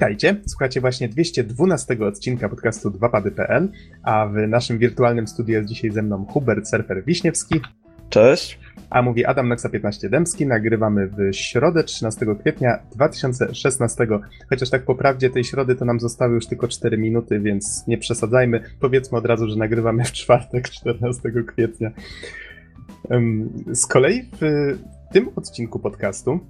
Witajcie, słuchacie właśnie 212 odcinka podcastu 2pady.pl, a w naszym wirtualnym studiu jest dzisiaj ze mną Hubert Surfer Wiśniewski. Cześć. A mówi Adam Noxa 15 Dębski. Nagrywamy w środę 13 kwietnia 2016. Chociaż tak po prawdzie tej środy to nam zostały już tylko 4 minuty, więc nie przesadzajmy. Powiedzmy od razu, że nagrywamy w czwartek 14 kwietnia. Z kolei w tym odcinku podcastu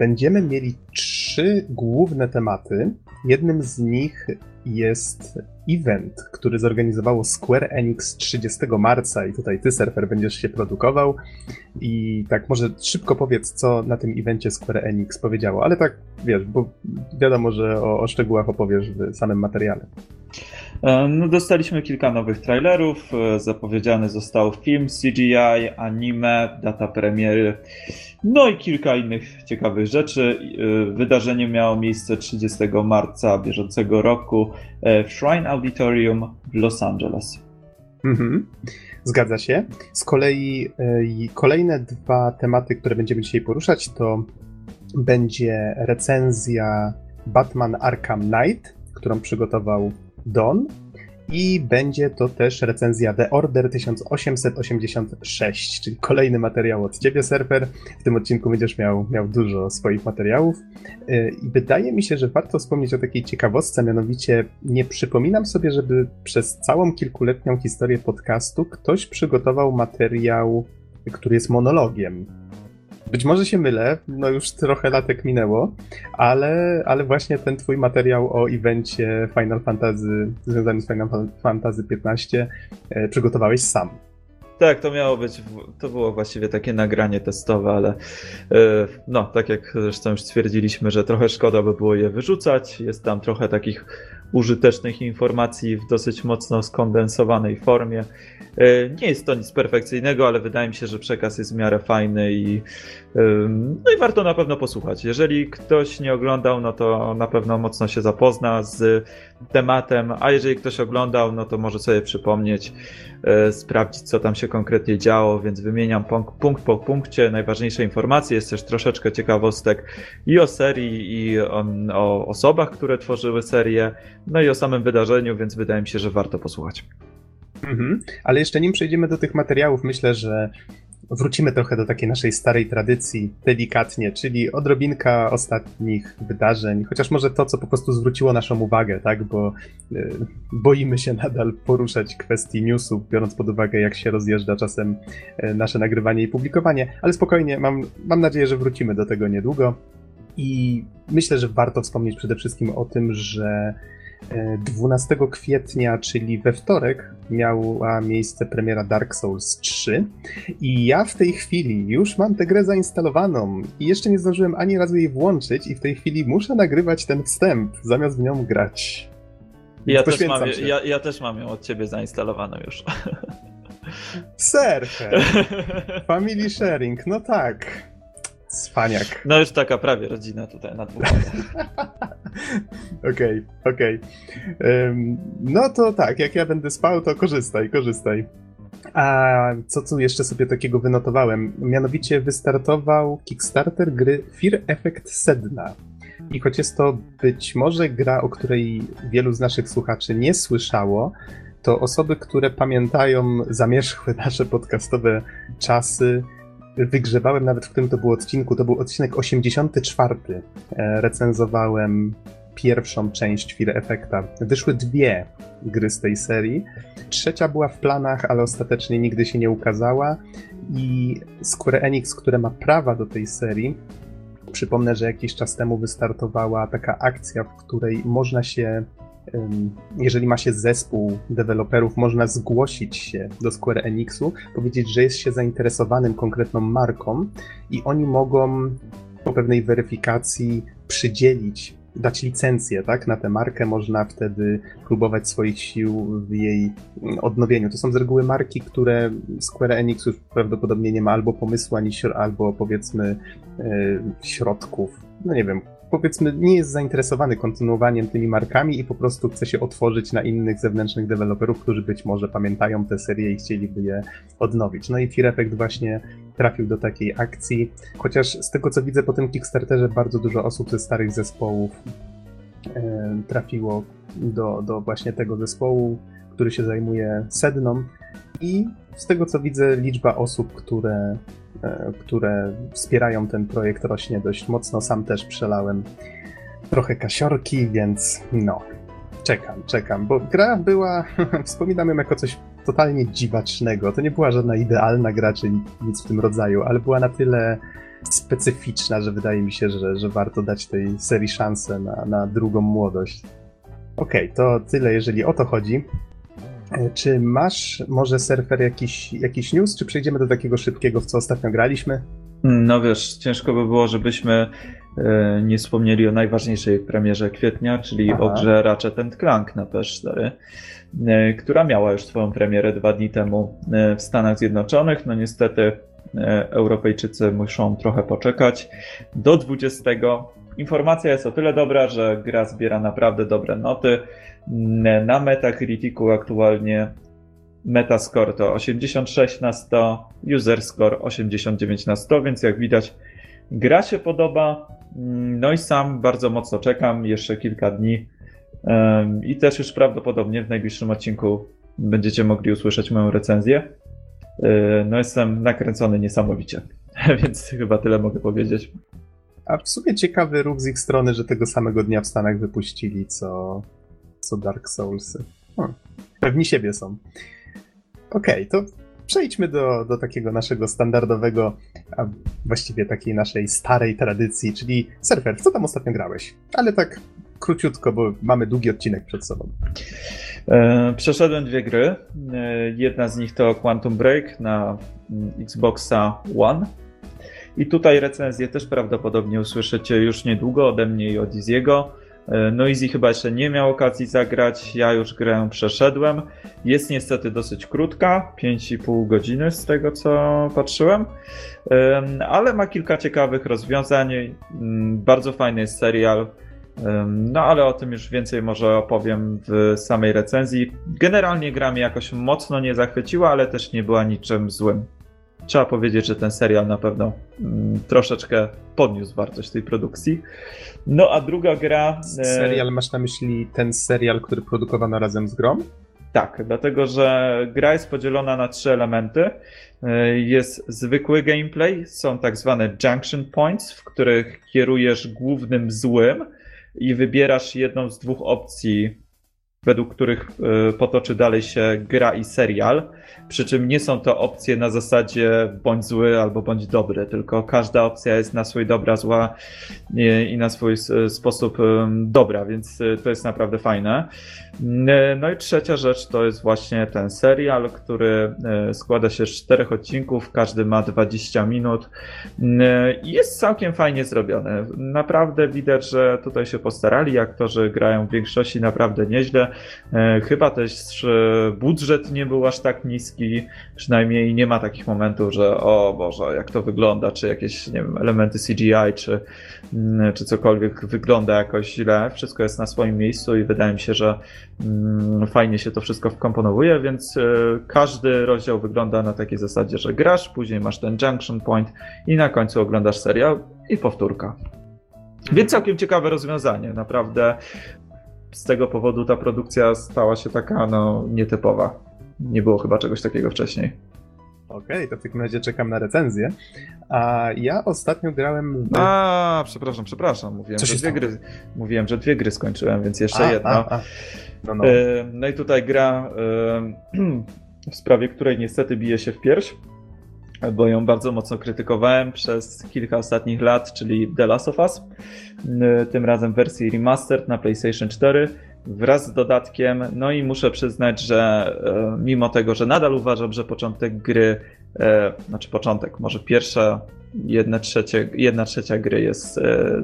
będziemy mieli trzy główne tematy. Jednym z nich jest event, który zorganizowało Square Enix 30 marca i tutaj ty, surfer, będziesz się produkował. I tak może szybko powiedz, co na tym evencie Square Enix powiedziało, ale tak wiesz, bo wiadomo, że o, o szczegółach opowiesz w samym materiale. E, no, dostaliśmy kilka nowych trailerów, e, zapowiedziany został film CGI, anime, data premiery, no i kilka innych ciekawych rzeczy. E, wydarzenie miało miejsce 30 marca bieżącego roku w Shrine Auditorium w Los Angeles. Mhm. Zgadza się. Z kolei kolejne dwa tematy, które będziemy dzisiaj poruszać, to będzie recenzja Batman Arkham Knight, którą przygotował Don i będzie to też recenzja The Order 1886, czyli kolejny materiał od ciebie, surfer. W tym odcinku będziesz miał, miał dużo swoich materiałów. Y, I wydaje mi się, że warto wspomnieć o takiej ciekawostce, mianowicie nie przypominam sobie, żeby przez całą kilkuletnią historię podcastu ktoś przygotował materiał, który jest monologiem. Być może się mylę, no już trochę latek minęło, ale, ale właśnie ten twój materiał o evencie Final Fantasy, związany z Final Fantasy 15, e, przygotowałeś sam. Tak, to miało być, to było właściwie takie nagranie testowe, ale e, no, tak jak zresztą już stwierdziliśmy, że trochę szkoda by było je wyrzucać. Jest tam trochę takich użytecznych informacji w dosyć mocno skondensowanej formie. E, nie jest to nic perfekcyjnego, ale wydaje mi się, że przekaz jest w miarę fajny i, no i warto na pewno posłuchać. Jeżeli ktoś nie oglądał, no to na pewno mocno się zapozna z tematem, a jeżeli ktoś oglądał, no to może sobie przypomnieć, e, sprawdzić, co tam się konkretnie działo, więc wymieniam punkt po punkcie. Najważniejsze informacje, jest też troszeczkę ciekawostek i o serii, i o, o osobach, które tworzyły serię, no i o samym wydarzeniu, więc wydaje mi się, że warto posłuchać. Mhm. Ale jeszcze nim przejdziemy do tych materiałów, myślę, że wrócimy trochę do takiej naszej starej tradycji, delikatnie, czyli odrobinka ostatnich wydarzeń, chociaż może to, co po prostu zwróciło naszą uwagę, tak, bo y, boimy się nadal poruszać kwestii newsów, biorąc pod uwagę, jak się rozjeżdża czasem y, nasze nagrywanie i publikowanie, ale spokojnie, mam, mam nadzieję, że wrócimy do tego niedługo. I myślę, że warto wspomnieć przede wszystkim o tym, że 12 kwietnia, czyli we wtorek, miała miejsce premiera Dark Souls 3 i ja w tej chwili już mam tę grę zainstalowaną i jeszcze nie zdążyłem ani razu jej włączyć i w tej chwili muszę nagrywać ten wstęp, zamiast w nią grać. Ja też, mam, ja, ja też mam ją od ciebie zainstalowaną już. Serfer. Family sharing, no tak. Cwaniak. No już taka prawie rodzina tutaj na dwóch. Okej, okej. No to tak, jak ja będę spał, to korzystaj, korzystaj. A co tu jeszcze sobie takiego wynotowałem? Mianowicie wystartował Kickstarter gry Fear Effect Sedna. I choć jest to być może gra, o której wielu z naszych słuchaczy nie słyszało, to osoby, które pamiętają zamierzchłe nasze podcastowe czasy, wygrzewałem nawet w którym to był odcinku. To był odcinek 84. E, recenzowałem pierwszą część Fear Effecta. Wyszły dwie gry z tej serii. Trzecia była w planach, ale ostatecznie nigdy się nie ukazała. I Square Enix, które ma prawa do tej serii, przypomnę, że jakiś czas temu wystartowała taka akcja, w której można się jeżeli ma się zespół deweloperów, można zgłosić się do Square Enixu, powiedzieć, że jest się zainteresowanym konkretną marką i oni mogą po pewnej weryfikacji przydzielić, dać licencję tak, na tę markę, można wtedy próbować swoich sił w jej odnowieniu. To są z reguły marki, które Square Enix już prawdopodobnie nie ma albo pomysłu, ani albo powiedzmy e, środków, no nie wiem, powiedzmy nie jest zainteresowany kontynuowaniem tymi markami i po prostu chce się otworzyć na innych zewnętrznych deweloperów, którzy być może pamiętają tę serię i chcieliby je odnowić. No i Fear właśnie trafił do takiej akcji, chociaż z tego co widzę po tym Kickstarterze bardzo dużo osób ze starych zespołów trafiło do, do właśnie tego zespołu, który się zajmuje sedną i z tego co widzę liczba osób, które, które wspierają ten projekt rośnie dość mocno. Sam też przelałem trochę kasiorki, więc no, czekam, czekam, bo gra była, wspominam ją jako coś totalnie dziwacznego. To nie była żadna idealna gra, czy nic w tym rodzaju, ale była na tyle specyficzna, że wydaje mi się, że, że warto dać tej serii szansę na, na drugą młodość. Okej, okay, to tyle, jeżeli o to chodzi. E, czy masz może surfer jakiś, jakiś news, czy przejdziemy do takiego szybkiego, w co ostatnio graliśmy? No wiesz, ciężko by było, żebyśmy E, nie wspomnieli o najważniejszej premierze kwietnia, czyli Aha. o grze Ratchet Clank na PS4, e, która miała już swoją premierę dwa dni temu w Stanach Zjednoczonych. No niestety Europejczycy muszą trochę poczekać. Do 20. Informacja jest o tyle dobra, że gra zbiera naprawdę dobre noty. Na Metacriticu aktualnie Metascore to 86 na 100, User Score 89 na 100, więc jak widać gra się podoba. No i sam bardzo mocno czekam, jeszcze kilka dni. I też już prawdopodobnie w najbliższym odcinku będziecie mogli usłyszeć moją recenzję. No jestem nakręcony niesamowicie, więc chyba tyle mogę powiedzieć. A w sumie ciekawy ruch z ich strony, że tego samego dnia w Stanach wypuścili co, co Dark Soulsy. Pewni siebie są. Okej, okay, to przejdźmy do, do takiego naszego standardowego, a właściwie takiej naszej starej tradycji, czyli surfer. Co tam ostatnio grałeś? Ale tak króciutko, bo mamy długi odcinek przed sobą. E, przeszedłem dwie gry. E, jedna z nich to Quantum Break na mm, Xboxa One. I tutaj recenzję też prawdopodobnie usłyszycie już niedługo ode mnie i od Iziego. E, no Easy chyba jeszcze nie miał okazji zagrać, ja już grę przeszedłem. Jest niestety dosyć krótka, 5,5 godziny z tego co patrzyłem, ale ma kilka ciekawych rozwiązań. Mm, bardzo fajny jest serial. No ale o tym już więcej może opowiem w samej recenzji. Generalnie gra mnie jakoś mocno nie zachwyciła, ale też nie była niczym złym trzeba powiedzieć, że ten serial na pewno mm, troszeczkę podniósł wartość tej produkcji. No a druga gra. E, serial masz na myśli ten serial, który produkowano razem z Grom? Tak, dlatego że gra jest podzielona na trzy elementy. E, jest zwykły gameplay, są tak zwane junction points, w których kierujesz głównym złym i wybierasz jedną z dwóch opcji według których e, potoczy dalej się gra i serial. Przy czym nie są to opcje na zasadzie bądź zły albo bądź dobry, tylko każda opcja jest na swój dobra, zła i na swój sposób dobra, więc e, to jest naprawdę fajne. No i trzecia rzecz to jest właśnie ten serial, który składa się z czterech odcinków, każdy ma 20 minut i jest całkiem fajnie zrobiony. Naprawdę widać, że tutaj się postarali, aktorzy grają w większości naprawdę nieźle. E, chyba też budżet nie był aż tak niski, przynajmniej nie ma takich momentów, że o Boże, jak to wygląda, czy jakieś nie wiem, elementy CGI, czy, mm, czy cokolwiek wygląda jakoś źle. Wszystko jest na swoim miejscu i wydaje mi się, że mm, fajnie się to wszystko wkomponowuje, więc e, każdy rozdział wygląda na takiej zasadzie, że grasz, później masz ten junction point i na końcu oglądasz serial i powtórka. Więc całkiem ciekawe rozwiązanie, naprawdę z tego powodu ta produkcja stała się taka no, nietypowa. Nie było chyba czegoś takiego wcześniej. Okej, okay, to w takim razie czekam na recenzję. A ja ostatnio grałem. W... A, przepraszam, przepraszam. Mówiłem, Co że dwie gry. Mówiłem, że dwie gry skończyłem, więc jeszcze a, jedno. A, a. No, no. E, no, i tutaj gra, e, w sprawie której niestety bije się w pierś bo ją bardzo mocno krytykowałem przez kilka ostatnich lat, czyli The Last of Us. Tym razem w wersji remastered na PlayStation 4 wraz z dodatkiem. No i muszę przyznać, że e, mimo tego, że nadal uważam, że początek gry, e, znaczy początek, może pierwsza, jedna, trzecie, jedna trzecia gry jest e,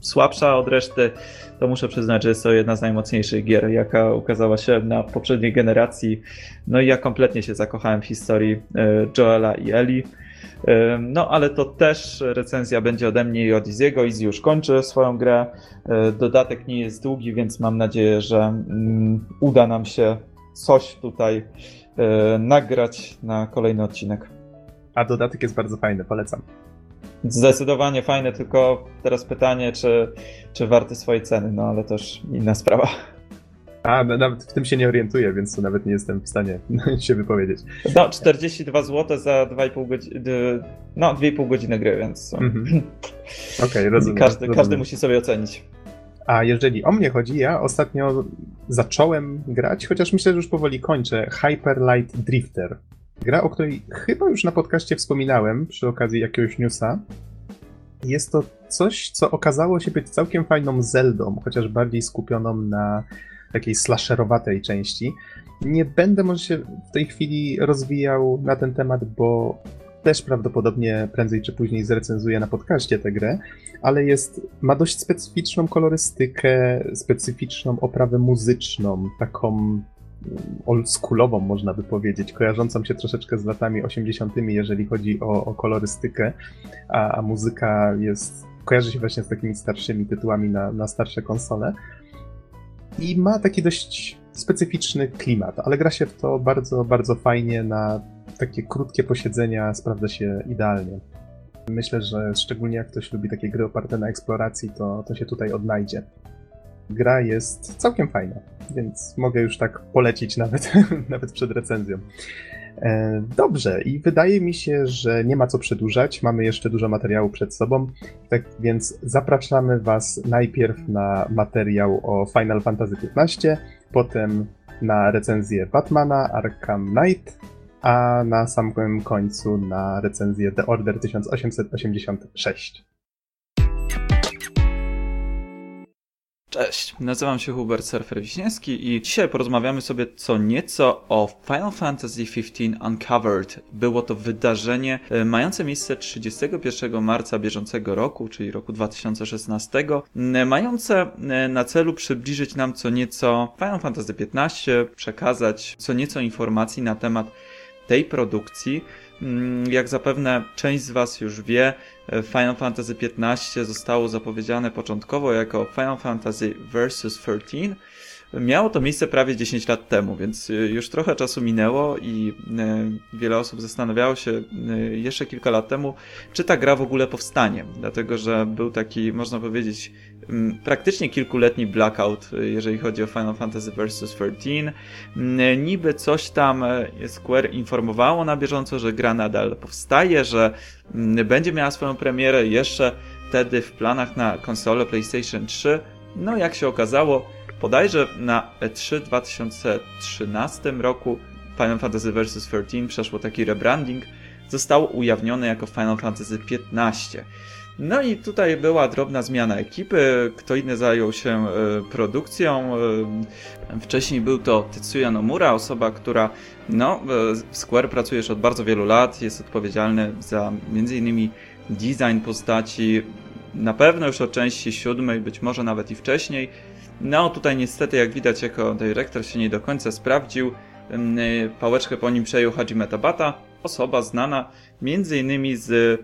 słabsza od reszty, to muszę przyznać, że jest to jedna z najmocniejszych gier, jaka ukazała się na poprzedniej generacji. No i ja kompletnie się zakochałem w historii Joela i Eli. E, no, ale to też recenzja będzie ode mnie i od Iziego. Izzy już kończy swoją grę. E, dodatek nie jest długi, więc mam nadzieję, że mm, uda nam się coś tutaj nagrać na kolejny odcinek. A dodatek jest bardzo fajny, polecam. Zdecydowanie fajne, tylko teraz pytanie, czy, czy warty swojej ceny, no ale też inna sprawa. A, no, nawet w tym się nie orientuję, więc nawet nie jestem w stanie się wypowiedzieć. No, 42 zł za 2,5 godziny, no 2,5 godziny gry, więc... Mhm. Okej, okay, rozumiem. Każdy, rozumiem. każdy musi sobie ocenić. A jeżeli o mnie chodzi, ja ostatnio zacząłem grać, chociaż myślę, że już powoli kończę, Hyper Light Drifter. Gra, o której chyba już na podcaście wspominałem przy okazji jakiegoś newsa. Jest to coś, co okazało się być całkiem fajną Zeldą, chociaż bardziej skupioną na takiej slasherowatej części. Nie będę może się w tej chwili rozwijał na ten temat, bo też prawdopodobnie prędzej czy później zrecenzuję na podcaście tę grę, ale jest, ma dość specyficzną kolorystykę, specyficzną oprawę muzyczną, taką oldschoolową, można by powiedzieć, kojarzącą się troszeczkę z latami 80., jeżeli chodzi o, o kolorystykę, a, a, muzyka jest, kojarzy się właśnie z takimi starszymi tytułami na, na starsze konsole. I ma taki dość specyficzny klimat, ale gra się w to bardzo, bardzo fajnie. Na takie krótkie posiedzenia sprawdza się idealnie. Myślę, że szczególnie jak ktoś lubi takie gry oparte na eksploracji, to, to się tutaj odnajdzie gra jest całkiem fajna, więc mogę już tak polecić nawet, nawet przed recenzją. E, dobrze, i wydaje mi się, że nie ma co przedłużać. Mamy jeszcze dużo materiału przed sobą, tak więc zapraszamy Was najpierw na materiał o Final Fantasy XV, potem na recenzję Batmana Arkham Knight, a na samym końcu na recenzję The Order 1886. Cześć, nazywam się Hubert Surfer Wiśniewski i dzisiaj porozmawiamy sobie co nieco o Final Fantasy XV Uncovered. Było to wydarzenie e, mające miejsce 31 marca bieżącego roku, czyli roku 2016, mające e, na celu przybliżyć nam co nieco Final Fantasy XV, przekazać co nieco informacji na temat tej produkcji, jak zapewne część z Was już wie, Final Fantasy XV zostało zapowiedziane początkowo jako Final Fantasy Versus 13. Miało to miejsce prawie 10 lat temu, więc e, już trochę czasu minęło i e, wiele osób zastanawiało się jeszcze kilka lat temu, czy ta gra w ogóle powstanie. Dlatego, że był taki, można powiedzieć, Mm, praktycznie kilkuletni blackout, y, jeżeli chodzi o Final Fantasy Versus 13. Mm, niby coś tam Square informowało na bieżąco, że gra nadal powstaje, że mm, będzie miała swoją premierę jeszcze wtedy w planach na konsolę PlayStation 3. No jak się okazało, bodajże na E3 2013 roku Final Fantasy Versus 13 przeszło taki rebranding, zostało ujawnione jako Final Fantasy 15. No i tutaj była drobna zmiana ekipy, kto inny zajął się e, produkcją. E, wcześniej był to Tetsuya Nomura, osoba, która no, w Square pracuje już od bardzo wielu lat, jest odpowiedzialny za m.in. design postaci, na pewno już od części siódmej, być może nawet i wcześniej. No tutaj niestety, jak widać, jako dyrektor się nie do końca sprawdził. E, pałeczkę po nim przejął Hajime Tabata, osoba znana między innymi z,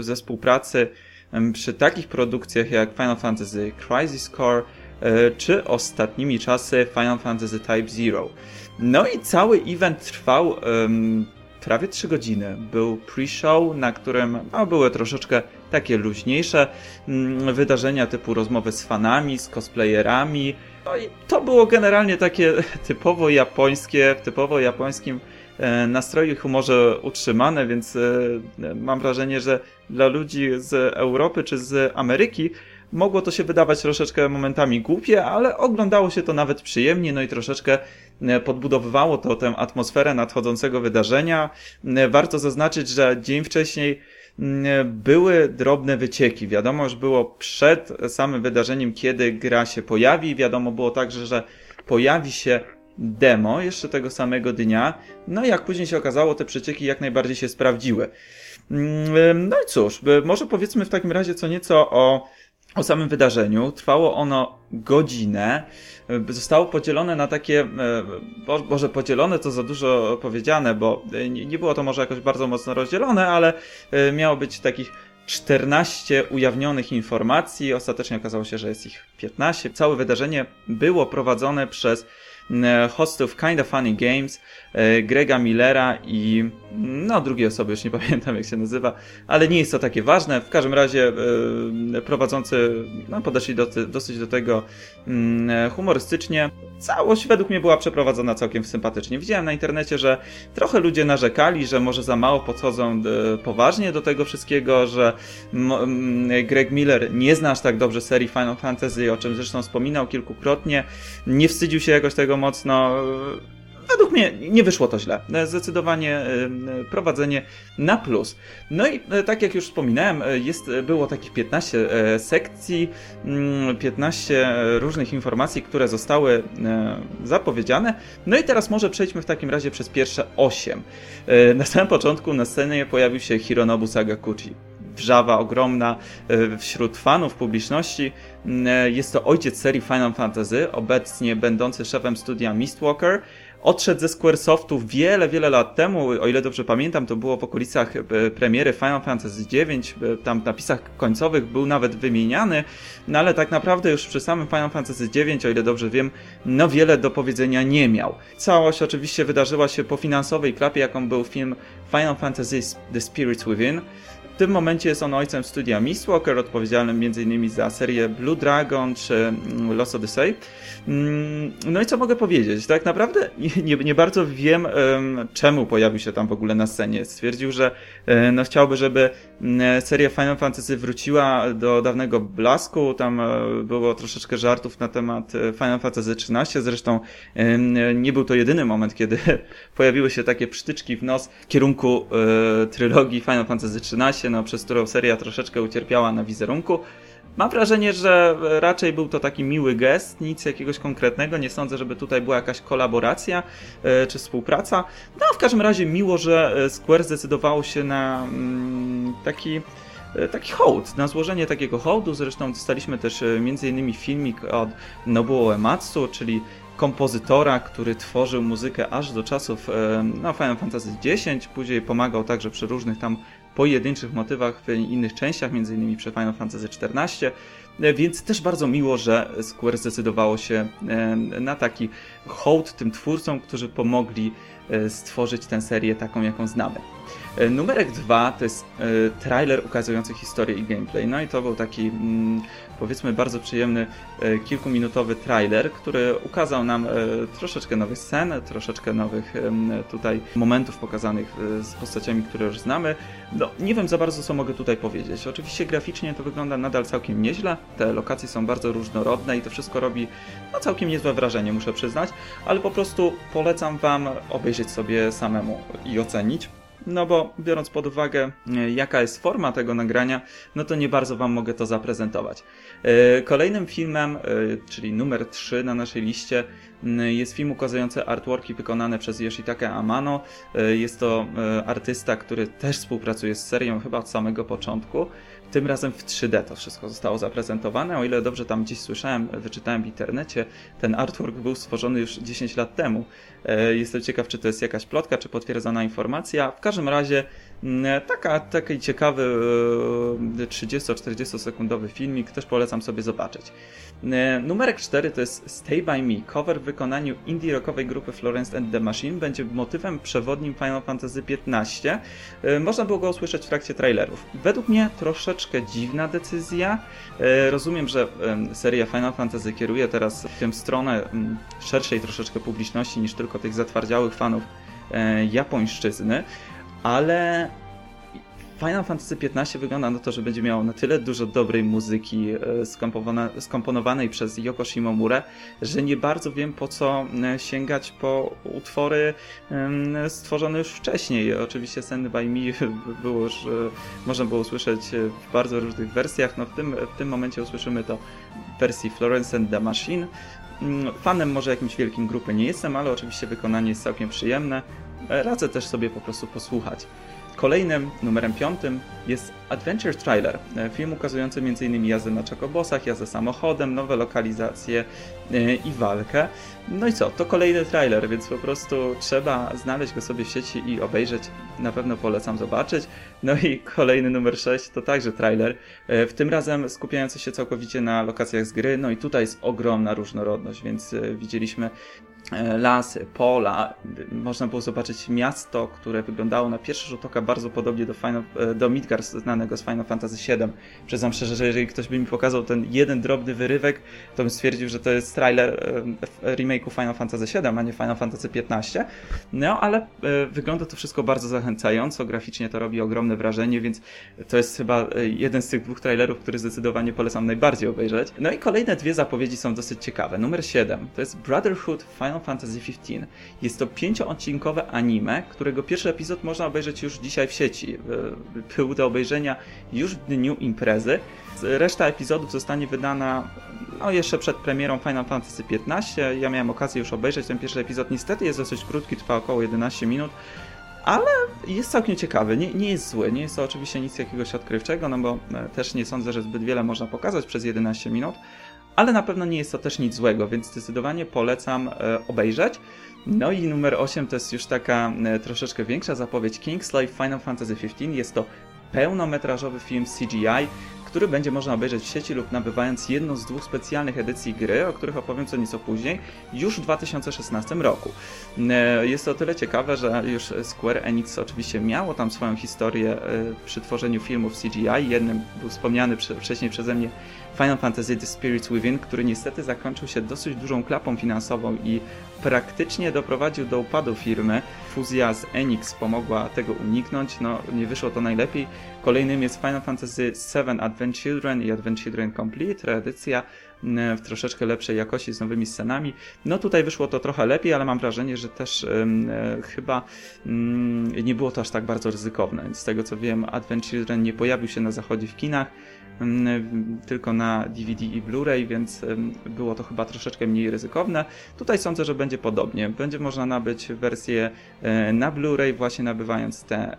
ze współpracy przy takich produkcjach jak Final Fantasy Crisis Core e, czy ostatnimi czasy Final Fantasy Type Zero. No i cały event trwał um, prawie 3 godziny. Był pre-show, na którym no, były troszeczkę takie luźniejsze um, wydarzenia typu rozmowy z fanami, z cosplayerami. No i to było generalnie takie typowo japońskie, w typowo japońskim E, nastroju i humorze utrzymane, więc e, mam wrażenie, że dla ludzi z Europy czy z Ameryki mogło to się wydawać troszeczkę momentami głupie, ale oglądało się to nawet przyjemnie, no i troszeczkę e, podbudowywało to tę atmosferę nadchodzącego wydarzenia. Warto zaznaczyć, że dzień wcześniej były drobne wycieki. Wiadomo już było przed samym wydarzeniem, kiedy gra się pojawi. Wiadomo było także, że pojawi się demo jeszcze tego samego dnia. No i jak później się okazało, te przecieki jak najbardziej się sprawdziły. Mm, no i cóż, może powiedzmy w takim razie co nieco o, o samym wydarzeniu. Trwało ono godzinę. Zostało podzielone na takie, e, może podzielone to za dużo powiedziane, bo nie było to może jakoś bardzo mocno rozdzielone, ale e, miało być takich 14 ujawnionych informacji. Ostatecznie okazało się, że jest ich 15. Całe wydarzenie było prowadzone przez E, hostów Kinda Funny Games, e, Grega Millera i no drugiej osoby, już nie pamiętam jak się nazywa, ale nie jest to takie ważne. W każdym razie yy, prowadzący no, podeszli do, dosyć do tego yy, humorystycznie. Całość według mnie była przeprowadzona całkiem sympatycznie. Widziałem na internecie, że trochę ludzie narzekali, że może za mało podchodzą poważnie do tego wszystkiego, że Greg Miller nie zna aż tak dobrze serii Final Fantasy, o czym zresztą wspominał kilkukrotnie. Nie wstydził się jakoś tego mocno według mnie nie wyszło to źle. Zdecydowanie e, prowadzenie na plus. No i e, tak jak już wspominałem, e, jest, było takich 15 sekcji, 15 mm, różnych informacji, które zostały zapowiedziane. No i teraz może przejdźmy w takim razie przez pierwsze 8. Na samym początku na scenie pojawił się Hironobu Sagakuchi wrzawa ogromna wśród fanów, publiczności. Jest to ojciec serii Final Fantasy, obecnie będący szefem studia Mistwalker odszedł ze Squaresoftu wiele, wiele lat temu, o ile dobrze pamiętam, to było w okolicach e, premiery Final Fantasy IX, e, tam w napisach końcowych był nawet wymieniany, no ale tak naprawdę już przy samym Final Fantasy IX, o ile dobrze wiem, no wiele do powiedzenia nie miał. Całość oczywiście wydarzyła się po finansowej klapie, jaką był film Final Fantasy The Spirits Within, tym momencie jest on ojcem studia Mistwalker, odpowiedzialnym m.in. za serię Blue Dragon czy mm, Lost Odyssey. Mm, no i co mogę powiedzieć? Tak naprawdę nie, nie bardzo wiem, czemu pojawił się tam w ogóle na scenie. Stwierdził, że e, no, chciałby, żeby seria Final Fantasy wróciła do dawnego blasku. Tam e, było troszeczkę żartów na temat e, Final Fantasy XIII. Zresztą nie był to jedyny moment, kiedy pojawiły się takie przytyczki w nos w kierunku trylogii Final Fantasy XIII, no, przez którą seria troszeczkę ucierpiała na wizerunku. Mam wrażenie, że raczej był to taki miły gest, nic jakiegoś konkretnego. Nie sądzę, żeby tutaj była jakaś kolaboracja e, czy współpraca. No, w każdym razie miło, że e, Square zdecydowało się na mm, taki e, taki hołd, na złożenie takiego hołdu. Zresztą dostaliśmy też m.in. filmik od Nobuo Uematsu, czyli kompozytora, który tworzył muzykę aż do czasów no, Final Fantasy X, później pomagał także przy różnych tam pojedynczych motywach w innych częściach, m.in. przy Final Fantasy XIV, więc też bardzo miło, że Square zdecydowało się e, na taki hołd tym twórcom, którzy pomogli e, stworzyć tę serię taką, jaką znamy. E, numerek dwa to jest trailer ukazujący historię i gameplay. No i to był taki mm, powiedzmy bardzo przyjemny e, kilkuminutowy trailer, który ukazał nam e, troszeczkę nowych scen, troszeczkę nowych tutaj momentów pokazanych e, z postaciami, które już znamy. No, nie wiem za bardzo, co mogę tutaj powiedzieć. Oczywiście graficznie to wygląda nadal całkiem nieźle, te lokacje są bardzo różnorodne i to wszystko robi no, całkiem niezłe wrażenie, muszę przyznać, ale po prostu polecam Wam obejrzeć sobie samemu i ocenić. No bo biorąc pod uwagę, e, jaka jest forma tego nagrania, no to nie bardzo Wam mogę to zaprezentować. E, kolejnym filmem, e, czyli numer 3 na naszej liście, jest film ukazujący artworki wykonane przez Yoshitake Amano. Jest to artysta, który też współpracuje z serią chyba od samego początku. Tym razem w 3D to wszystko zostało zaprezentowane. O ile dobrze tam gdzieś słyszałem, wyczytałem w internecie, ten artwork był stworzony już 10 lat temu. E, jestem ciekaw, czy to jest jakaś plotka, czy potwierdzona informacja. W każdym razie taka, taki ciekawy 30-40 e, sekundowy filmik, też polecam sobie zobaczyć. E, numerek 4 to jest Stay By Me, cover w wykonaniu indie rockowej grupy Florence and the Machine. Będzie motywem przewodnim Final Fantasy XV. Można było go usłyszeć w trakcie trailerów. Według mnie troszeczkę dziwna decyzja. Rozumiem, że seria Final Fantasy kieruje teraz w tę stronę szerszej troszeczkę publiczności niż tylko tych zatwardziałych fanów e, japońszczyzny, ale Final Fantasy XV wygląda na to, że będzie miało na tyle dużo dobrej muzyki e, skomponowanej przez Yoko Shimomurę, że nie bardzo wiem po co e, sięgać po utwory stworzone już wcześniej. Oczywiście Send by Me było już, można było usłyszeć w bardzo różnych wersjach. No w tym, w tym momencie usłyszymy to w wersji Florence and the Machine. Mm, fanem może jakimś wielkim grupy nie jestem, ale oczywiście wykonanie jest całkiem przyjemne. Radzę też sobie po prostu posłuchać. Kolejnym, numerem piątym jest Adventure Trailer, e, film ukazujący m.in. jazdę na czekobosach, jazdę samochodem, nowe lokalizacje e, i walkę. No i co, to kolejny trailer, więc po prostu trzeba znaleźć go sobie w sieci i obejrzeć. Na pewno polecam zobaczyć. No i kolejny numer 6 to także trailer, e, w tym razem skupiający się całkowicie na lokacjach z gry. No i tutaj jest ogromna różnorodność, więc widzieliśmy lasy, pola, można było zobaczyć miasto, które wyglądało na pierwszy rzut oka bardzo podobnie do, Final, e, do Midgard znanego z Final Fantasy VII. Przyznam szczerze, że jeżeli ktoś by mi pokazał ten jeden drobny wyrywek, to bym stwierdził, że to jest trailer e, remake'u Final Fantasy VII, a nie Final Fantasy XV. No, ale wygląda to wszystko bardzo zachęcająco, graficznie to robi ogromne wrażenie, więc to jest chyba jeden z tych dwóch trailerów, który zdecydowanie polecam najbardziej obejrzeć. No i kolejne dwie zapowiedzi są dosyć ciekawe. Numer 7 to jest Brotherhood Final Final Fantasy XV. Jest to pięcioodcinkowe anime, którego pierwszy epizod można obejrzeć już dzisiaj w sieci. Był do obejrzenia już w dniu imprezy. Reszta epizodów zostanie wydana no, jeszcze przed premierą Final Fantasy XV. Ja miałem okazję już obejrzeć ten pierwszy epizod. Niestety jest dosyć krótki, trwa około 11 minut ale jest całkiem ciekawy, nie, nie jest zły, nie jest to oczywiście nic jakiegoś odkrywczego, no bo e, też nie sądzę, że zbyt wiele można pokazać przez 11 minut, ale na pewno nie jest to też nic złego, więc zdecydowanie polecam e, obejrzeć. No i numer 8 to jest już taka e, troszeczkę większa zapowiedź Kingslave Final Fantasy XV. Jest to pełnometrażowy film CGI, który będzie można obejrzeć w sieci lub nabywając jedną z dwóch specjalnych edycji gry, o których opowiem co nieco później, już w 2016 roku. E, jest to o tyle ciekawe, że już Square Enix oczywiście miało tam swoją historię przy tworzeniu filmów CGI. Jednym był wspomniany wcześniej przeze mnie Final Fantasy The Spirits Within, który niestety zakończył się dosyć dużą klapą finansową i praktycznie doprowadził do upadu firmy. Fuzja z Enix pomogła tego uniknąć, no nie wyszło to najlepiej. Kolejnym jest Final Fantasy VII Advent Children i Advent Children Complete, reedycja w troszeczkę lepszej jakości z nowymi scenami. No tutaj wyszło to trochę lepiej, ale mam wrażenie, że też e, chyba mm, nie było to aż tak bardzo ryzykowne. Z tego co wiem, Advent Children nie pojawił się na zachodzie w kinach, tylko na DVD i Blu-ray, więc było to chyba troszeczkę mniej ryzykowne. Tutaj sądzę, że będzie podobnie. Będzie można nabyć wersję e, na Blu-ray, właśnie nabywając tę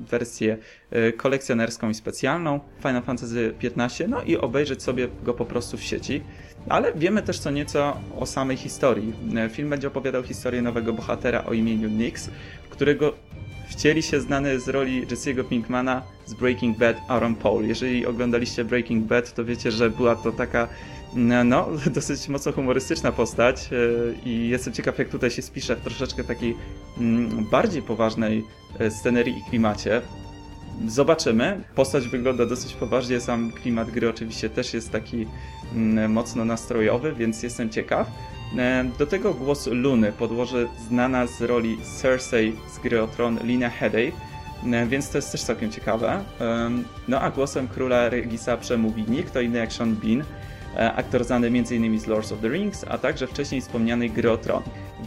wersję e, kolekcjonerską i specjalną Final Fantasy XV, no i obejrzeć sobie go po prostu w sieci. Ale wiemy też co nieco o samej historii. E, film będzie opowiadał historię nowego bohatera o imieniu Nix, którego wcieli się znany z roli Jesse'ego Pinkmana z Breaking Bad Aaron Paul. Jeżeli oglądaliście Breaking Bad, to wiecie, że była to taka no, dosyć mocno humorystyczna postać e, i jestem ciekaw, jak tutaj się spisze w troszeczkę takiej mm, bardziej poważnej e, scenerii i klimacie. Zobaczymy. Postać wygląda dosyć poważnie, sam klimat gry oczywiście też jest taki mocno nastrojowy, więc jestem ciekaw. E, do tego głos Luny podłoży znana z roli Cersei z gry o Tron Lina Headey, e, więc to jest też całkiem ciekawe. E, no a głosem króla Regisa przemówi nie kto inny jak Sean Bean, aktor znany m.in. z Lords of the Rings, a także wcześniej wspomnianej gry o Tron.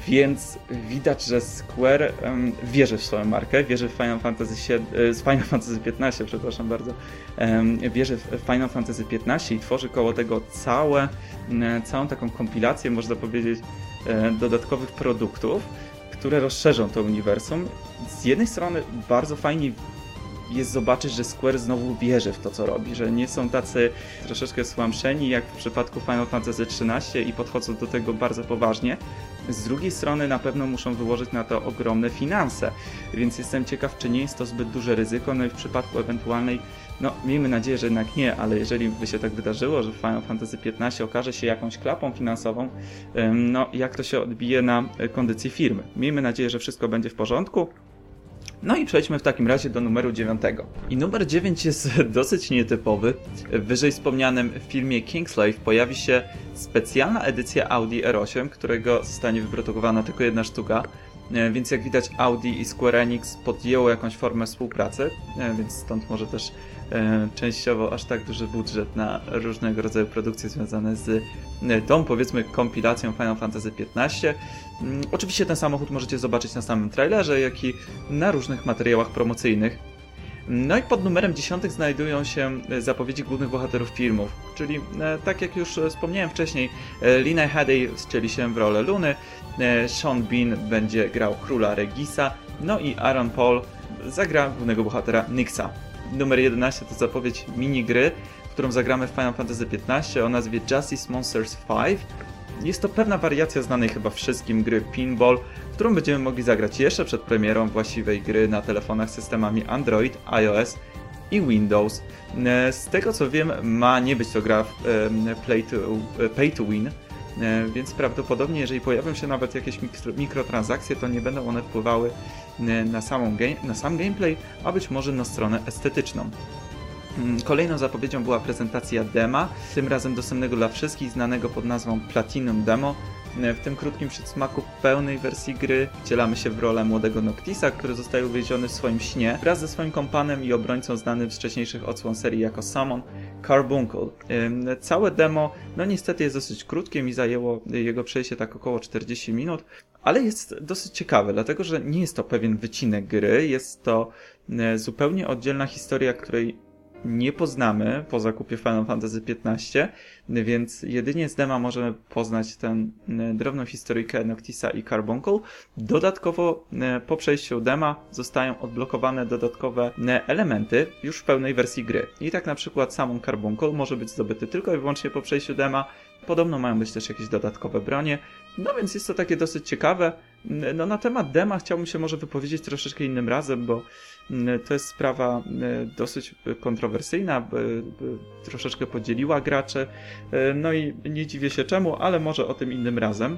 Więc widać, że Square um, wierzy w swoją markę, wierzy w Final Fantasy, 7, Final Fantasy 15, przepraszam bardzo, um, wierzy w Final Fantasy 15 i tworzy koło tego całe E, całą taką kompilację, można powiedzieć, e, dodatkowych produktów, które rozszerzą to uniwersum. Z jednej strony bardzo fajnie jest zobaczyć, że Square znowu wierzy w to, co robi, że nie są tacy troszeczkę słamszeni jak w przypadku Final Fantasy XIII i podchodzą do tego bardzo poważnie. Z drugiej strony na pewno muszą wyłożyć na to ogromne finanse, więc jestem ciekaw, czy nie jest to zbyt duże ryzyko, no i w przypadku ewentualnej no, miejmy nadzieję, że jednak nie, ale jeżeli by się tak wydarzyło, że Final Fantasy XV okaże się jakąś klapą finansową, no jak to się odbije na kondycji firmy. Miejmy nadzieję, że wszystko będzie w porządku. No i przejdźmy w takim razie do numeru 9. I numer 9 jest dosyć nietypowy. W wyżej wspomnianym filmie Kingslave pojawi się specjalna edycja Audi R8, którego zostanie wyprodukowana tylko jedna sztuka. E, więc jak widać Audi i Square Enix podjęło jakąś formę współpracy, e, więc stąd może też e, częściowo aż tak duży budżet na różnego rodzaju produkcje związane z tą powiedzmy kompilacją Final Fantasy XV. Mm, oczywiście ten samochód możecie zobaczyć na samym trailerze, jak i na różnych materiałach promocyjnych. No i pod numerem 10 znajdują się zapowiedzi głównych bohaterów filmów, czyli tak jak już wspomniałem wcześniej, Lina Headey wcieli się w rolę Luny, E, Sean Bean będzie grał króla Regisa, no i Aaron Paul zagra głównego bohatera Nixa. Numer 11 to zapowiedź minigry, którą zagramy w Final Fantasy XV o nazwie Justice Monsters 5. Jest to pewna wariacja znanej chyba wszystkim gry Pinball, którą będziemy mogli zagrać jeszcze przed premierą właściwej gry na telefonach z systemami Android, iOS i Windows. E, z tego co wiem, ma nie być to gra play to, pay to win, więc prawdopodobnie jeżeli pojawią się nawet jakieś mikro, mikrotransakcje, to nie będą one wpływały na, samą na sam gameplay, a być może na stronę estetyczną. Mm, kolejną zapowiedzią była prezentacja dema, tym razem dostępnego dla wszystkich, znanego pod nazwą Platinum Demo. E, w tym krótkim przedsmaku pełnej wersji gry wcielamy się w rolę młodego Noctisa, który zostaje uwięziony w swoim śnie wraz ze swoim kompanem i obrońcą znanym z wcześniejszych odsłon serii jako Summon, Carbuncle. Całe demo, no niestety jest dosyć krótkie, mi zajęło jego przejście tak około 40 minut, ale jest dosyć ciekawe, dlatego że nie jest to pewien wycinek gry, jest to e, zupełnie oddzielna historia, której nie poznamy po zakupie Final Fantasy XV, więc jedynie z dema możemy poznać tę e, drobną historyjkę Noctisa i Carbuncle. Dodatkowo e, po przejściu dema zostają odblokowane dodatkowe e, elementy już w pełnej wersji gry. I tak na przykład samą Carbuncle może być zdobyty tylko i wyłącznie po przejściu dema. Podobno mają być też jakieś dodatkowe bronie. No więc jest to takie dosyć ciekawe. No na temat dema chciałbym się może wypowiedzieć troszeczkę innym razem, bo to jest sprawa mm, dosyć kontrowersyjna, troszeczkę podzieliła graczy, e, no i nie dziwię się czemu, ale może o tym innym razem.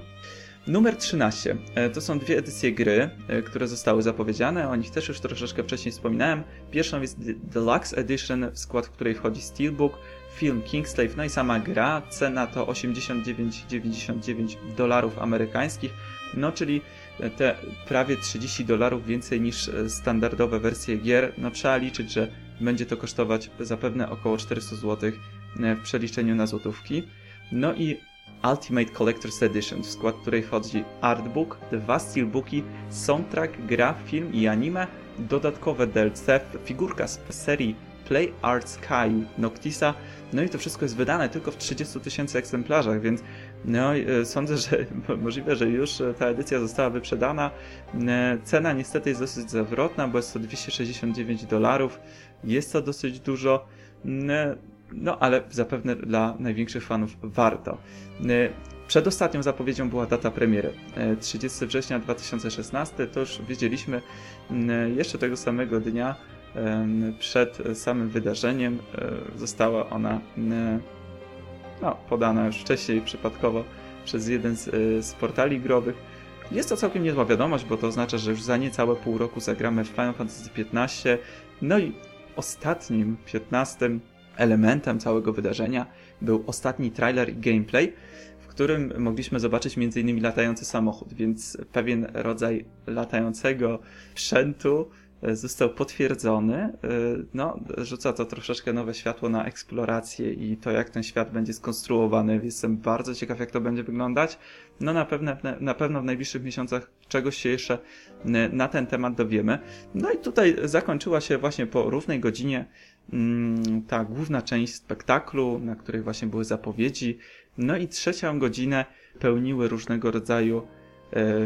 Numer 13. E, to są dwie edycje gry, e, które zostały zapowiedziane. O nich też już troszeczkę wcześniej wspominałem. Pierwszą jest Deluxe Edition, w skład której wchodzi Steelbook, film Kingslave, no i sama gra. Cena to 89,99 dolarów amerykańskich, no czyli te prawie 30 dolarów więcej niż e, standardowe wersje gier, no trzeba liczyć, że będzie to kosztować zapewne około 400 zł e, w przeliczeniu na złotówki. No i Ultimate Collector's Edition, w skład której wchodzi artbook, dwa steelbooki, soundtrack, gra, film i anime, dodatkowe DLC, figurka z serii Play Arts Kai Noctisa, no i to wszystko jest wydane tylko w 30 tysięcy egzemplarzach, więc no, e, sądzę, że możliwe, że już e, ta edycja została wyprzedana. E, cena niestety jest dosyć zawrotna, bo jest to 269 dolarów. Jest to dosyć dużo, no ale zapewne dla największych fanów warto. Przedostatnią zapowiedzią była data premiery. 30 września 2016, to już wiedzieliśmy jeszcze tego samego dnia, przed samym wydarzeniem została ona no, podana już wcześniej przypadkowo przez jeden z, y, z portali growych. Jest to całkiem niezła wiadomość, bo to oznacza, że już za niecałe pół roku zagramy w Final Fantasy XV. No i ostatnim, 15 elementem całego wydarzenia był ostatni trailer i gameplay, w którym mogliśmy zobaczyć m.in. latający samochód, więc pewien rodzaj latającego sprzętu został potwierdzony, e, no, rzuca to troszeczkę nowe światło na eksplorację i to, jak ten świat będzie skonstruowany. Jestem bardzo ciekaw, jak to będzie wyglądać. No, na pewno, na pewno w najbliższych miesiącach czegoś się jeszcze e, na ten temat dowiemy. No i tutaj zakończyła się właśnie po równej godzinie mm, ta główna część spektaklu, na której właśnie były zapowiedzi. No i trzecią godzinę pełniły różnego rodzaju E,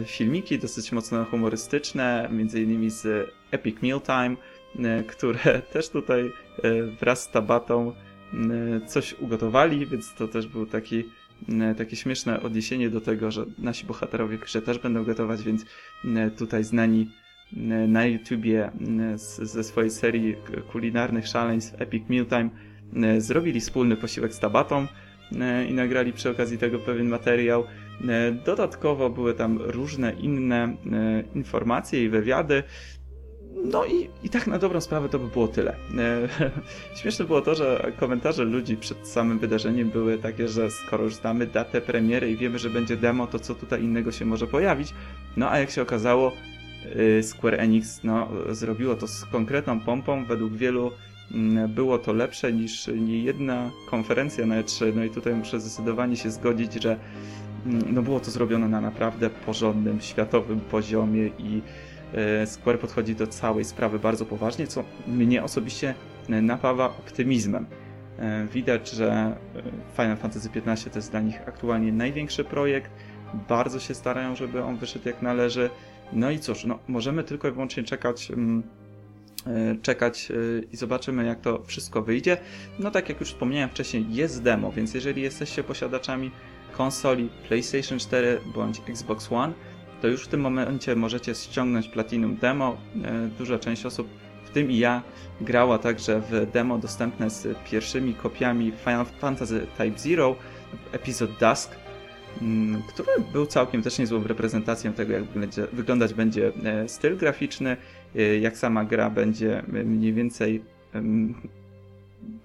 filmiki dosyć mocno humorystyczne, między innymi z Epic Mealtime, e, które też tutaj e, wraz z Tabatą coś ugotowali, więc to też był taki takie śmieszne odniesienie do tego, że nasi bohaterowie w też będą gotować, więc tutaj znani na YouTubie ze swojej serii kulinarnych szaleństw Epic Mealtime zrobili wspólny posiłek z Tabatą i nagrali przy okazji tego pewien materiał. E, dodatkowo były tam różne inne e, informacje i wywiady. No i, i tak na dobrą sprawę to by było tyle. E, śmieszne było to, że komentarze ludzi przed samym wydarzeniem były takie, że skoro już znamy datę premiery i wiemy, że będzie demo, to co tutaj innego się może pojawić. No a jak się okazało, Square Enix no, zrobiło to z konkretną pompą. Według wielu było to lepsze niż niejedna konferencja na E3. No i tutaj muszę zdecydowanie się zgodzić, że no było to zrobione na naprawdę porządnym, światowym poziomie i e, Square podchodzi do całej sprawy bardzo poważnie, co mnie osobiście napawa optymizmem. E, widać, że Final Fantasy XV to jest dla nich aktualnie największy projekt. Bardzo się starają, żeby on wyszedł jak należy. No i cóż, no, możemy tylko i wyłącznie czekać, mm, e, czekać i zobaczymy, jak to wszystko wyjdzie. No tak jak już wspomniałem wcześniej, jest demo, więc jeżeli jesteście posiadaczami konsoli PlayStation 4 bądź Xbox One, to już w tym momencie możecie ściągnąć Platinum Demo. E, duża część osób, w tym i ja, grała także w demo dostępne z pierwszymi kopiami Final Fantasy Type Zero, Episode Dusk. mm, który był całkiem też niezłą reprezentacją tego, jak wyglądać będzie e, styl graficzny, e, jak sama gra będzie mniej więcej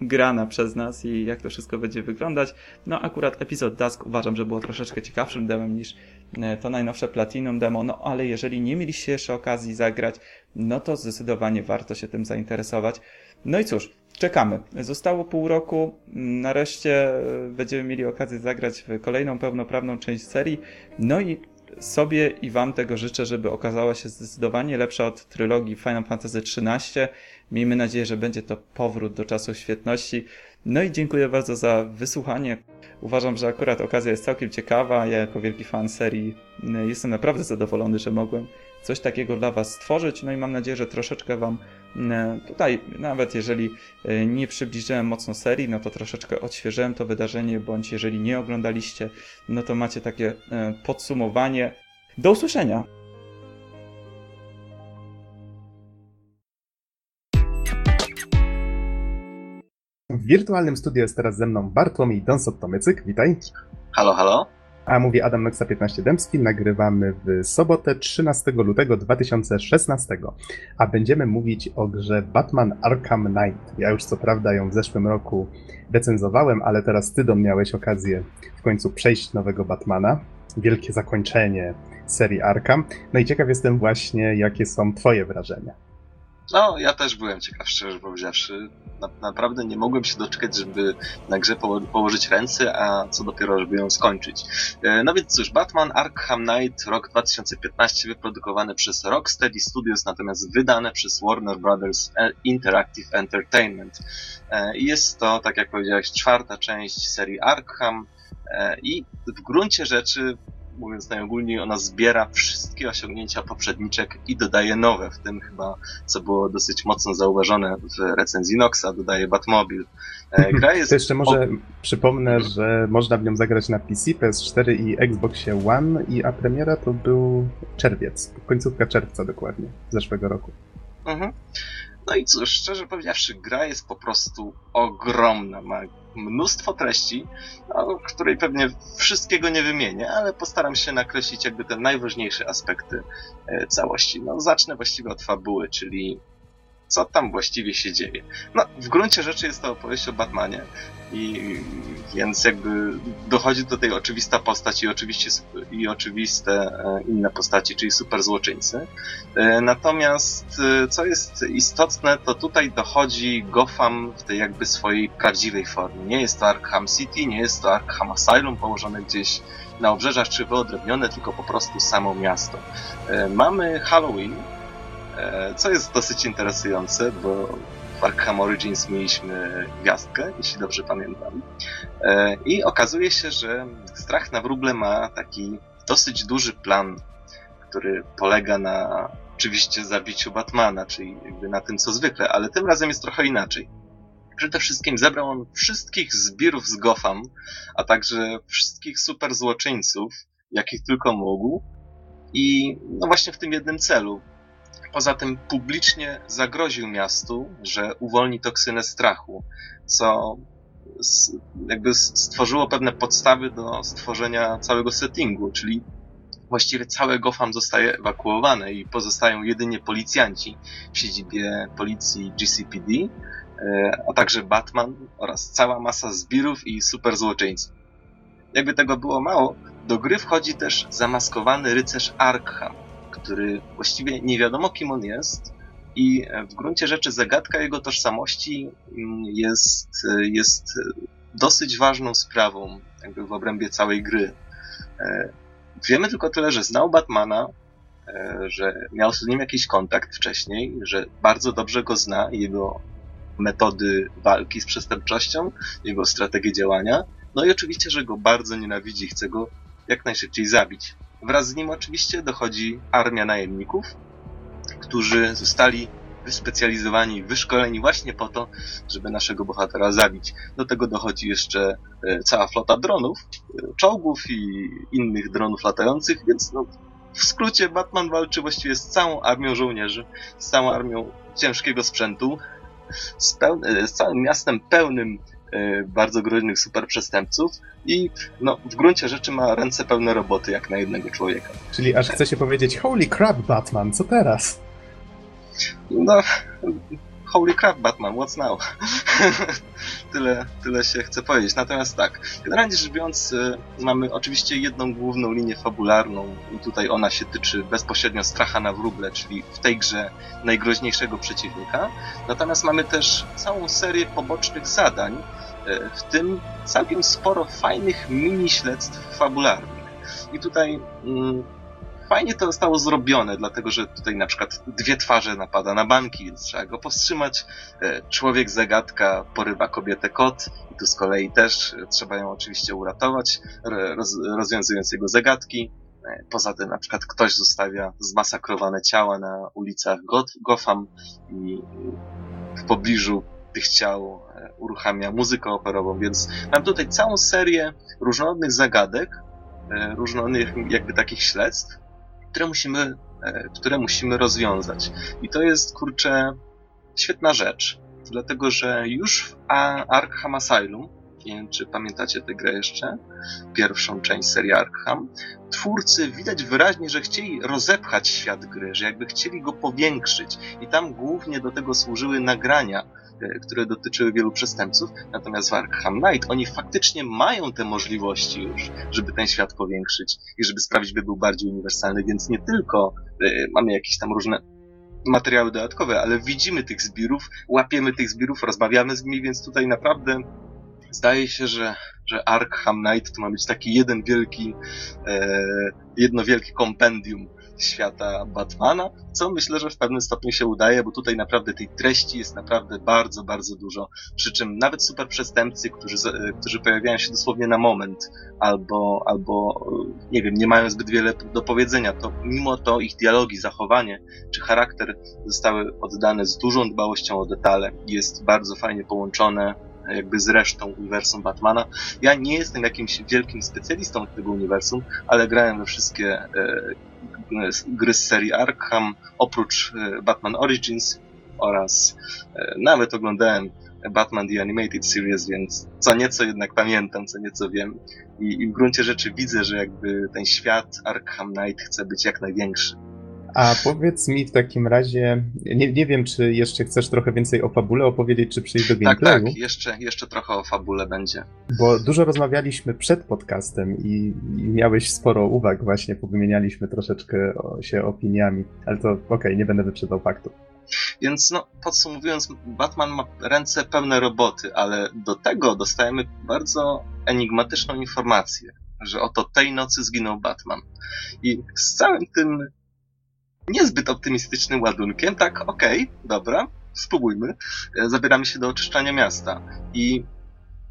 grana przez nas i jak to wszystko będzie wyglądać. No akurat epizod Dusk uważam, że było troszeczkę ciekawszym demem niż e, to najnowsze Platinum demo, no ale jeżeli nie mieliście jeszcze okazji zagrać, no to zdecydowanie warto się tym zainteresować. No i cóż, czekamy. Zostało pół roku, nareszcie będziemy mieli okazję zagrać w kolejną pełnoprawną część serii, no i sobie i Wam tego życzę, żeby okazała się zdecydowanie lepsza od trylogii Final Fantasy XIII. Miejmy nadzieję, że będzie to powrót do czasów świetności. No i dziękuję bardzo za wysłuchanie. Uważam, że akurat okazja jest całkiem ciekawa. Ja jako wielki fan serii y, jestem naprawdę zadowolony, że mogłem coś takiego dla Was stworzyć. No i mam nadzieję, że troszeczkę Wam y, tutaj, nawet jeżeli y, nie przybliżyłem mocno serii, no to troszeczkę odświeżyłem to wydarzenie, bądź jeżeli nie oglądaliście, no to macie takie podsumowanie. Do usłyszenia! W wirtualnym studiu jest teraz ze mną Bartłomiej Donsot-Tomycyk, witaj. Halo, halo. A mówi Adam Noxa 15 Dębski, nagrywamy w sobotę 13 lutego 2016, a będziemy mówić o grze Batman Arkham Knight. Ja już co prawda ją w zeszłym roku recenzowałem, ale teraz ty Don miałeś okazję w końcu przejść nowego Batmana. Wielkie zakończenie serii Arkham. No i ciekaw jestem właśnie, jakie są twoje wrażenia. No, ja też byłem ciekaw, szczerze powiedziawszy. Na, naprawdę nie mogłem się doczekać, żeby na grze po, położyć ręce, a co dopiero, żeby ją skończyć. E, no więc cóż, Batman Arkham Knight, rok 2015, wyprodukowany przez Rocksteady Studios, natomiast wydane przez Warner Brothers Interactive Entertainment. E, jest to, tak jak powiedziałeś, czwarta część serii Arkham e, i w gruncie rzeczy mówiąc najogólniej, ona zbiera wszystkie osiągnięcia poprzedniczek i dodaje nowe, w tym chyba, co było dosyć mocno zauważone w recenzji Noxa, dodaje Batmobil. E, mhm. gra jest... To jeszcze może przypomnę, mhm. że można w nią zagrać na PC, PS4 i Xboxie One, i a premiera to był czerwiec, końcówka czerwca dokładnie, zeszłego roku. Mhm. No i cóż, szczerze powiedziawszy, gra jest po prostu ogromna. Ma mnóstwo treści, o której pewnie wszystkiego nie wymienię, ale postaram się nakreślić jakby te najważniejsze aspekty e, całości. No, zacznę właściwie od fabuły, czyli co tam właściwie się dzieje. No, w gruncie rzeczy jest to opowieść o Batmanie i więc jakby dochodzi do tej oczywista postać i, oczywiście, i oczywiste e, inne postaci, czyli super złoczyńcy. E, natomiast e, co jest istotne, to tutaj dochodzi Gotham w tej jakby swojej prawdziwej formie. Nie jest to Arkham City, nie jest to Arkham Asylum położone gdzieś na obrzeżach czy wyodrębnione, tylko po prostu samo miasto. Mamy Halloween, co jest dosyć interesujące, bo w Arkham Origins mieliśmy gwiazdkę, jeśli dobrze pamiętam. E, I okazuje się, że Strach na wróble ma taki dosyć duży plan, który polega na oczywiście zabiciu Batmana, czyli jakby na tym co zwykle, ale tym razem jest trochę inaczej. Przede wszystkim zebrał on wszystkich zbirów z Gotham, a także wszystkich super złoczyńców, jakich tylko mógł. I no właśnie w tym jednym celu, Poza tym publicznie zagroził miastu, że uwolni toksynę strachu, co jakby stworzyło pewne podstawy do stworzenia całego settingu, czyli właściwie całe Gotham zostaje ewakuowane i pozostają jedynie policjanci w siedzibie policji GCPD, e, a także Batman oraz cała masa zbirów i super złoczyńców. Jakby tego było mało, do gry wchodzi też zamaskowany rycerz Arkham, który właściwie nie wiadomo kim on jest i w gruncie rzeczy zagadka jego tożsamości mm, jest, jest dosyć ważną sprawą jakby w obrębie całej gry. E, wiemy tylko tyle, że znał Batmana, e, że miał z nim jakiś kontakt wcześniej, że bardzo dobrze go zna, jego metody walki z przestępczością, jego strategię działania, no i oczywiście, że go bardzo nienawidzi, chce go jak najszybciej zabić. Wraz z nim oczywiście dochodzi armia najemników, którzy zostali wyspecjalizowani, wyszkoleni właśnie po to, żeby naszego bohatera zabić. Do tego dochodzi jeszcze e, cała flota dronów, e, czołgów i innych dronów latających, więc no, w skrócie Batman walczy właściwie z całą armią żołnierzy, z całą armią ciężkiego sprzętu, z, e, z całym miastem pełnym bardzo groźnych super przestępców i no, w gruncie rzeczy ma ręce pełne roboty jak na jednego człowieka. Czyli aż chce się powiedzieć, holy crap Batman, co teraz? No, holy crap Batman, what's now? tyle, tyle się chce powiedzieć. Natomiast tak, generalnie rzecz biorąc, y, mamy oczywiście jedną główną linię fabularną i tutaj ona się tyczy bezpośrednio stracha na wróble, czyli w tej grze najgroźniejszego przeciwnika. Natomiast mamy też całą serię pobocznych zadań, y, w tym całkiem sporo fajnych mini-śledztw fabularnych. I tutaj mm, fajnie to zostało zrobione, dlatego że tutaj na przykład dwie twarze napada na banki, więc trzeba go powstrzymać. E, człowiek zagadka porywa kobietę kot i tu z kolei też trzeba ją oczywiście uratować, roz, rozwiązując jego zagadki. E, poza tym na przykład ktoś zostawia zmasakrowane ciała na ulicach Gotham i w pobliżu tych ciał e, uruchamia muzykę operową, więc mam tutaj całą serię różnorodnych zagadek, różnorodnych jakby takich śledztw, które musimy, e, które musimy rozwiązać. I to jest, kurczę, świetna rzecz, dlatego że już w Arkham Asylum, nie wiem czy pamiętacie tę grę jeszcze, pierwszą część serii Arkham, twórcy widać wyraźnie, że chcieli rozepchać świat gry, że jakby chcieli go powiększyć i tam głównie do tego służyły nagrania które dotyczyły wielu przestępców, natomiast w Arkham Knight oni faktycznie mają te możliwości już, żeby ten świat powiększyć i żeby sprawić, by był bardziej uniwersalny, więc nie tylko y, mamy jakieś tam różne materiały dodatkowe, ale widzimy tych zbirów, łapiemy tych zbirów, rozmawiamy z nimi, więc tutaj naprawdę zdaje się, że, że Arkham Knight to ma być taki jeden wielki, e, jedno wielkie kompendium świata Batmana, co myślę, że w pewnym stopniu się udaje, bo tutaj naprawdę tej treści jest naprawdę bardzo, bardzo dużo. Przy czym nawet super przestępcy, którzy, którzy pojawiają się dosłownie na moment, albo, albo nie wiem, nie mają zbyt wiele do powiedzenia, to mimo to ich dialogi, zachowanie czy charakter zostały oddane z dużą dbałością o detale. Jest bardzo fajnie połączone jakby z resztą uniwersum Batmana. Ja nie jestem jakimś wielkim specjalistą tego uniwersum, ale grałem we wszystkie e, gry z serii Arkham, oprócz e, Batman Origins oraz e, nawet oglądałem Batman The Animated Series, więc co nieco jednak pamiętam, co nieco wiem i, i w gruncie rzeczy widzę, że jakby ten świat Arkham Knight chce być jak największy. A powiedz mi w takim razie, nie, nie wiem, czy jeszcze chcesz trochę więcej o fabule opowiedzieć, czy przyjść do gameplayu? Tak, tak, jeszcze, jeszcze trochę o fabule będzie. Bo dużo rozmawialiśmy przed podcastem i, i miałeś sporo uwag właśnie, powymienialiśmy troszeczkę o, się opiniami, ale to okej, okay, nie będę wyprzedzał faktów. Więc no, podsumowując, Batman ma ręce pełne roboty, ale do tego dostajemy bardzo enigmatyczną informację, że oto tej nocy zginął Batman. I z całym tym niezbyt optymistycznym ładunkiem, tak, okej, okay, dobra, spróbujmy. E, zabieramy się do oczyszczania miasta i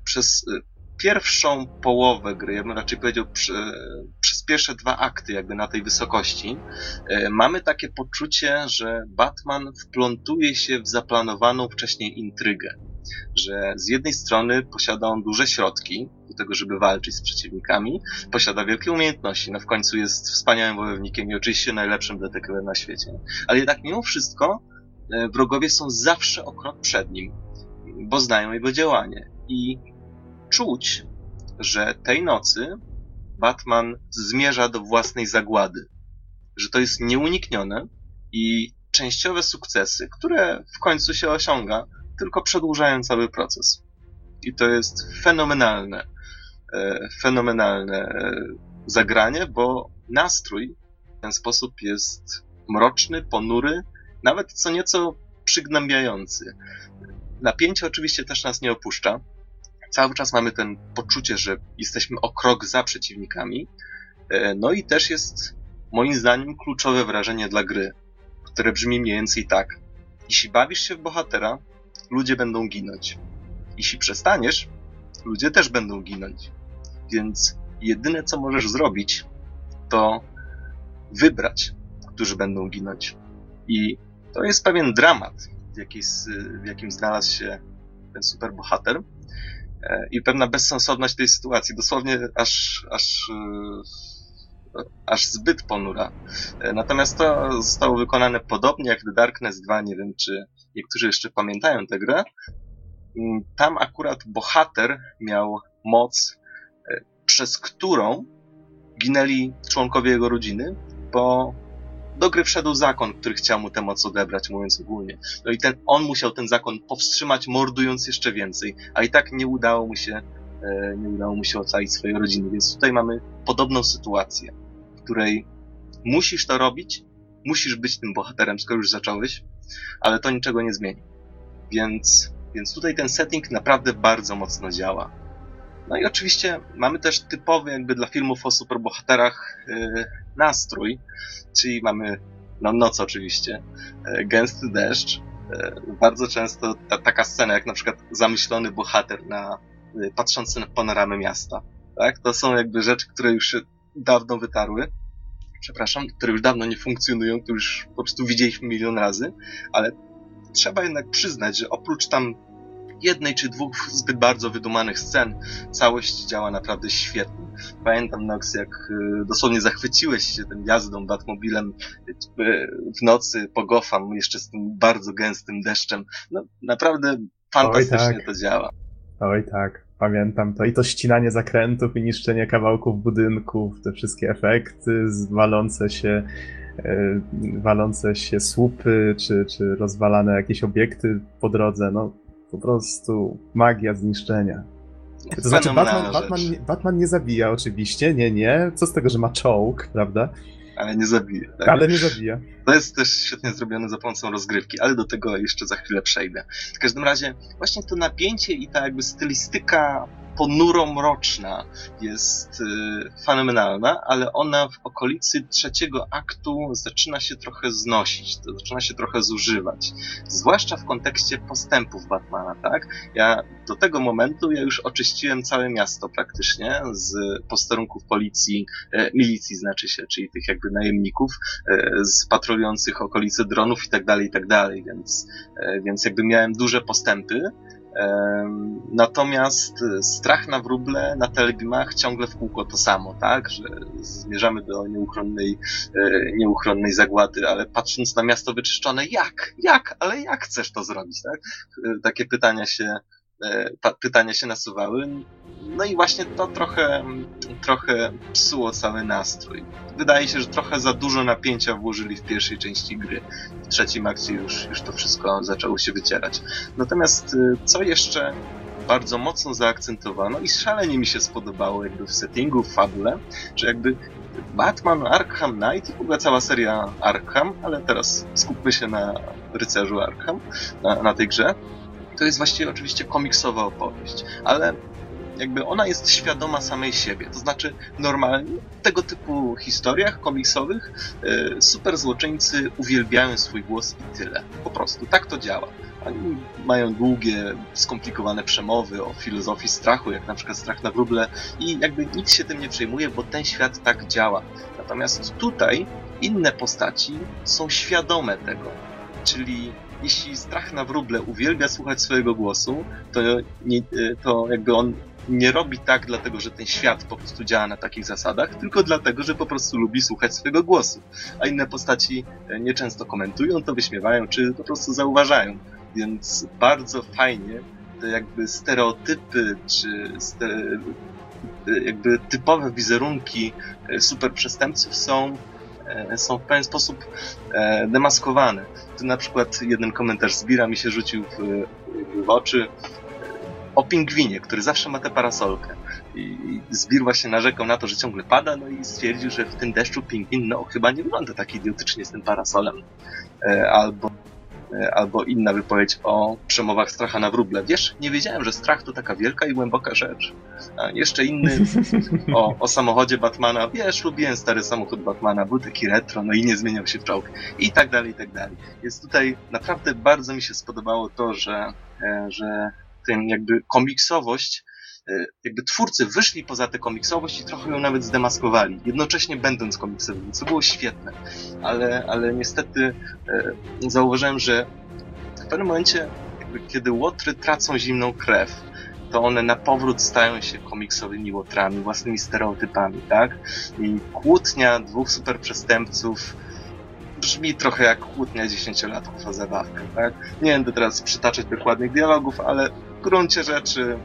przez e, pierwszą połowę gry, ja bym raczej powiedział przy, przez pierwsze dwa akty jakby na tej wysokości, e, mamy takie poczucie, że Batman wplątuje się w zaplanowaną wcześniej intrygę. Że z jednej strony posiada on duże środki do tego, żeby walczyć z przeciwnikami, posiada wielkie umiejętności, no w końcu jest wspaniałym wojownikiem i oczywiście najlepszym detektywem na świecie. Ale jednak mimo wszystko e, wrogowie są zawsze o krok przed nim, bo znają jego działanie. I czuć, że tej nocy Batman zmierza do własnej zagłady. Że to jest nieuniknione i częściowe sukcesy, które w końcu się osiąga, tylko przedłużają cały proces. I to jest fenomenalne, e, fenomenalne e, zagranie, bo nastrój w ten sposób jest mroczny, ponury, nawet co nieco przygnębiający. Napięcie oczywiście też nas nie opuszcza, cały czas mamy ten poczucie, że jesteśmy o krok za przeciwnikami. E, no i też jest moim zdaniem kluczowe wrażenie dla gry, które brzmi mniej więcej tak. Jeśli bawisz się w bohatera, ludzie będą ginąć. Jeśli przestaniesz, ludzie też będą ginąć. Więc jedyne co możesz zrobić, to wybrać, którzy będą ginąć. I to jest pewien dramat, w, jakim znalazł się ten superbohater, E, i pewna bezsensowność tej sytuacji, dosłownie aż, aż, e, aż zbyt ponura. E, natomiast to zostało wykonane podobnie jak The Darkness 2, nie wiem czy niektórzy jeszcze pamiętają tę grę. mm, tam akurat bohater miał moc, e, przez którą ginęli członkowie jego rodziny, bo do gry wszedł zakon, który chciał mu tę moc odebrać, mówiąc ogólnie. No i ten, on musiał ten zakon powstrzymać, mordując jeszcze więcej, a i tak nie udało mu się, e, nie udało mu się ocalić swojej rodziny. Więc tutaj mamy podobną sytuację, w której musisz to robić, musisz być tym bohaterem, skoro już zacząłeś, ale to niczego nie zmieni. Więc, więc tutaj ten setting naprawdę bardzo mocno działa. No i oczywiście mamy też typowy jakby dla filmów o superbohaterach yy, nastrój, czyli mamy no, noc oczywiście, yy, gęsty deszcz, yy, bardzo często ta, taka scena jak na przykład zamyślony bohater na yy, patrzący na panoramę miasta. Tak? To są jakby rzeczy, które już dawno wytarły, przepraszam, które już dawno nie funkcjonują, które już po prostu widzieliśmy milion razy, ale trzeba jednak przyznać, że oprócz tam jednej czy dwóch zbyt bardzo wydumanych scen, całość działa naprawdę świetnie. Pamiętam, Nox, jak y, dosłownie zachwyciłeś się tym jazdą Batmobilem y, w nocy po Gotham, jeszcze z tym bardzo gęstym deszczem. No, naprawdę fantastycznie Oj, tak. to działa. Oj tak, pamiętam to. I to ścinanie zakrętów i niszczenie kawałków budynków, te wszystkie efekty, walące się y, walące się słupy, czy, czy rozwalane jakieś obiekty po drodze, no po prostu magia zniszczenia. To znaczy, Batman, Batman, Batman, nie zabija oczywiście, nie, nie. Co z tego, że ma czołg, prawda? Ale nie zabija. Tak? Ale nie zabija. To jest też świetnie zrobione za pomocą rozgrywki, ale do tego jeszcze za chwilę przejdę. W każdym razie, właśnie to napięcie i ta jakby stylistyka ponuro-mroczna jest y, fenomenalna, ale ona w okolicy trzeciego aktu zaczyna się trochę znosić, to zaczyna się trochę zużywać. Zwłaszcza w kontekście postępów Batmana, tak? Ja do tego momentu ja już oczyściłem całe miasto praktycznie z posterunków policji, e, milicji znaczy się, czyli tych jakby najemników, e, z patrolujących okolice dronów i tak dalej, i tak dalej, więc, e, więc jakby miałem duże postępy. Natomiast e, strach na wróble na telebimach ciągle w kółko to samo, tak? Że zmierzamy do nieuchronnej, e, nieuchronnej zagłady, ale patrząc na miasto wyczyszczone, jak? Jak? Ale jak chcesz to zrobić, tak? E, takie pytania się, pytania się nasuwały. No i właśnie to trochę, trochę psuło cały nastrój. Wydaje się, że trochę za dużo napięcia włożyli w pierwszej części gry. W trzecim akcie już, już to wszystko zaczęło się wycierać. Natomiast y, co jeszcze bardzo mocno zaakcentowano i szalenie mi się spodobało jakby w settingu, w fabule, że jakby Batman, Arkham Knight i w ogóle cała seria Arkham, ale teraz skupmy się na rycerzu Arkham, na, na tej grze, to jest właściwie oczywiście komiksowa opowieść, ale jakby ona jest świadoma samej siebie. To znaczy, normalnie w tego typu historiach komiksowych yy, super złoczyńcy uwielbiają swój głos i tyle. Po prostu tak to działa. Oni mają długie, skomplikowane przemowy o filozofii strachu, jak na przykład strach na wróble i jakby nikt się tym nie przejmuje, bo ten świat tak działa. Natomiast tutaj inne postaci są świadome tego. Czyli jeśli strach na wróble uwielbia słuchać swojego głosu, to, nie, to jakby on nie robi tak dlatego, że ten świat po prostu działa na takich zasadach, tylko dlatego, że po prostu lubi słuchać swojego głosu. A inne postaci e, nieczęsto komentują to, wyśmiewają, czy po prostu zauważają. Więc bardzo fajnie te jakby stereotypy, czy ste e, jakby typowe wizerunki e, super przestępców są są w pewien sposób demaskowane. Tu na przykład jeden komentarz zbira mi się rzucił w, w oczy o pingwinie, który zawsze ma tę parasolkę. I Zbir właśnie narzekał na to, że ciągle pada, no i stwierdził, że w tym deszczu pingwin, no chyba nie wygląda tak idiotycznie z tym parasolem. E, albo, e, albo inna wypowiedź o przemowach stracha na wróble. Wiesz, nie wiedziałem, że strach to taka wielka i głęboka rzecz. A jeszcze inny o, o samochodzie Batmana. Wiesz, lubiłem stary samochód Batmana, był taki retro, no i nie zmieniał się w czołg. I tak dalej, i tak dalej. Jest tutaj naprawdę bardzo mi się spodobało to, że, e, że tym jakby komiksowość, e, jakby twórcy wyszli poza tę komiksowość i trochę ją nawet zdemaskowali, jednocześnie będąc komiksowymi, co było świetne. Ale, ale niestety e, zauważyłem, że w pewnym momencie, jakby, kiedy łotry tracą zimną krew, to one na powrót stają się komiksowymi łotrami, własnymi stereotypami, tak? I kłótnia dwóch superprzestępców brzmi trochę jak kłótnia dziesięciolatków o zabawkę, tak? Nie będę teraz przytaczać dokładnych dialogów, ale w gruncie rzeczy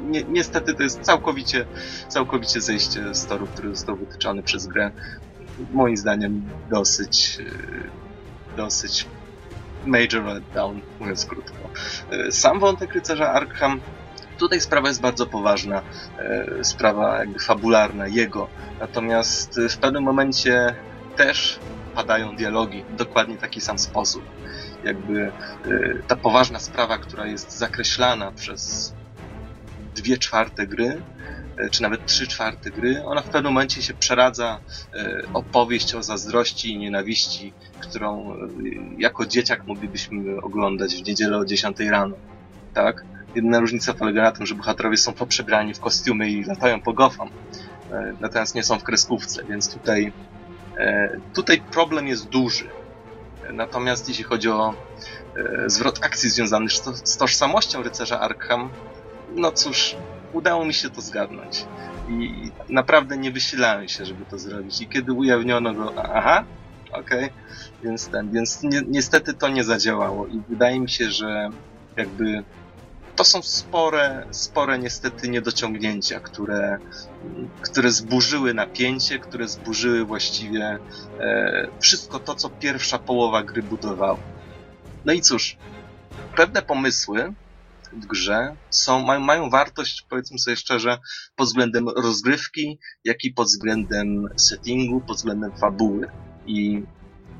ni niestety to jest całkowicie, całkowicie zejście z toru, który został wytyczony przez grę. Moim zdaniem dosyć, e, dosyć major letdown, mówiąc krótko. E, sam wątek rycerza Arkham tutaj sprawa jest bardzo poważna, e, sprawa jakby fabularna jego. Natomiast w pewnym momencie też padają dialogi w dokładnie taki sam sposób. Jakby ta poważna sprawa, która jest zakreślana przez dwie czwarte gry, e, czy nawet trzy czwarte gry, ona w pewnym momencie się przeradza e, opowieść o zazdrości i nienawiści, którą e, jako dzieciak moglibyśmy oglądać w niedzielę o 10 rano. Tak? Jedyna różnica polega na tym, że bohaterowie są poprzebrani w kostiumy i latają po gofam. Natomiast nie są w kreskówce, więc tutaj, tutaj problem jest duży. Natomiast jeśli chodzi o zwrot akcji związany z tożsamością rycerza Arkham, no cóż, udało mi się to zgadnąć. I naprawdę nie wysilałem się, żeby to zrobić. I kiedy ujawniono go, aha, okej, okay, więc ten, więc ni niestety to nie zadziałało. I wydaje mi się, że jakby to są spore, spore niestety niedociągnięcia, które, które zburzyły napięcie, które zburzyły właściwie e, wszystko to, co pierwsza połowa gry budowała. No i cóż, pewne pomysły grze są, mają, mają wartość, powiedzmy sobie szczerze, pod względem rozgrywki, jak i pod względem settingu, pod względem fabuły. I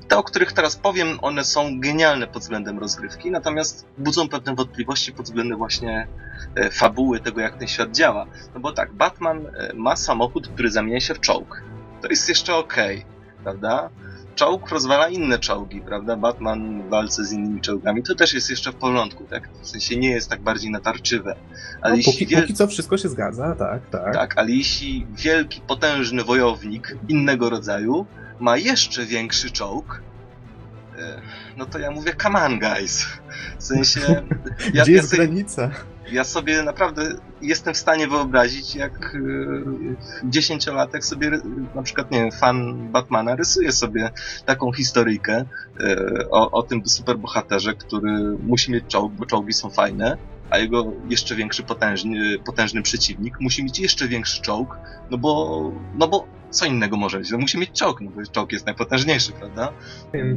te, o których teraz powiem, one są genialne pod względem rozgrywki, natomiast budzą pewne wątpliwości pod względem właśnie e, fabuły, tego jak ten świat działa. No bo tak, Batman e, ma samochód, który zamienia się w czołg. To jest jeszcze okej, okay, prawda? Czołg rozwala inne czołgi, prawda? Batman w walce z innymi czołgami, to też jest jeszcze w porządku, tak? W sensie nie jest tak bardziej natarczywe. Ale no, póki, wiel... póki co wszystko się zgadza, tak, tak. Tak, ale jeśli wielki, potężny wojownik innego rodzaju ma jeszcze większy czołg, e, no to ja mówię, come on guys. W sensie... Ja, Gdzie jest ja sobie, granica? Ja sobie naprawdę jestem w stanie wyobrazić, jak y, dziesięciolatek sobie, na przykład, nie wiem, fan Batmana rysuje sobie taką historyjkę y, o, o tym superbohaterze, który musi mieć czołg, bo czołgi są fajne, a jego jeszcze większy potężny, potężny przeciwnik musi mieć jeszcze większy czołg, no bo, no bo co innego może mieć? No musi mieć czołg, no bo czołg jest najpotężniejszy, prawda?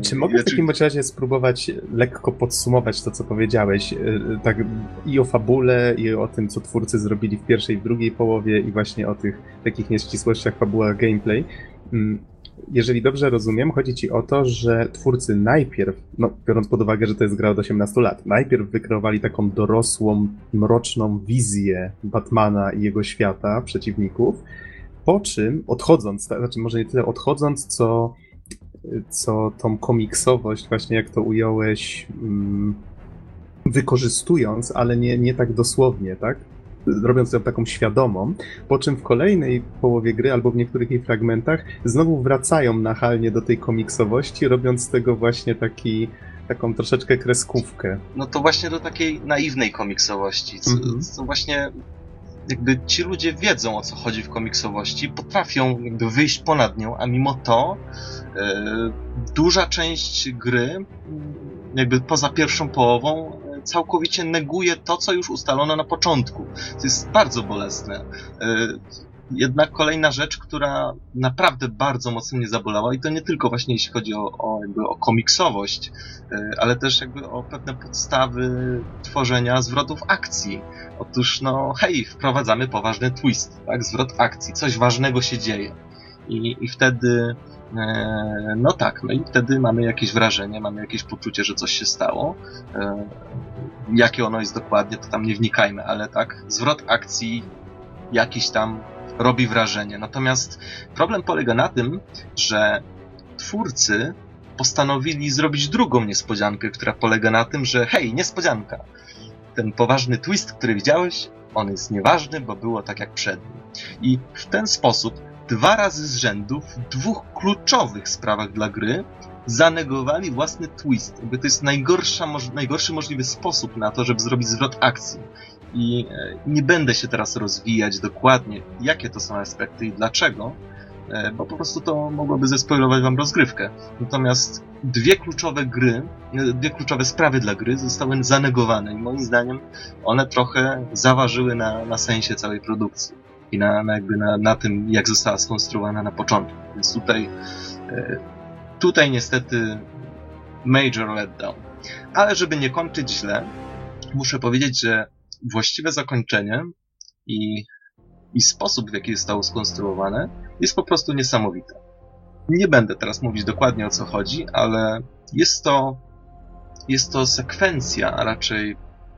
Czy mogę w takim razie spróbować lekko podsumować to, co powiedziałeś, y, tak i o fabule, i o tym, co twórcy zrobili w pierwszej i w drugiej połowie, i właśnie o tych takich nieścisłościach fabuła gameplay. Mm, jeżeli dobrze rozumiem, chodzi ci o to, że twórcy najpierw, no biorąc pod uwagę, że to jest gra od 18 lat, najpierw wykreowali taką dorosłą, mroczną wizję Batmana i jego świata, przeciwników, po czym odchodząc, znaczy może nie tyle odchodząc, co, co tą komiksowość, właśnie jak to ująłeś, mm, wykorzystując, ale nie, nie tak dosłownie, tak? robiąc ją taką świadomą, po czym w kolejnej połowie gry albo w niektórych jej fragmentach znowu wracają nachalnie do tej komiksowości, robiąc z tego właśnie taki taką troszeczkę kreskówkę. No to właśnie do takiej naiwnej komiksowości, co, mm -hmm. co właśnie jakby ci ludzie wiedzą o co chodzi w komiksowości, potrafią jakby wyjść ponad nią, a mimo to e, duża część gry, jakby poza pierwszą połową, całkowicie neguje to, co już ustalono na początku. To jest bardzo bolesne. E, jednak kolejna rzecz, która naprawdę bardzo mocno mnie zabolała i to nie tylko właśnie jeśli chodzi o, o, jakby o komiksowość, e, ale też jakby o pewne podstawy tworzenia zwrotów akcji. Otóż no hej, wprowadzamy poważny twist, tak? Zwrot akcji, coś ważnego się dzieje. I, i wtedy e, no tak, no i wtedy mamy jakieś wrażenie, mamy jakieś poczucie, że coś się stało. Jakie ono jest dokładnie, to tam nie wnikajmy, ale tak, zwrot akcji jakiś tam robi wrażenie. Natomiast problem polega na tym, że twórcy postanowili zrobić drugą niespodziankę, która polega na tym, że hej, niespodzianka. Ten poważny twist, który widziałeś, on jest nieważny, bo było tak jak przed nim. I w ten sposób dwa razy z rzędu w dwóch kluczowych sprawach dla gry zanegowali własny twist. Jakby to jest najgorsza, najgorszy możliwy sposób na to, żeby zrobić zwrot akcji. I e, nie będę się teraz rozwijać dokładnie, jakie to są aspekty i dlaczego. e, bo po prostu to mogłoby zespoilować wam rozgrywkę. Natomiast dwie kluczowe gry, e, dwie kluczowe sprawy dla gry zostały zanegowane i moim zdaniem one trochę zaważyły na, na sensie całej produkcji i na, na jakby na, na tym, jak została skonstruowana na początku. Więc tutaj, tutaj niestety major letdown. Ale żeby nie kończyć źle, muszę powiedzieć, że właściwe zakończenie i, i sposób, w jaki zostało skonstruowane, jest po prostu niesamowite. Nie będę teraz mówić dokładnie o co chodzi, ale jest to, jest to sekwencja, a raczej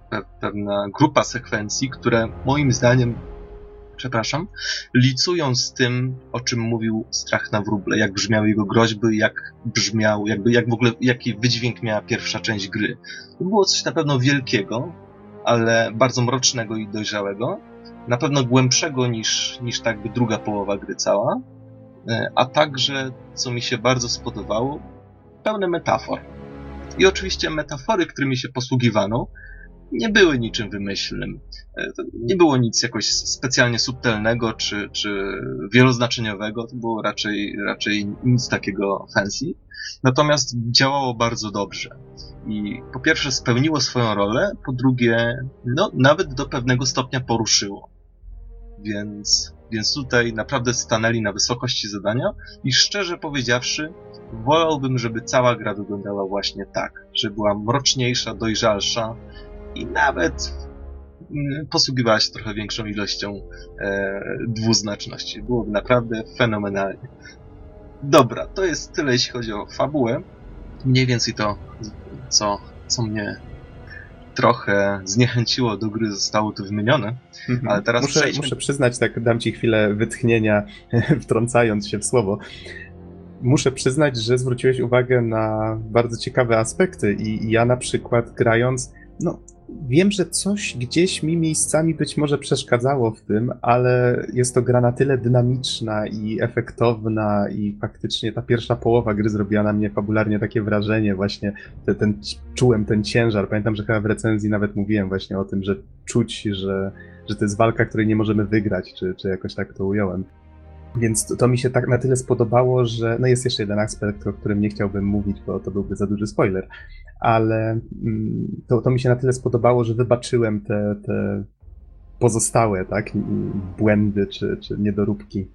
pe pewna grupa sekwencji, które moim zdaniem przepraszam, licują z tym, o czym mówił Strach na wróble, jak brzmiały jego groźby, jak brzmiał, jakby, jak w ogóle, jaki wydźwięk miała pierwsza część gry. To było coś na pewno wielkiego, ale bardzo mrocznego i dojrzałego, na pewno głębszego niż, niż tak druga połowa gry cała, e, a także, co mi się bardzo spodobało, pełne metafor. I oczywiście metafory, którymi się posługiwano, nie były niczym wymyślnym. E, nie było nic jakoś specjalnie subtelnego czy, czy wieloznaczeniowego, to było raczej, raczej nic takiego fancy. Natomiast działało bardzo dobrze. I po pierwsze spełniło swoją rolę, po drugie, no, nawet do pewnego stopnia poruszyło. Więc, więc tutaj naprawdę stanęli na wysokości zadania i szczerze powiedziawszy, wolałbym, żeby cała gra wyglądała właśnie tak, żeby była mroczniejsza, dojrzalsza, i nawet mm, posługiwała się trochę większą ilością e, dwuznaczności. Byłoby naprawdę fenomenalnie. Dobra, to jest tyle jeśli chodzi o fabułę. Mniej więcej to, co, co mnie trochę zniechęciło do gry, zostało tu wymienione. Mhm. Ale teraz muszę, przejdźmy... muszę przyznać, tak dam ci chwilę wytchnienia, wtrącając się w słowo. Muszę przyznać, że zwróciłeś uwagę na bardzo ciekawe aspekty i ja na przykład grając, no Wiem, że coś gdzieś mi miejscami być może przeszkadzało w tym, ale jest to gra na tyle dynamiczna i efektowna i faktycznie ta pierwsza połowa gry zrobiła na mnie fabularnie takie wrażenie właśnie, te, ten, czułem ten ciężar. Pamiętam, że chyba w recenzji nawet mówiłem właśnie o tym, że czuć, że, że to jest walka, której nie możemy wygrać, czy, czy jakoś tak to ująłem. Więc to, to, mi się tak na tyle spodobało, że. No jest jeszcze jeden aspekt, o którym nie chciałbym mówić, bo to byłby za duży spoiler, ale mm, to, to mi się na tyle spodobało, że wybaczyłem te, te pozostałe, tak, błędy czy, czy niedoróbki.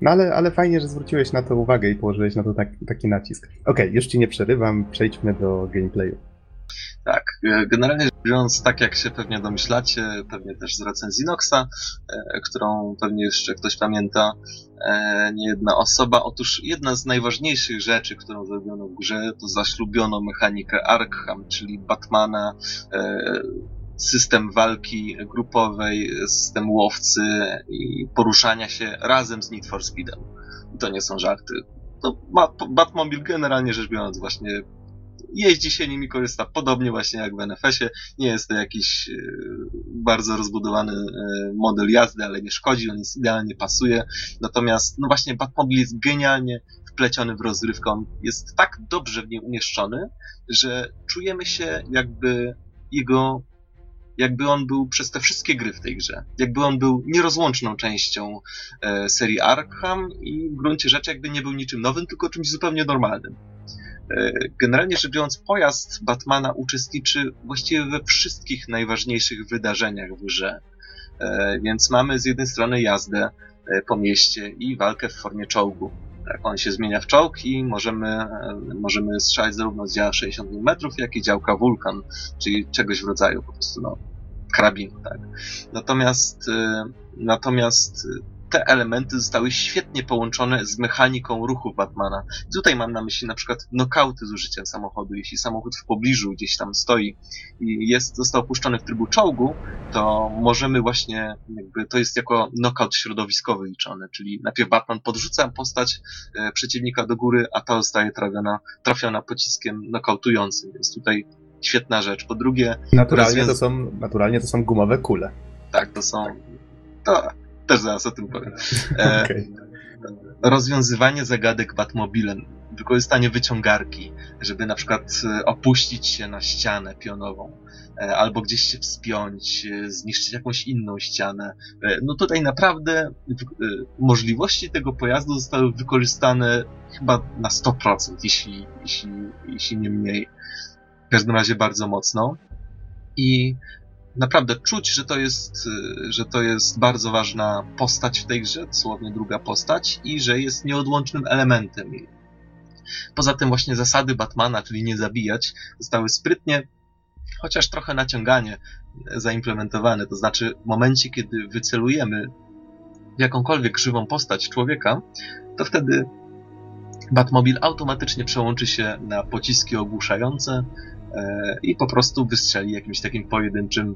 No ale, ale fajnie, że zwróciłeś na to uwagę i położyłeś na to tak, taki nacisk. Okej, okay, już ci nie przerywam, przejdźmy do gameplayu. Tak, e, generalnie rzecz biorąc, tak jak się pewnie domyślacie, pewnie też z recenzji Noxa, e, którą pewnie jeszcze ktoś pamięta, e, nie jedna osoba. Otóż jedna z najważniejszych rzeczy, którą zrobiono w grze, to zaślubiono mechanikę Arkham, czyli Batmana, system walki grupowej, system łowcy i poruszania się razem z Need for Speedem. To nie są żarty. To Batmobile generalnie rzecz biorąc właśnie jeździ się nimi, korzysta podobnie właśnie jak w NFS-ie. Nie jest to jakiś e, bardzo rozbudowany e, model jazdy, ale nie szkodzi, on jest idealnie pasuje. Natomiast, no właśnie, Batmobile jest genialnie wpleciony w rozrywkę. On jest tak dobrze w niej umieszczony, że czujemy się jakby jego jakby on był przez te wszystkie gry w tej grze. Jakby on był nierozłączną częścią e, serii Arkham i w gruncie rzeczy jakby nie był niczym nowym, tylko czymś zupełnie normalnym. E, generalnie rzecz biorąc, pojazd Batmana uczestniczy właściwie we wszystkich najważniejszych wydarzeniach w grze. E, więc mamy z jednej strony jazdę e, po mieście i walkę w formie czołgu. Tak, on się zmienia w czołg i możemy, możemy strzelać zarówno z działa 60 mm, jak i działka Vulkan, czyli czegoś w rodzaju po prostu no, karabinu. Tak. Natomiast, natomiast te elementy zostały świetnie połączone z mechaniką ruchu Batmana. Tutaj mam na myśli na przykład nokauty z użyciem samochodu. Jeśli samochód w pobliżu gdzieś tam stoi i jest, został opuszczony w trybu czołgu, to możemy właśnie, jakby to jest jako nokaut środowiskowy liczony, czyli najpierw Batman podrzuca postać e, przeciwnika do góry, a ta zostaje trafiona, trafiona pociskiem nokautującym, więc tutaj świetna rzecz. Po drugie... Naturalnie, to, są, naturalnie to są gumowe kule. Tak, to są... To, też zaraz o tym powiem. E, okay. rozwiązywanie zagadek Batmobilem, wykorzystanie wyciągarki, żeby na przykład e, opuścić się na ścianę pionową, e, albo gdzieś się wspiąć, e, zniszczyć jakąś inną ścianę. No tutaj naprawdę możliwości tego pojazdu zostały wykorzystane chyba na 100%, jeśli, jeśli, jeśli nie mniej. W każdym razie bardzo mocno. I naprawdę czuć, że to jest, y, że to jest bardzo ważna postać w tej grze, dosłownie druga postać, i że jest nieodłącznym elementem. Poza tym właśnie zasady Batmana, czyli nie zabijać, zostały sprytnie, chociaż trochę naciąganie zaimplementowane. To znaczy w momencie, kiedy wycelujemy jakąkolwiek żywą postać człowieka, to wtedy Batmobil automatycznie przełączy się na pociski ogłuszające, i po prostu wystrzeli jakimś takim pojedynczym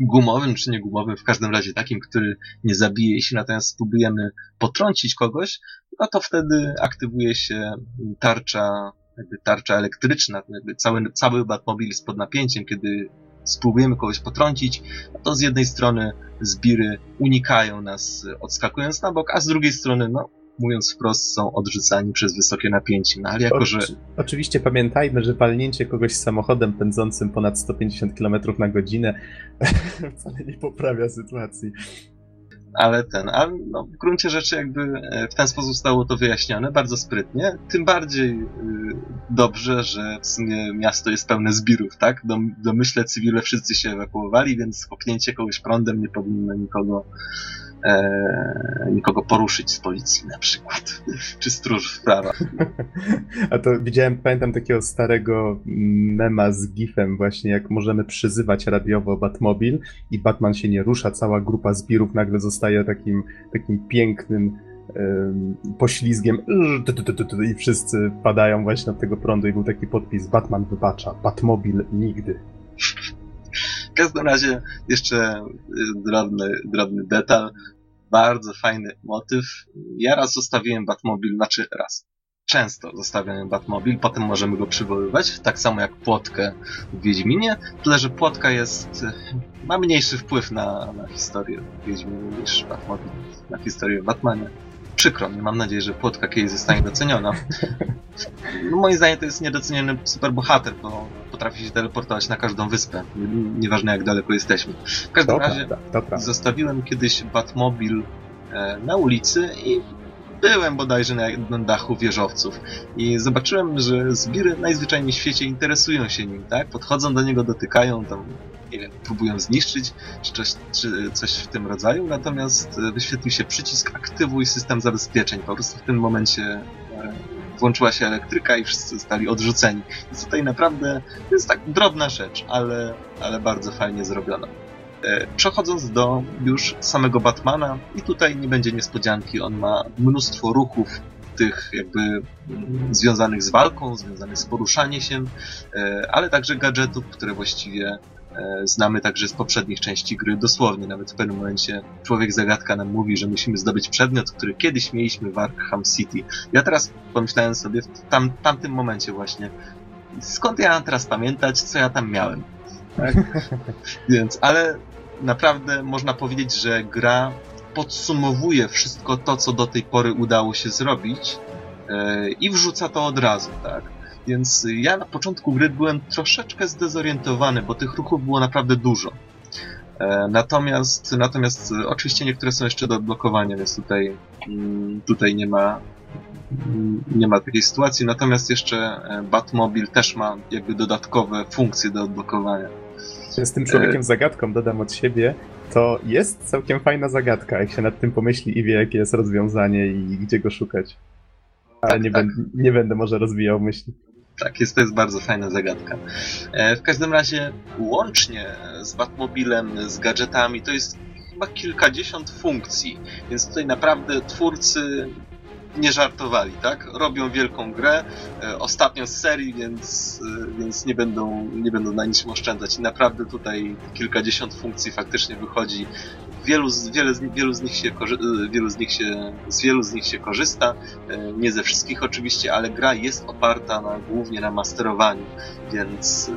gumowym czy nie gumowym, w każdym razie takim, który nie zabije. Jeśli natomiast spróbujemy potrącić kogoś, no to wtedy aktywuje się tarcza, jakby tarcza elektryczna, jakby cały, cały Batmobil jest pod napięciem, kiedy spróbujemy kogoś potrącić, no to z jednej strony zbiry unikają nas odskakując na bok, a z drugiej strony, no, mówiąc wprost, są odrzucani przez wysokie napięcie. No ale jako, że... Oczywiście pamiętajmy, że palnięcie kogoś samochodem pędzącym ponad 150 km na godzinę wcale nie poprawia sytuacji. Ale ten, ale no, w gruncie rzeczy jakby e, w ten sposób zostało to wyjaśnione, bardzo sprytnie. Tym bardziej y, dobrze, że w sumie miasto jest pełne zbirów, tak? Dom, domyśle cywile wszyscy się ewakuowali, więc kopnięcie kogoś prądem nie powinno nikogo e, nikogo poruszyć z policji na przykład, czy stróż prawa. A to widziałem, pamiętam takiego starego mema z gifem właśnie, jak możemy przyzywać radiowo Batmobil i Batman się nie rusza, cała grupa zbirów nagle zostaje takim, takim pięknym poślizgiem i wszyscy padają właśnie od tego prądu i był taki podpis Batman wybacza, Batmobil nigdy. W każdym razie jeszcze y, drobny, drobny detal. Bardzo fajny motyw. Ja raz zostawiłem Batmobil, znaczy raz. Często zostawiałem Batmobil, potem możemy go przywoływać, tak samo jak Płotkę w Wiedźminie, tyle że Płotka jest, y, ma mniejszy wpływ na, na historię Wiedźminy niż Batmobil na historię Batmania przykro mi. Mam nadzieję, że płotka kiedyś zostanie doceniona. No, moim zdaniem to jest niedoceniony superbohater, bo potrafi się teleportować na każdą wyspę. Nieważne jak daleko jesteśmy. W każdym to razie prawda, zostawiłem kiedyś Batmobil e, na ulicy i byłem bodajże na jednym dachu wieżowców i zobaczyłem, że zbiry najzwyczajniej w świecie interesują się nim, tak? Podchodzą do niego, dotykają, tam nie wiem, próbują zniszczyć, czy coś, czy coś w tym rodzaju, natomiast e, wyświetlił się przycisk aktywuj system zabezpieczeń. Po prostu w tym momencie e, włączyła się elektryka i wszyscy zostali odrzuceni. Więc tutaj naprawdę to jest tak drobna rzecz, ale, ale bardzo fajnie zrobiona. E, przechodząc do już samego Batmana, i tutaj nie będzie niespodzianki, on ma mnóstwo ruchów, tych jakby związanych z walką, związanych z poruszaniem się, ale także gadżetów, które właściwie znamy także z poprzednich części gry. Dosłownie, nawet w pewnym momencie człowiek zagadka nam mówi, że musimy zdobyć przedmiot, który kiedyś mieliśmy w Arkham City. Ja teraz pomyślałem sobie w tam, tamtym momencie właśnie, skąd ja mam teraz pamiętać, co ja tam miałem. Tak? Więc, ale naprawdę można powiedzieć, że gra podsumowuje wszystko to, co do tej pory udało się zrobić yy, i wrzuca to od razu, tak? Więc ja na początku gry byłem troszeczkę zdezorientowany, bo tych ruchów było naprawdę dużo. E, natomiast, natomiast oczywiście niektóre są jeszcze do odblokowania, więc tutaj, mm, tutaj nie ma nie ma takiej sytuacji, natomiast jeszcze e, Batmobil też ma jakby dodatkowe funkcje do odblokowania. Z tym człowiekiem e... zagadką dodam od siebie, to jest całkiem fajna zagadka, jak się nad tym pomyśli i wie, jakie jest rozwiązanie i gdzie go szukać. Ale tak, nie, tak. Będę, nie będę może rozwijał myśli. Tak, jest, to jest bardzo fajna zagadka. E, w każdym razie łącznie z Batmobilem, z gadżetami, to jest chyba kilkadziesiąt funkcji, więc tutaj naprawdę twórcy nie żartowali, tak? Robią wielką grę, e, ostatnią z serii, więc, e, więc nie, będą, nie będą na niczym oszczędzać. I naprawdę tutaj kilkadziesiąt funkcji faktycznie wychodzi wielu wiele z, wielu z nich się wielu z nich się, z wielu z nich się korzysta, e, nie ze wszystkich oczywiście, ale gra jest oparta na, głównie na masterowaniu, więc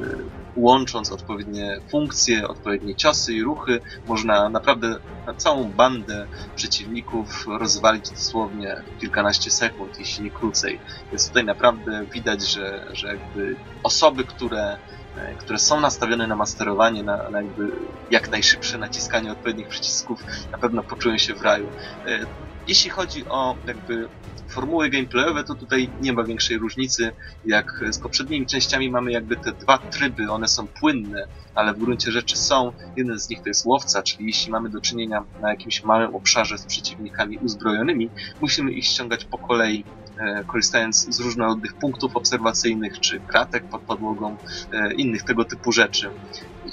łącząc odpowiednie funkcje, odpowiednie ciosy i ruchy, można naprawdę na całą bandę przeciwników rozwalić dosłownie kilkanaście sekund, jeśli nie krócej. Więc tutaj naprawdę widać, że, że jakby osoby, które E, które są nastawione na masterowanie, na, na jakby jak najszybsze naciskanie odpowiednich przycisków, na pewno poczują się w raju. Jeśli chodzi o jakby formuły gameplayowe, to tutaj nie ma większej różnicy. Jak z poprzednimi częściami mamy jakby te dwa tryby, one są płynne, ale w gruncie rzeczy są. Jeden z nich to jest łowca, czyli jeśli mamy do czynienia na jakimś małym obszarze z przeciwnikami uzbrojonymi, musimy ich ściągać po kolei E, korzystając z różnorodnych punktów obserwacyjnych, czy kratek pod podłogą, e, innych tego typu rzeczy.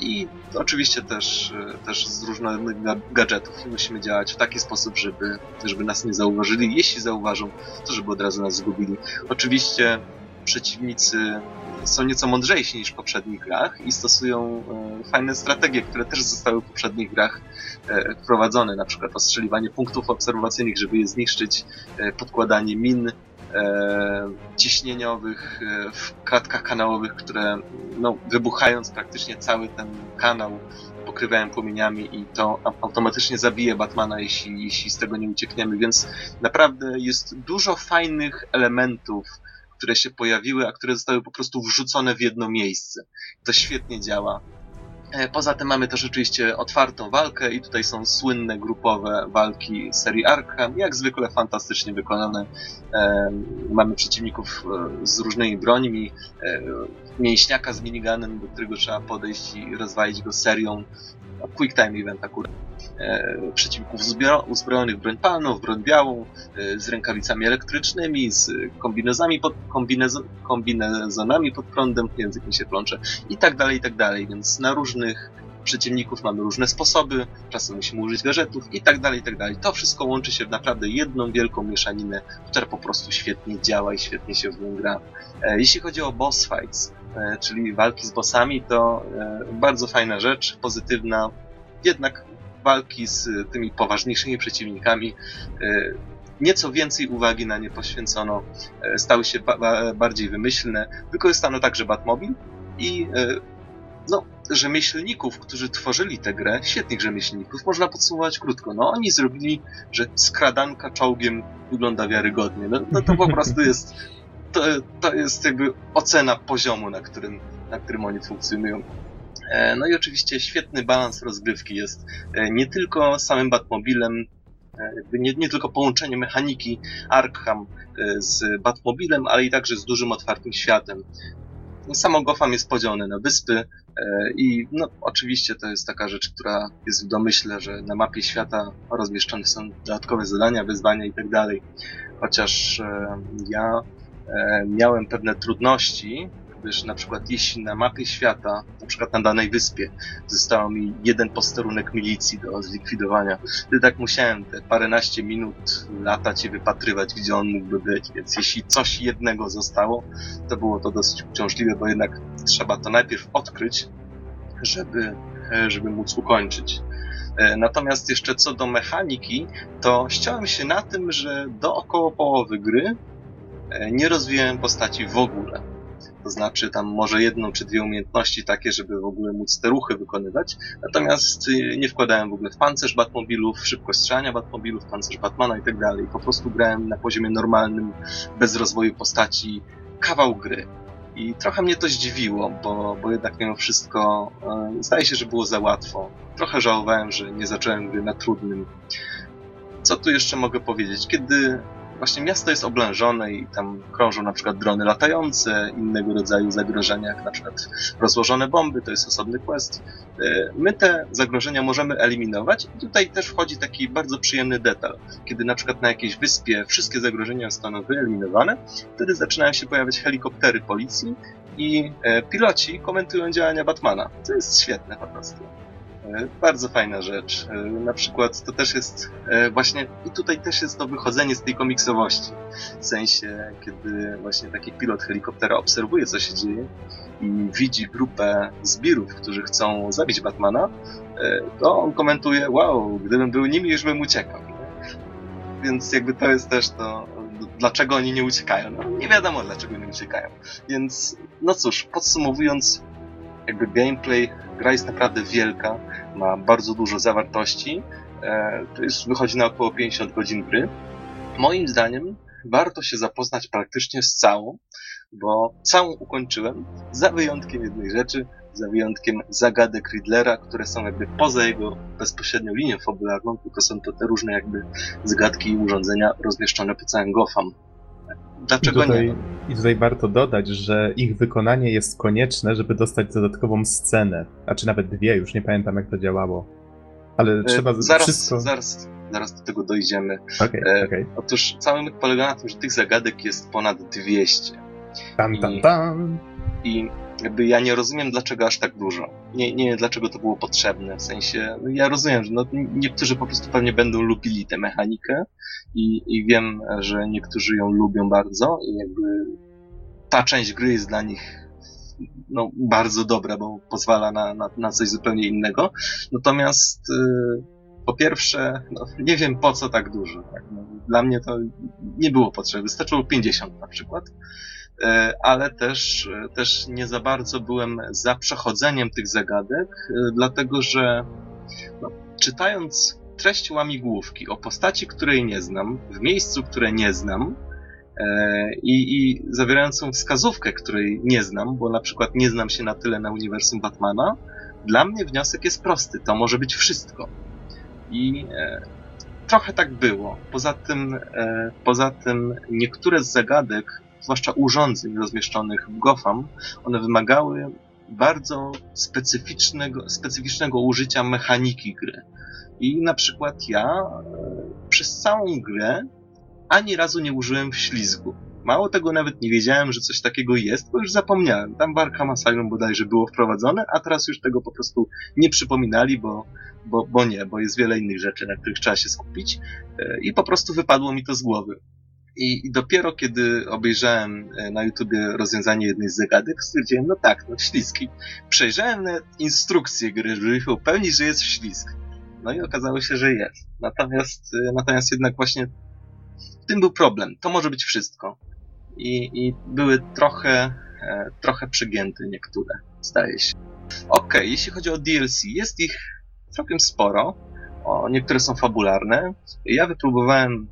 I oczywiście też, e, też z różnorodnych gadżetów. I musimy działać w taki sposób, żeby, żeby nas nie zauważyli. Jeśli zauważą, to żeby od razu nas zgubili. Oczywiście przeciwnicy są nieco mądrzejsi niż w poprzednich grach i stosują fajne strategie, które też zostały w poprzednich grach wprowadzone, na przykład ostrzeliwanie punktów obserwacyjnych, żeby je zniszczyć, podkładanie min, e, ciśnieniowych e, w kratkach kanałowych, które no, wybuchając praktycznie cały ten kanał pokrywają płomieniami i to automatycznie zabije Batmana, jeśli, jeśli z tego nie uciekniemy, więc naprawdę jest dużo fajnych elementów, które się pojawiły, a które zostały po prostu wrzucone w jedno miejsce. To świetnie działa. E, poza tym mamy też oczywiście otwartą walkę i tutaj są słynne grupowe walki serii Arkham, jak zwykle fantastycznie wykonane. E, mamy przeciwników e, z różnymi brońmi, mięśniaka z miniganem, do którego trzeba podejść i rozwalić go serią. Quick time event akurat. E, przeciwników uzbrojonych w broń palną, w broń białą, e, z rękawicami elektrycznymi, z kombinezami pod, kombinez, kombinezonami pod prądem, język mi się plącze i tak dalej, i tak dalej. Więc na różnych przeciwników mamy różne sposoby, czasem musimy użyć gadżetów i tak dalej, i tak dalej. To wszystko łączy się w naprawdę jedną wielką mieszaninę, która po prostu świetnie działa i świetnie się w nią gra. E, jeśli chodzi o boss fights, czyli walki z bossami, to bardzo fajna rzecz, pozytywna, jednak walki z tymi poważniejszymi przeciwnikami e, nieco więcej uwagi na nie poświęcono, e, stały się ba bardziej wymyślne. Wykorzystano także Batmobil i e, no, rzemieślników, którzy tworzyli tę grę, świetnych rzemieślników, można podsumować krótko. No, oni zrobili, że skradanka czołgiem wygląda wiarygodnie. No, no to po prostu jest, to, to jest jakby ocena poziomu, na którym, na którym oni funkcjonują. E, no i oczywiście świetny balans rozgrywki jest e, nie tylko samym Batmobilem, e, nie, nie tylko połączenie mechaniki Arkham z Batmobilem, ale i także z dużym otwartym światem. Samo Gotham jest podzielone na wyspy i no, oczywiście to jest taka rzecz, która jest w domyśle, że na mapie świata rozmieszczone są dodatkowe zadania, wyzwania i tak. Chociaż ja miałem pewne trudności gdyż na przykład jeśli na mapie świata, na przykład na danej wyspie, zostało mi jeden posterunek milicji do zlikwidowania, to tak musiałem te paręnaście minut latać i wypatrywać, gdzie on mógłby być, więc jeśli coś jednego zostało, to było to dosyć uciążliwe, bo jednak trzeba to najpierw odkryć, żeby, żeby móc ukończyć. E, natomiast jeszcze co do mechaniki, to ściąłem się na tym, że do około połowy gry e, nie rozwijałem postaci w ogóle. To znaczy tam może jedną czy dwie umiejętności takie, żeby w ogóle móc te ruchy wykonywać. Natomiast y, nie wkładałem w ogóle w pancerz Batmobilów, szybkość strzelania Batmobilów, pancerz Batmana i tak dalej. Po prostu grałem na poziomie normalnym, bez rozwoju postaci, kawał gry. I trochę mnie to zdziwiło, bo, bo jednak mimo wszystko e, zdaje się, że było za łatwo. Trochę żałowałem, że nie zacząłem gry na trudnym. Co tu jeszcze mogę powiedzieć? Kiedy właśnie miasto jest oblężone i tam krążą na przykład drony latające, innego rodzaju zagrożenia, jak na przykład rozłożone bomby, to jest osobny quest. E, my te zagrożenia możemy eliminować i tutaj też wchodzi taki bardzo przyjemny detal. Kiedy na przykład na jakiejś wyspie wszystkie zagrożenia zostaną wyeliminowane, wtedy zaczynają się pojawiać helikoptery policji i e, piloci komentują działania Batmana. To jest świetne po prostu. E, bardzo fajna rzecz. E, na przykład to też jest e, właśnie, i tutaj też jest to wychodzenie z tej komiksowości. W sensie, kiedy właśnie taki pilot helikoptera obserwuje, co się dzieje i widzi grupę zbirów, którzy chcą zabić Batmana, to on komentuje, wow, gdybym był nimi, już bym uciekał. Więc jakby to jest też to, dlaczego oni nie uciekają. No, nie wiadomo, dlaczego nie uciekają. Więc, no cóż, podsumowując, jakby gameplay, gra jest naprawdę wielka, ma bardzo dużo zawartości, e, to jest, wychodzi na około 50 godzin gry. Moim zdaniem warto się zapoznać praktycznie z całą, bo całą ukończyłem, za wyjątkiem jednej rzeczy, za wyjątkiem zagadek Riddlera, które są jakby poza jego bezpośrednią linią fabularną, tylko są to te różne jakby zagadki i urządzenia rozmieszczone po całym Gotham. Dlaczego I tutaj, nie? I tutaj warto dodać, że ich wykonanie jest konieczne, żeby dostać dodatkową scenę. A czy nawet dwie, już nie pamiętam jak to działało. Ale trzeba E, zaraz, wszystko... zaraz, zaraz do tego dojdziemy. Okej, e, okej. Otóż cały myk polega na tym, że tych zagadek jest ponad 200. Tam, tam, tam. I jakby ja nie rozumiem, dlaczego aż tak dużo. Nie, nie wiem, dlaczego to było potrzebne. W sensie, no ja rozumiem, że no, niektórzy po prostu pewnie będą lubili tę mechanikę i, i wiem, że niektórzy ją lubią bardzo i jakby ta część gry jest dla nich no, bardzo dobra, bo pozwala na, na, na coś zupełnie innego. Natomiast y, po pierwsze, no, nie wiem po co tak dużo. Tak? No, dla mnie to nie było potrzeby. Wystarczyło 50 na przykład. E, ale też, e, też nie za bardzo byłem za przechodzeniem tych zagadek, e, dlatego że no, czytając treść łamigłówki o postaci, której nie znam, w miejscu, które nie znam i, i zawierającą wskazówkę, której nie znam, bo na przykład nie znam się na tyle na uniwersum Batmana, dla mnie wniosek jest prosty. To może być wszystko. I e, trochę tak było. Poza tym, e, poza tym niektóre z zagadek zwłaszcza urządzeń rozmieszczonych w Gotham, one wymagały bardzo specyficznego, specyficznego użycia mechaniki gry. I na przykład ja e, przez całą grę ani razu nie użyłem ślizgu. Mało tego, nawet nie wiedziałem, że coś takiego jest, bo już zapomniałem. Tam w Arkham Asylum bodajże było wprowadzone, a teraz już tego po prostu nie przypominali, bo, bo, bo nie, bo jest wiele innych rzeczy, na których trzeba się skupić. E, I po prostu wypadło mi to z głowy. I, dopiero kiedy obejrzałem e, na YouTubie rozwiązanie jednej z zagadek, stwierdziłem, no tak, no śliski. Przejrzałem instrukcję gry, żeby się upewnić, że jest ślisk. No i okazało się, że jest. Natomiast, e, natomiast jednak właśnie w tym był problem. To może być wszystko. I, i były trochę, e, trochę przegięte niektóre, zdaje się. Okay, jeśli chodzi o DLC, jest ich całkiem sporo. O, niektóre są fabularne. Ja wypróbowałem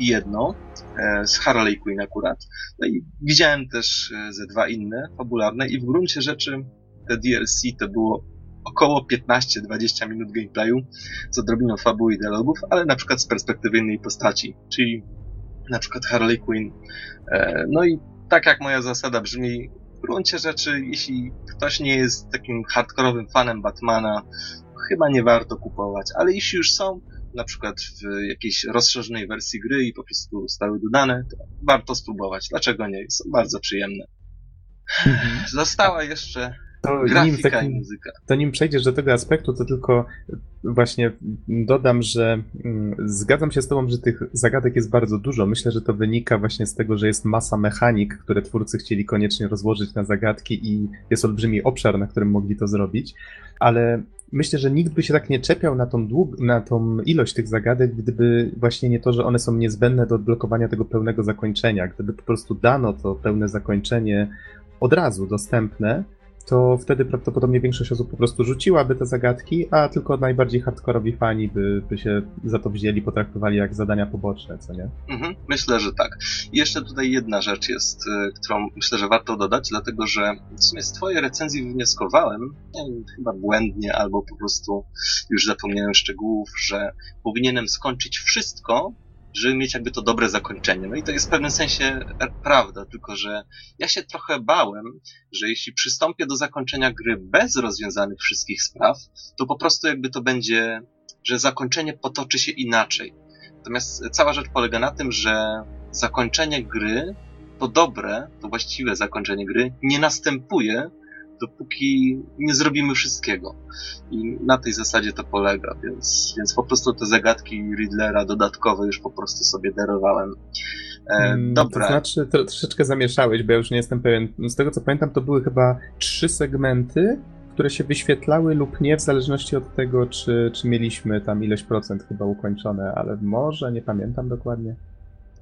jedno, e, z Harley Quinn akurat. No i widziałem też e, ze dwa inne, fabularne i w gruncie rzeczy te DLC to było około 15-20 minut gameplayu z odrobiną fabuły i dialogów, ale na przykład z perspektywy innej postaci, czyli na przykład Harley Quinn. E, no i tak jak moja zasada brzmi, w gruncie rzeczy, jeśli ktoś nie jest takim hardkorowym fanem Batmana, chyba nie warto kupować, ale jeśli już są, na przykład w jakiejś rozszerzonej wersji gry i po prostu stały dodane, to warto spróbować. Dlaczego nie? Są bardzo przyjemne. Mhm. Została jeszcze to grafika i muzyka. To nim przejdziesz do tego aspektu, to tylko właśnie dodam, że mm, zgadzam się z tobą, że tych zagadek jest bardzo dużo. Myślę, że to wynika właśnie z tego, że jest masa mechanik, które twórcy chcieli koniecznie rozłożyć na zagadki i jest olbrzymi obszar, na którym mogli to zrobić, ale myślę, że nikt by się tak nie czepiał na tą, dług, na tą ilość tych zagadek, gdyby właśnie nie to, że one są niezbędne do odblokowania tego pełnego zakończenia. Gdyby po prostu dano to pełne zakończenie od razu dostępne, to wtedy prawdopodobnie większość osób po prostu rzuciłaby te zagadki, a tylko najbardziej hardkorowi fani by, by się za to wzięli, potraktowali jak zadania poboczne, co nie? Mhm, myślę, że tak. I jeszcze tutaj jedna rzecz jest, y, którą myślę, że warto dodać, dlatego że w sumie z twojej recenzji wywnioskowałem, wiem, chyba błędnie, albo po prostu już zapomniałem szczegółów, że powinienem skończyć wszystko, żeby mieć jakby to dobre zakończenie. No i to jest w pewnym sensie prawda, tylko że ja się trochę bałem, że jeśli przystąpię do zakończenia gry bez rozwiązanych wszystkich spraw, to po prostu jakby to będzie, że zakończenie potoczy się inaczej. Natomiast cała rzecz polega na tym, że zakończenie gry, to dobre, to właściwe zakończenie gry, nie następuje dopóki nie zrobimy wszystkiego. I na tej zasadzie to polega, więc, więc po prostu te zagadki Riddlera dodatkowe już po prostu sobie darowałem. E, mm, dobra. To znaczy, to troszeczkę zamieszałeś, bo ja już nie jestem pewien. Z tego co pamiętam, to były chyba trzy segmenty, które się wyświetlały lub nie, w zależności od tego, czy, czy mieliśmy tam ileś procent chyba ukończone, ale może, nie pamiętam dokładnie.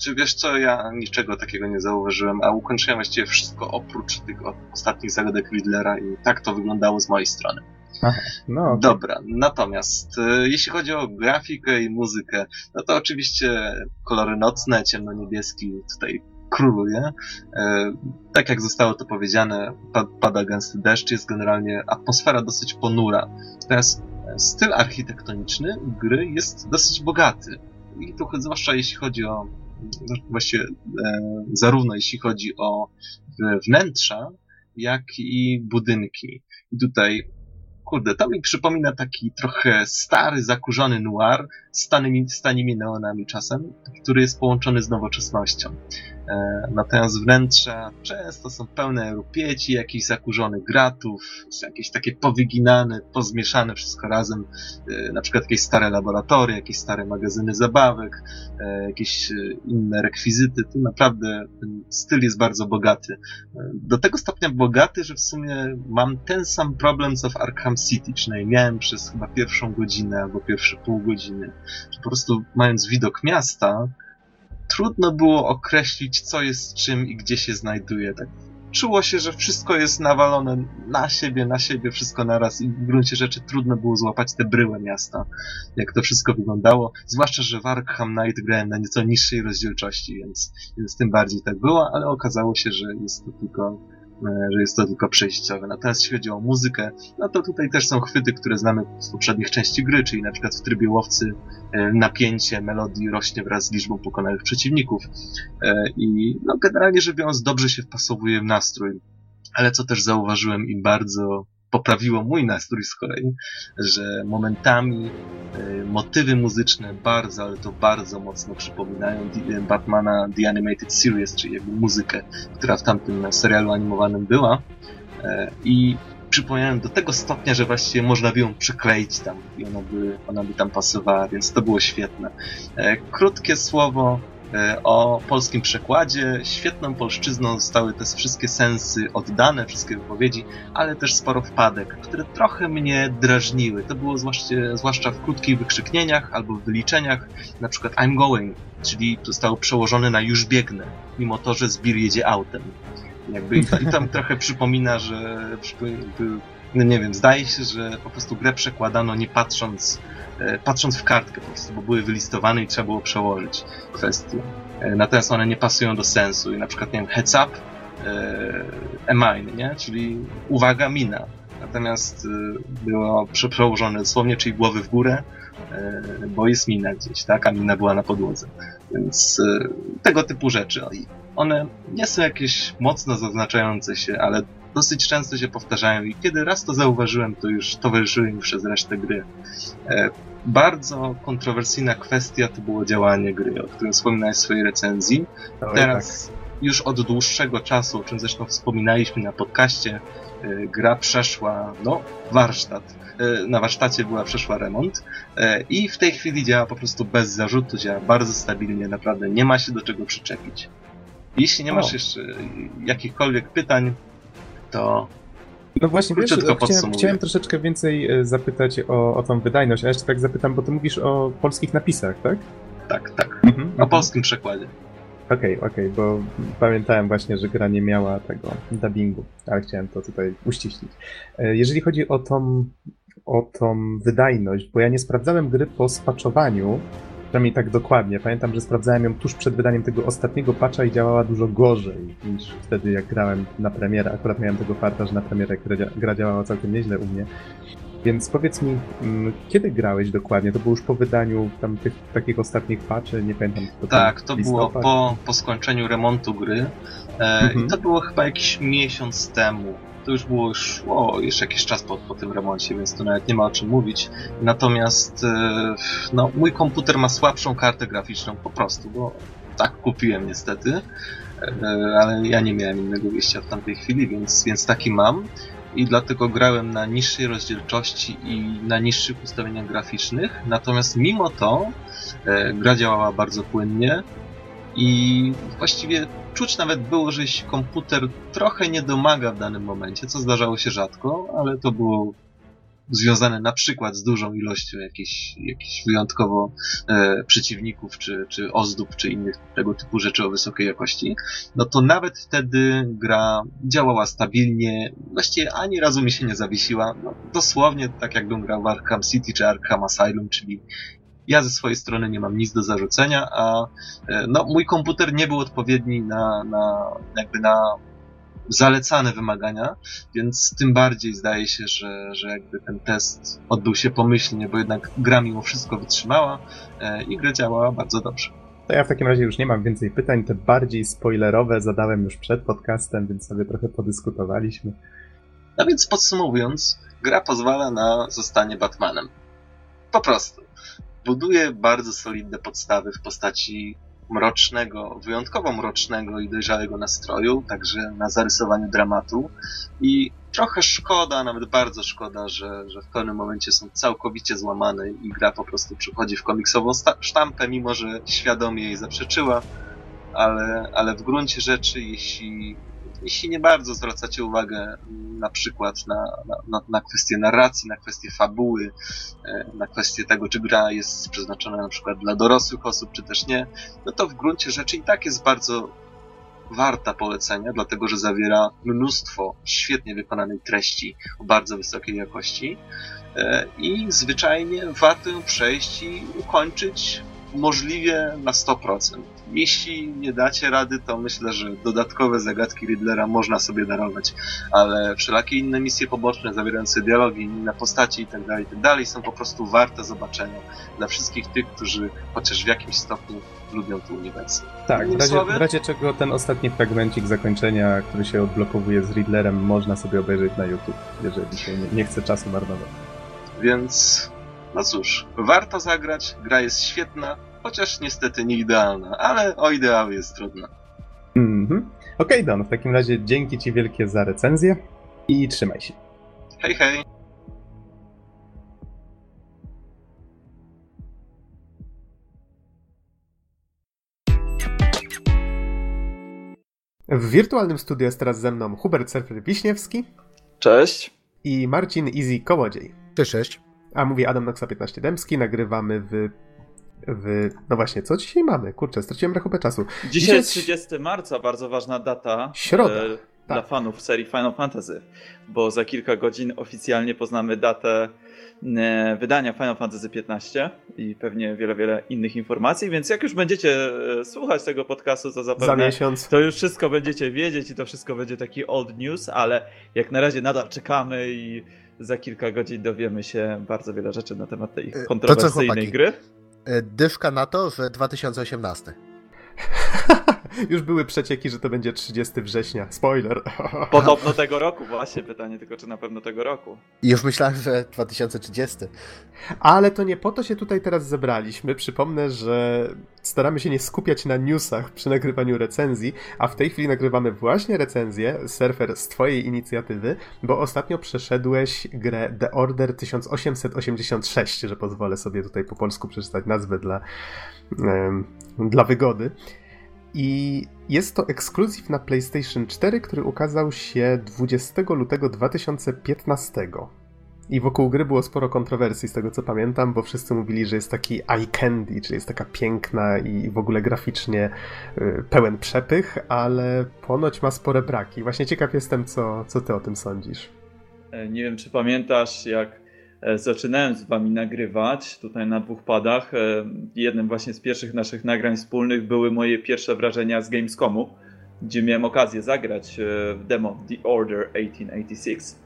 Czy wiesz co, ja niczego takiego nie zauważyłem, a ukończyłem właściwie wszystko oprócz tych ostatnich zagadek Riddlera i tak to wyglądało z mojej strony. Aha, no, okay. Dobra, natomiast e, jeśli chodzi o grafikę i muzykę, no to oczywiście kolory nocne, ciemno-niebieski tutaj króluje. E, tak jak zostało to powiedziane, pada gęsty deszcz, jest generalnie atmosfera dosyć ponura. Teraz styl architektoniczny gry jest dosyć bogaty. I tu zwłaszcza jeśli chodzi o właściwie zarówno jeśli chodzi o wnętrza, jak i budynki. I tutaj kurde, to mi przypomina taki trochę stary, zakurzony noir z tanimi neonami czasem, który jest połączony z nowoczesnością. E, natomiast wnętrza często są pełne rupieci, jakichś zakurzonych gratów, jakieś takie powyginane, pozmieszane wszystko razem, e, na przykład jakieś stare laboratoria, jakieś stare magazyny zabawek, e, jakieś inne rekwizyty. Tu naprawdę ten styl jest bardzo bogaty. Do tego stopnia bogaty, że w sumie mam ten sam problem co w Arkham City, przynajmniej miałem przez chyba pierwszą godzinę albo pierwsze pół godziny, że po prostu mając widok miasta, trudno było określić, co jest czym i gdzie się znajduje. Tak czuło się, że wszystko jest nawalone na siebie, na siebie, wszystko naraz i w gruncie rzeczy trudno było złapać te bryłę miasta, jak to wszystko wyglądało. Zwłaszcza, że w Arkham Knight grałem na nieco niższej rozdzielczości, więc, więc tym bardziej tak było, ale okazało się, że jest to tylko że jest to tylko przejściowe. Natomiast jeśli chodzi o muzykę, no to tutaj też są chwyty, które znamy z poprzednich części gry, czyli na przykład w trybie łowcy e, napięcie melodii rośnie wraz z liczbą pokonanych przeciwników e, i no generalnie rzecz biorąc dobrze się wpasowuje w nastrój. Ale co też zauważyłem i bardzo poprawiło mój nastrój z kolei, że momentami y, motywy muzyczne bardzo, ale to bardzo mocno przypominają Batmana The Animated Series, czyli jakby muzykę, która w tamtym serialu animowanym była. Y, I przypominają do tego stopnia, że właściwie można by ją przykleić tam i ona by, ona by tam pasowała, więc to było świetne. Y, krótkie słowo o polskim przekładzie. Świetną polszczyzną zostały te wszystkie sensy oddane, wszystkie wypowiedzi, ale też sporo wpadek, które trochę mnie drażniły. To było zwłaszcza, zwłaszcza w krótkich wykrzyknieniach albo w wyliczeniach, na przykład I'm going, czyli zostało przełożone na już biegnę, mimo to, że Zbir jedzie autem. Jakby i, tam trochę przypomina, że no nie wiem, zdaje się, że po prostu grę przekładano nie patrząc E, patrząc w kartkę po prostu, bo były wylistowane i trzeba było przełożyć kwestie. E, natomiast one nie pasują do sensu i na przykład, nie wiem, heads up, e, mine, nie? Czyli uwaga, mina. Natomiast było przełożone dosłownie, czyli głowy w górę, bo jest mina gdzieś, tak? A mina była na podłodze. Więc tego typu rzeczy. One nie są jakieś mocno zaznaczające się, ale dosyć często się powtarzają i kiedy raz to zauważyłem, to już towarzyszyły mi przez resztę gry. E, bardzo kontrowersyjna kwestia to było działanie gry, o którym wspominałeś w swojej recenzji. Oj, Teraz tak. już od dłuższego czasu, o czym zresztą wspominaliśmy na podcaście, e, gra przeszła, no, warsztat. E, na warsztacie była przeszła remont i w tej chwili działa po prostu bez zarzutu, działa bardzo stabilnie, naprawdę nie ma się do czego przyczepić. Jeśli nie masz o. jeszcze jakichkolwiek pytań, to no właśnie, wiesz, chciałem, chciałem, troszeczkę więcej e, zapytać o, o tą wydajność, a jeszcze tak zapytam, bo ty mówisz o polskich napisach, tak? Tak, tak. Mhm, o mhm. polskim przekładzie. Okej, okay, okej, okay, bo pamiętałem właśnie, że gra nie miała tego dubbingu, ale chciałem to tutaj uściślić. E, jeżeli chodzi o tą, o tą wydajność, bo ja nie sprawdzałem gry po spaczowaniu, Przynajmniej tak dokładnie. Pamiętam, że sprawdzałem ją tuż przed wydaniem tego ostatniego patcha i działała dużo gorzej niż wtedy, jak grałem na premierę. Akurat miałem tego farta, że na premierę gra działała całkiem nieźle u mnie. Więc powiedz mi, mm, kiedy grałeś dokładnie? To było już po wydaniu tam tych takich ostatnich patchy, nie pamiętam. To tak, to było po, po skończeniu remontu gry. E, mhm. I to było chyba jakiś miesiąc temu to już było już o, jeszcze jakiś czas po, po tym remoncie, więc tu nawet nie ma o czym mówić. Natomiast e, no, mój komputer ma słabszą kartę graficzną po prostu, bo tak kupiłem niestety, e, ale ja nie miałem innego wyjścia w tamtej chwili, więc, więc taki mam i dlatego grałem na niższej rozdzielczości i na niższych ustawieniach graficznych. Natomiast mimo to e, gra działała bardzo płynnie i właściwie czuć nawet było, że jeśli komputer trochę nie domaga w danym momencie, co zdarzało się rzadko, ale to było związane na przykład z dużą ilością jakichś, jakichś wyjątkowo e, przeciwników, czy, czy ozdób, czy innych tego typu rzeczy o wysokiej jakości, no to nawet wtedy gra działała stabilnie, właściwie ani razu mi się nie zawiesiła, no, dosłownie tak jakbym grał w Arkham City czy Arkham Asylum, czyli ja ze swojej strony nie mam nic do zarzucenia, a e, no, mój komputer nie był odpowiedni na, na jakby na zalecane wymagania, więc tym bardziej zdaje się, że, że jakby ten test odbył się pomyślnie, bo jednak gra mimo wszystko wytrzymała e, i gra działała bardzo dobrze. To ja w takim razie już nie mam więcej pytań, te bardziej spoilerowe zadałem już przed podcastem, więc sobie trochę podyskutowaliśmy. No więc podsumowując, gra pozwala na zostanie Batmanem. Po prostu. Buduje bardzo solidne podstawy w postaci mrocznego, wyjątkowo mrocznego i dojrzałego nastroju, także na zarysowaniu dramatu. I trochę szkoda, nawet bardzo szkoda, że, że w pewnym momencie są całkowicie złamane i gra po prostu przychodzi w komiksową sztampę, mimo że świadomie jej zaprzeczyła. Ale, ale w gruncie rzeczy, jeśli jeśli nie bardzo zwracacie uwagę na przykład na, na, na kwestię narracji, na kwestię fabuły, e, na kwestię tego, czy gra jest przeznaczona na przykład dla dorosłych osób, czy też nie, no to w gruncie rzeczy i tak jest bardzo warta polecenia, dlatego że zawiera mnóstwo świetnie wykonanej treści o bardzo wysokiej jakości e, i zwyczajnie warto ją przejść i ukończyć możliwie na 100%. Jeśli nie dacie rady, to myślę, że dodatkowe zagadki Riddlera można sobie darować, ale wszelakie inne misje poboczne zawierające dialogi, inne postaci itd., tak itd. Tak są po prostu warte zobaczenia dla wszystkich tych, którzy chociaż w jakimś stopniu lubią to uniwersum. Tak, w razie, w razie czego ten ostatni fragmencik zakończenia, który się odblokowuje z Riddlerem, można sobie obejrzeć na YouTube, jeżeli się nie, nie chce czasu marnować. Więc no cóż, warto zagrać, gra jest świetna, chociaż niestety nie idealna, ale o ideał jest trudno. Mhm. Okej, okay, Don, w takim razie dzięki Ci wielkie za recenzję i trzymaj się. Hej, hej. W wirtualnym studiu jest teraz ze mną Hubert Surfer-Wiśniewski. Cześć. I Marcin Easy Kołodziej. Cześć, cześć. A mówi Adam Noxa 15 Dębski, nagrywamy w, w... No właśnie, co dzisiaj mamy? Kurczę, straciłem rachubę czasu. Dzisiaj, jest 30 marca, bardzo ważna data. Środa. E, dla tak. fanów serii Final Fantasy, bo za kilka godzin oficjalnie poznamy datę e, wydania Final Fantasy XV i pewnie wiele, wiele innych informacji, więc jak już będziecie e, słuchać tego podcastu, to zapewne za miesiąc. to już wszystko będziecie wiedzieć i to wszystko będzie taki old news, ale jak na razie nadal czekamy i za kilka godzin dowiemy się bardzo wiele rzeczy na temat tej kontrowersyjnej co, gry. Dyszka na to, że 2018. Już były przecieki, że to będzie 30 września. Spoiler. Podobno tego roku, właśnie pytanie tylko, czy na pewno tego roku. I już myślałem, że 2030. Ale to nie po to się tutaj teraz zebraliśmy. Przypomnę, że staramy się nie skupiać na newsach przy nagrywaniu recenzji, a w tej chwili nagrywamy właśnie recenzję, surfer z twojej inicjatywy, bo ostatnio przeszedłeś grę The Order 1886, że pozwolę sobie tutaj po polsku przeczytać nazwę dla, dla wygody. I jest to ekskluzyw na PlayStation 4, który ukazał się 20 lutego 2015. I wokół gry było sporo kontrowersji, z tego co pamiętam, bo wszyscy mówili, że jest taki eye candy, czyli jest taka piękna i w ogóle graficznie y, pełen przepych, ale ponoć ma spore braki. Właśnie ciekaw jestem, co, co ty o tym sądzisz. E, nie wiem, czy pamiętasz, jak zaczynałem z wami nagrywać tutaj na dwóch padach. E, jednym właśnie z pierwszych naszych nagrań wspólnych były moje pierwsze wrażenia z Gamescomu, gdzie miałem okazję zagrać e, w demo The Order 1886.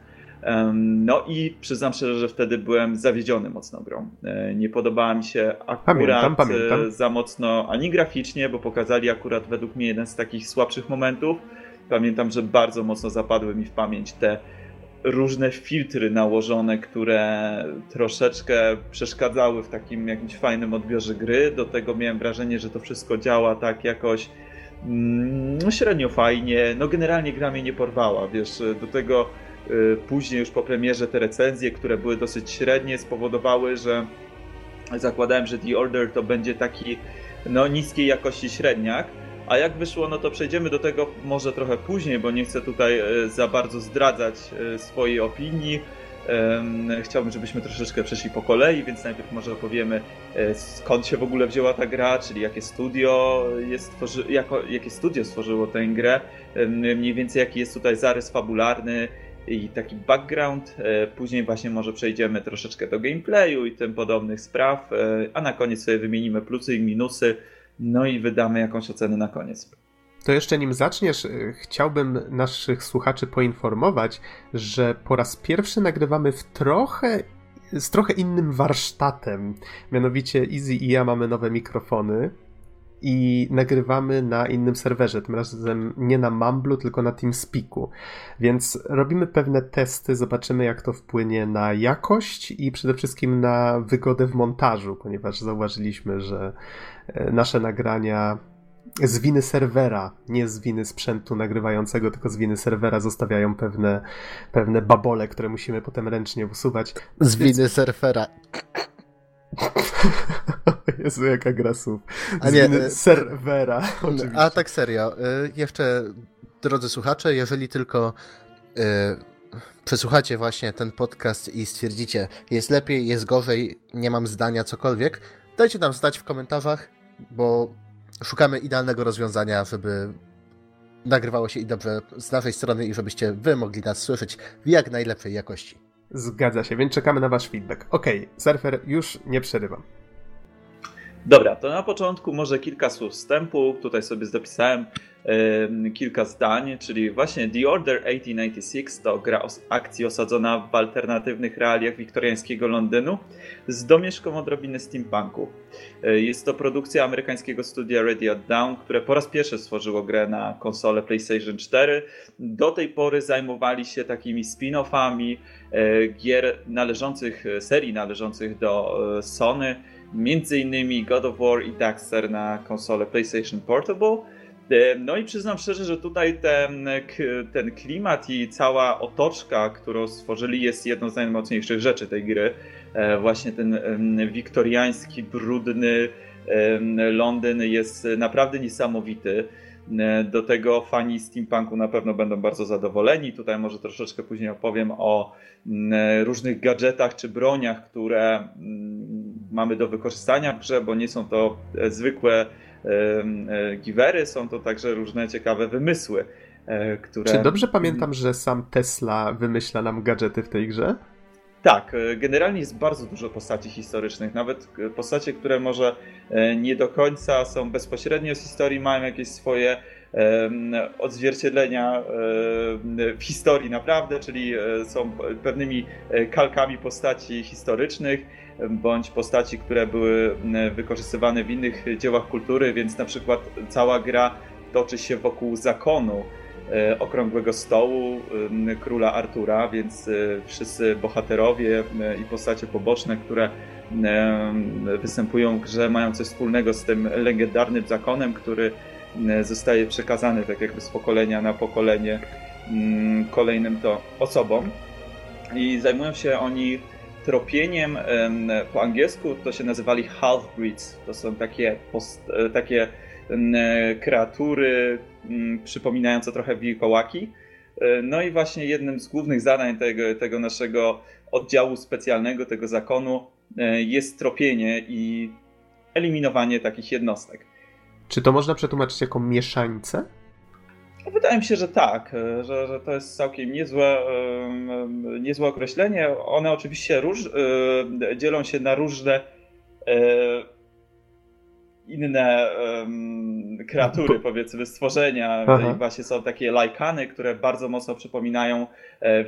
No i przyznam szczerze, że wtedy byłem zawiedziony mocno grą. Nie podobała mi się akurat pamiętam, pamiętam. za mocno ani graficznie, bo pokazali akurat według mnie jeden z takich słabszych momentów. Pamiętam, że bardzo mocno zapadły mi w pamięć te różne filtry nałożone, które troszeczkę przeszkadzały w takim jakimś fajnym odbiorze gry. Do tego miałem wrażenie, że to wszystko działa tak jakoś mm, średnio fajnie. No generalnie gra mnie nie porwała, wiesz, do tego y, później już po premierze te recenzje, które były dosyć średnie, spowodowały, że zakładałem, że The Order to będzie taki no niskiej jakości średniak a jak wyszło, no to przejdziemy do tego może trochę później, bo nie chcę tutaj e, za bardzo zdradzać e, swojej opinii. Chciałbym, żebyśmy troszeczkę przeszli po kolei, więc najpierw może opowiemy e, skąd się w ogóle wzięła ta gra, czyli jakie studio, jest stworzy... jako, jakie studio stworzyło tę grę, mniej więcej jaki jest tutaj zarys fabularny i taki background. Później właśnie może przejdziemy troszeczkę do gameplayu i tym podobnych spraw, a na koniec sobie wymienimy plusy i minusy, no i wydamy jakąś ocenę na koniec. To jeszcze nim zaczniesz, y, chciałbym naszych słuchaczy poinformować, że po raz pierwszy nagrywamy w trochę z trochę innym warsztatem. Mianowicie Easy i ja mamy nowe mikrofony i nagrywamy na innym serwerze, tym razem nie na Mumblu, tylko na TeamSpeaku. Więc robimy pewne testy, zobaczymy jak to wpłynie na jakość i przede wszystkim na wygodę w montażu, ponieważ zauważyliśmy, że e, nasze nagrania z winy serwera, nie z winy sprzętu nagrywającego, tylko z winy serwera zostawiają pewne, pewne babole, które musimy potem ręcznie usuwać. Z winy Więc... serwera. Jezu, jaka gra słów. A nie, e, serwera, oczywiście. A tak serio, e, jeszcze drodzy słuchacze, jeżeli tylko yy, przesłuchacie właśnie ten podcast i stwierdzicie, jest lepiej, jest gorzej, nie mam zdania, cokolwiek, dajcie nam znać w komentarzach, bo szukamy idealnego rozwiązania, żeby nagrywało się i dobrze z naszej strony i żebyście wy mogli nas słyszeć w jak najlepszej jakości. Zgadza się, więc czekamy na wasz feedback. Okay, surfer, już nie przerywam. Dobra, to na początku może kilka słów wstępu. Tutaj sobie zapisałem kilka zdań, czyli właśnie The Order 1886 to gra akcji osadzona w alternatywnych realiach wiktoriańskiego Londynu z domieszką odrobiny steampunku. E, jest to produkcja amerykańskiego studia Ready at Down, które po raz pierwszy stworzyło grę na konsolę PlayStation 4. Do tej pory zajmowali się takimi spin-offami gier należących, serii należących do e, Sony, między innymi God of War i Daxter na konsolę PlayStation Portable. E, no i przyznam szczerze, że tutaj ten, ten klimat i cała otoczka, którą stworzyli, jest jedną z najmocniejszych rzeczy tej gry. E, właśnie ten wiktoriański, brudny Londyn jest naprawdę niesamowity. E, do tego fani steampunku na pewno będą bardzo zadowoleni. Tutaj może troszeczkę później opowiem o różnych gadżetach czy broniach, które mamy do wykorzystania w grze, bo nie są to zwykłe E, givery, są to także różne ciekawe wymysły. E, które... Czy dobrze pamiętam, że sam Tesla wymyśla nam gadżety w tej grze? Tak, e, generalnie jest bardzo dużo postaci historycznych, nawet postacie, które może nie do końca są bezpośrednio z historii, mają jakieś swoje odzwierciedlenia w historii naprawdę, czyli są pewnymi kalkami postaci historycznych bądź postaci, które były wykorzystywane w innych dziełach kultury, więc na przykład cała gra toczy się wokół zakonu e, okrągłego stołu króla Artura, więc e, wszyscy bohaterowie i postacie poboczne, które występują w grze, mają coś wspólnego z tym legendarnym zakonem, który zostaje przekazany tak jakby z pokolenia na pokolenie kolejnym to osobom. I zajmują się oni tropieniem po angielsku to się nazywali half-breeds. To są takie, post, e, takie kreatury przypominające trochę wilkołaki. E, no i właśnie jednym z głównych zadań tego, tego naszego oddziału specjalnego, tego zakonu e, jest tropienie i eliminowanie takich jednostek. Czy to można przetłumaczyć jako mieszańce? Wydaje mi się, że tak, e, że, że to jest całkiem niezłe, niezłe określenie. One oczywiście róż, dzielą się na różne inne kreatury, powiedzmy, stworzenia. Aha. Właśnie są takie lajkany, które bardzo mocno przypominają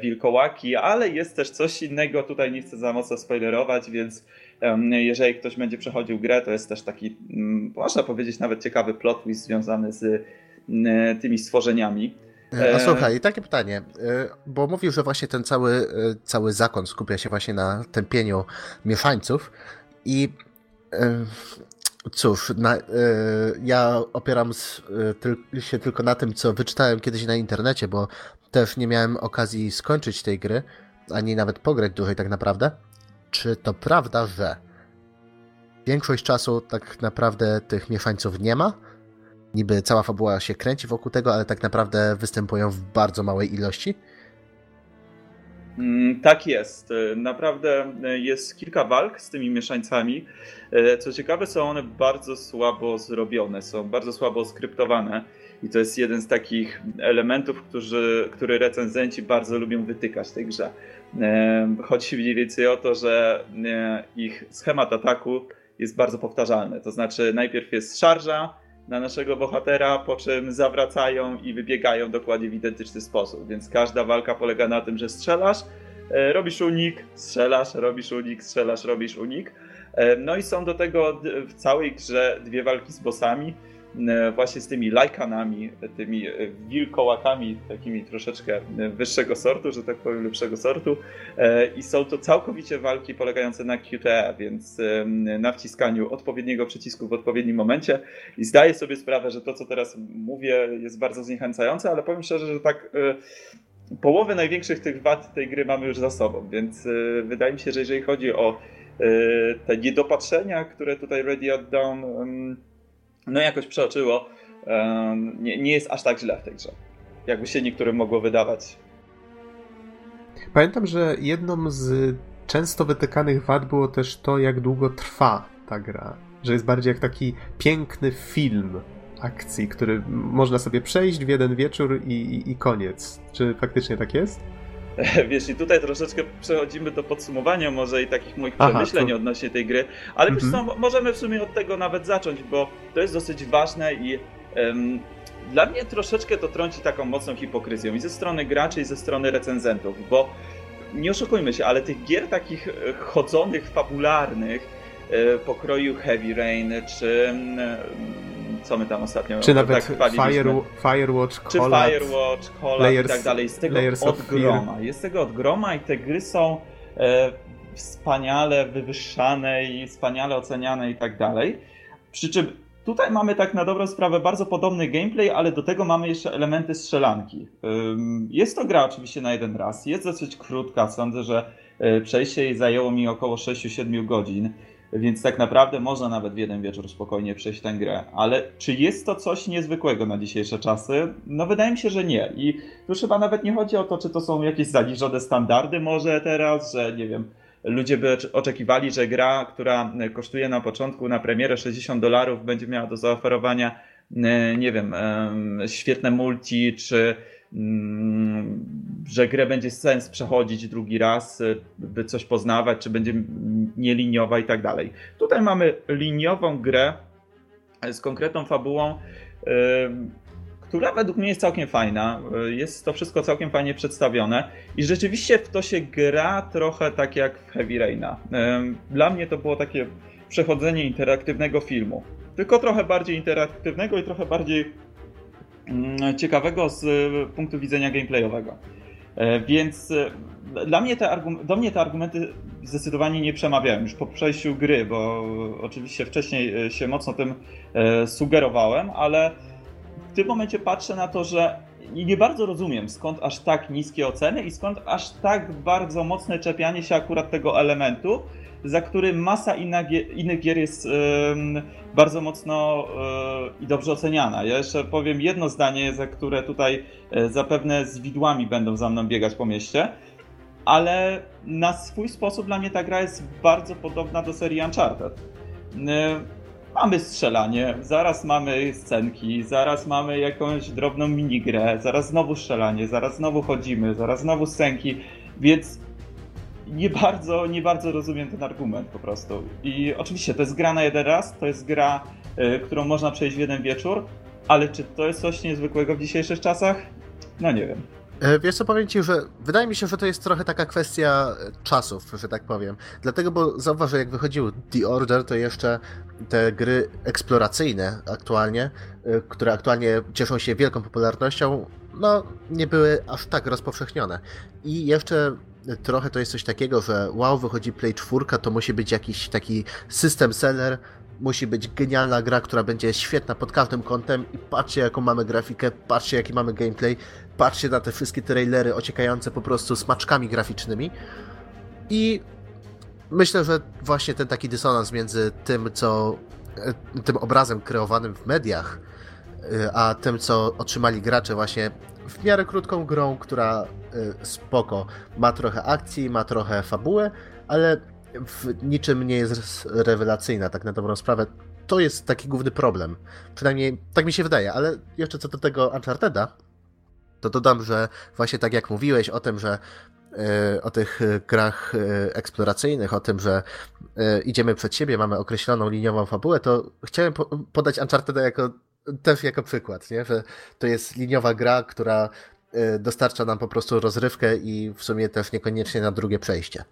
wilkołaki, ale jest też coś innego. Tutaj nie chcę za mocno spoilerować, więc jeżeli ktoś będzie przechodził grę, to jest też taki, mm, można powiedzieć, nawet ciekawy plot twist związany z E, tymi stworzeniami. E, a słuchaj, takie pytanie, e, bo mówił, że właśnie ten cały, cały zakon skupia się właśnie na tępieniu mieszańców i cóż, na, ja opieram się tylko na tym, co wyczytałem kiedyś na internecie, bo też nie miałem okazji skończyć tej gry, ani nawet pograć dłużej tak naprawdę. Czy to prawda, że większość czasu tak naprawdę tych mieszańców nie ma? niby cała fabuła się kręci wokół tego, ale tak naprawdę występują w bardzo małej ilości? Mm, tak jest. Naprawdę jest kilka walk z tymi mieszańcami. Co ciekawe, są one bardzo słabo zrobione, są bardzo słabo skryptowane. I to jest jeden z takich elementów, którzy, który recenzenci bardzo lubią wytykać tej grze. Chodzi mniej więcej o to, że ich schemat ataku jest bardzo powtarzalny. To znaczy, najpierw jest szarża na naszego bohatera, po czym zawracają i wybiegają dokładnie w identyczny sposób. Więc każda walka polega na tym, że strzelasz, e, robisz unik, strzelasz, robisz unik, strzelasz, robisz unik. E, no i są do tego w całej grze dwie walki z bossami właśnie z tymi lajkanami, tymi e, wilkołakami, takimi troszeczkę e, wyższego sortu, że tak powiem, lepszego sortu. I są to całkowicie walki polegające na QTE, więc na wciskaniu odpowiedniego przycisku w odpowiednim momencie. I zdaję sobie sprawę, że to, co teraz mówię, jest bardzo zniechęcające, ale powiem szczerze, że tak połowę największych tych wad tej gry mamy już za sobą, więc wydaje mi się, że jeżeli chodzi o te niedopatrzenia, które tutaj Ready at Dawn no jakoś przeoczyło. Nie, nie jest aż tak źle w tej grze, jakby się niektórym mogło wydawać. Pamiętam, że jedną z często wytykanych wad było też to, jak długo trwa ta gra. Że jest bardziej jak taki piękny film akcji, który można sobie przejść w jeden wieczór i, i, i koniec. Czy faktycznie tak jest? Wiesz, i tutaj troszeczkę przechodzimy do podsumowania może i takich moich Aha, przemyśleń to... odnośnie tej gry, ale mhm. wiesz co, możemy w sumie od tego nawet zacząć, bo to jest dosyć ważne i um, dla mnie troszeczkę to trąci taką mocną hipokryzją i ze strony graczy, i ze strony recenzentów, bo nie oszukujmy się, ale tych gier takich e, chodzonych, fabularnych, e, pokroju Heavy Rain, czy co my tam ostatnio Czy nawet tak Fire, Firewatch, Czy Firewatch, Colab i tak dalej. Jest tego od groma. Jest tego od groma i te gry są e, wspaniale wywyższane i wspaniale oceniane i tak dalej. Przy czym tutaj mamy tak na dobrą sprawę bardzo podobny gameplay, ale do tego mamy jeszcze elementy strzelanki. Jest to gra oczywiście na jeden raz. Jest dosyć krótka. Sądzę, że e, przejście jej zajęło mi około 6-7 godzin. Więc tak naprawdę można nawet w jeden wieczór spokojnie przejść tę grę. Ale czy jest to coś niezwykłego na dzisiejsze czasy? No wydaje mi się, że nie. I tu chyba nawet nie chodzi o to, czy to są jakieś zaniżone standardy może teraz, że nie wiem, ludzie by oczekiwali, że gra, która kosztuje na początku na premierę 60 dolarów będzie miała do zaoferowania e, nie wiem, świetne multi, czy że grę będzie sens przechodzić drugi raz, y, by coś poznawać, czy będzie nieliniowa i tak dalej. Tutaj mamy liniową grę z konkretną fabułą, y, która według mnie jest całkiem fajna. Y, jest to wszystko całkiem fajnie przedstawione i rzeczywiście w to się gra trochę tak jak w Heavy Raina. Dla mnie to było takie przechodzenie interaktywnego filmu. Tylko trochę bardziej interaktywnego i trochę bardziej Mm, ciekawego z e, punktu widzenia gameplayowego. E, więc e, dla mnie te do mnie te argumenty zdecydowanie nie przemawiają już po przejściu gry, bo oczywiście wcześniej się mocno tym sugerowałem, ale w tym momencie patrzę na to, że nie bardzo rozumiem skąd aż tak niskie oceny i skąd aż tak bardzo mocne czepianie się akurat tego elementu, za który masa innych gier jest bardzo mocno e, i dobrze oceniana. Ja jeszcze powiem jedno zdanie, za które tutaj e, zapewne z widłami będą za mną biegać po mieście, ale na swój sposób dla mnie ta gra jest bardzo podobna do serii Uncharted. E, mamy strzelanie, zaraz mamy scenki, zaraz mamy jakąś drobną minigrę, zaraz znowu strzelanie, zaraz znowu chodzimy, zaraz znowu scenki, więc nie bardzo, nie bardzo rozumiem ten argument po prostu. I oczywiście to jest gra na jeden raz, to jest gra, y, którą można przejść w jeden wieczór, ale czy to jest coś niezwykłego w dzisiejszych czasach? No nie wiem. E, wiesz co, powiem ci, że wydaje mi się, że to jest trochę taka kwestia czasów, że tak powiem. Dlatego, bo zauważ, że jak wychodził The Order, to jeszcze te gry eksploracyjne aktualnie, e, które aktualnie cieszą się wielką popularnością, no nie były aż tak rozpowszechnione. I jeszcze trochę to jest coś takiego, że wow, wychodzi Play 4, to musi być jakiś taki system seller, musi być genialna gra, która będzie świetna pod każdym kątem i patrzcie jaką mamy grafikę, patrzcie jaki mamy gameplay, patrzcie na te wszystkie trailery ociekające po prostu smaczkami graficznymi. I myślę, że właśnie ten taki dysonans między tym, co e, tym obrazem kreowanym w mediach, e, a tym, co otrzymali gracze właśnie w miarę krótką grą, która y, spoko. Ma trochę akcji, ma trochę fabułę, ale w niczym nie jest rewelacyjna, tak na dobrą sprawę. To jest taki główny problem. Przynajmniej tak mi się wydaje, ale jeszcze co do tego Uncharteda, to dodam, że właśnie tak jak mówiłeś o tym, że y, o tych grach y, eksploracyjnych, o tym, że idziemy przed siebie, mamy określoną liniową fabułę, to chciałem podać Uncharteda jako też jako przykład, nie? że to jest liniowa gra, która y, dostarcza nam po prostu rozrywkę i w sumie też niekoniecznie na drugie przejście.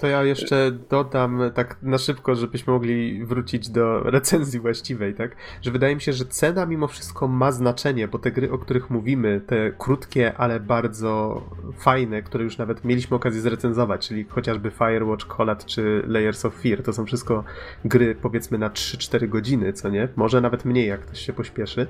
To ja jeszcze dodam tak na szybko, żebyśmy mogli wrócić do recenzji właściwej, tak? Że wydaje mi się, że cena mimo wszystko ma znaczenie, bo te gry, o których mówimy, te krótkie, ale bardzo fajne, które już nawet mieliśmy okazję zrecenzować, czyli chociażby Firewatch, Collat czy Layers of Fear, to są wszystko gry powiedzmy na 3-4 godziny, co nie? Może nawet mniej, jak ktoś się pośpieszy.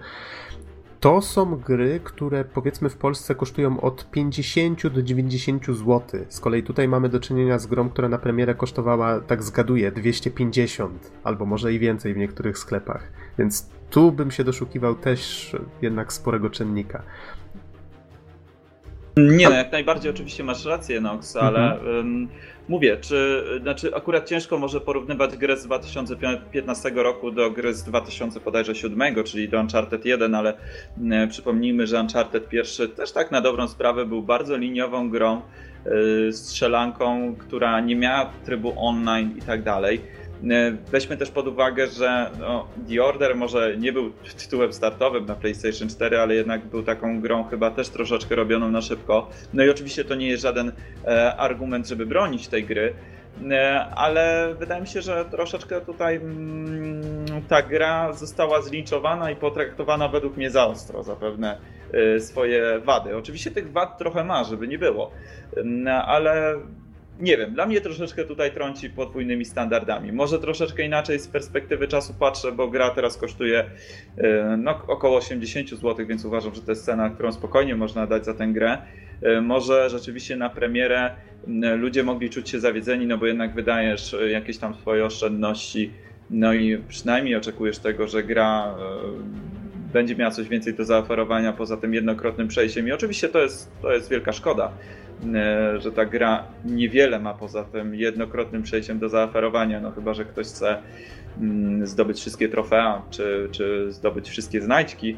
To są gry, które powiedzmy w Polsce kosztują od 50 do 90 zł. Z kolei tutaj mamy do czynienia z grą, która na premierę kosztowała, tak zgaduję, 250 albo może i więcej w niektórych sklepach. Więc tu bym się doszukiwał też jednak sporego czynnika. Nie, no jak najbardziej oczywiście masz rację, Nox, ale mhm. Mówię, czy znaczy akurat ciężko może porównywać grę z 2015 roku do gry z 2007, czyli do Uncharted 1, ale e, przypomnijmy, że Uncharted pierwszy też tak na dobrą sprawę był bardzo liniową grą, e, strzelanką, która nie miała trybu online i tak dalej. E, weźmy też pod uwagę, że no, The Order może nie był tytułem startowym na PlayStation 4, ale jednak był taką grą chyba też troszeczkę robioną na szybko. No i oczywiście to nie jest żaden e, argument, żeby bronić tej gry, e, ale wydaje mi się, że troszeczkę tutaj mm, ta gra została zlinczowana i potraktowana według mnie za ostro za pewne e, swoje wady. Oczywiście tych wad trochę ma, żeby nie było, ale nie wiem, dla mnie troszeczkę tutaj trąci podwójnymi standardami. Może troszeczkę inaczej z perspektywy czasu patrzę, bo gra teraz kosztuje e, no, około 80 zł, więc uważam, że to jest cena, którą spokojnie można dać za tę grę. E, może rzeczywiście na premierę ludzie mogli czuć się zawiedzeni, no bo jednak wydajesz e, jakieś tam swoje oszczędności, no i przynajmniej oczekujesz tego, że gra będzie miała coś więcej do zaoferowania poza tym jednokrotnym przejściem. I oczywiście to jest, to jest wielka szkoda, E, że ta gra niewiele ma poza tym jednokrotnym przejściem do zaoferowania, no chyba, że ktoś chce mm, zdobyć wszystkie trofea, czy, czy zdobyć wszystkie znajdźki,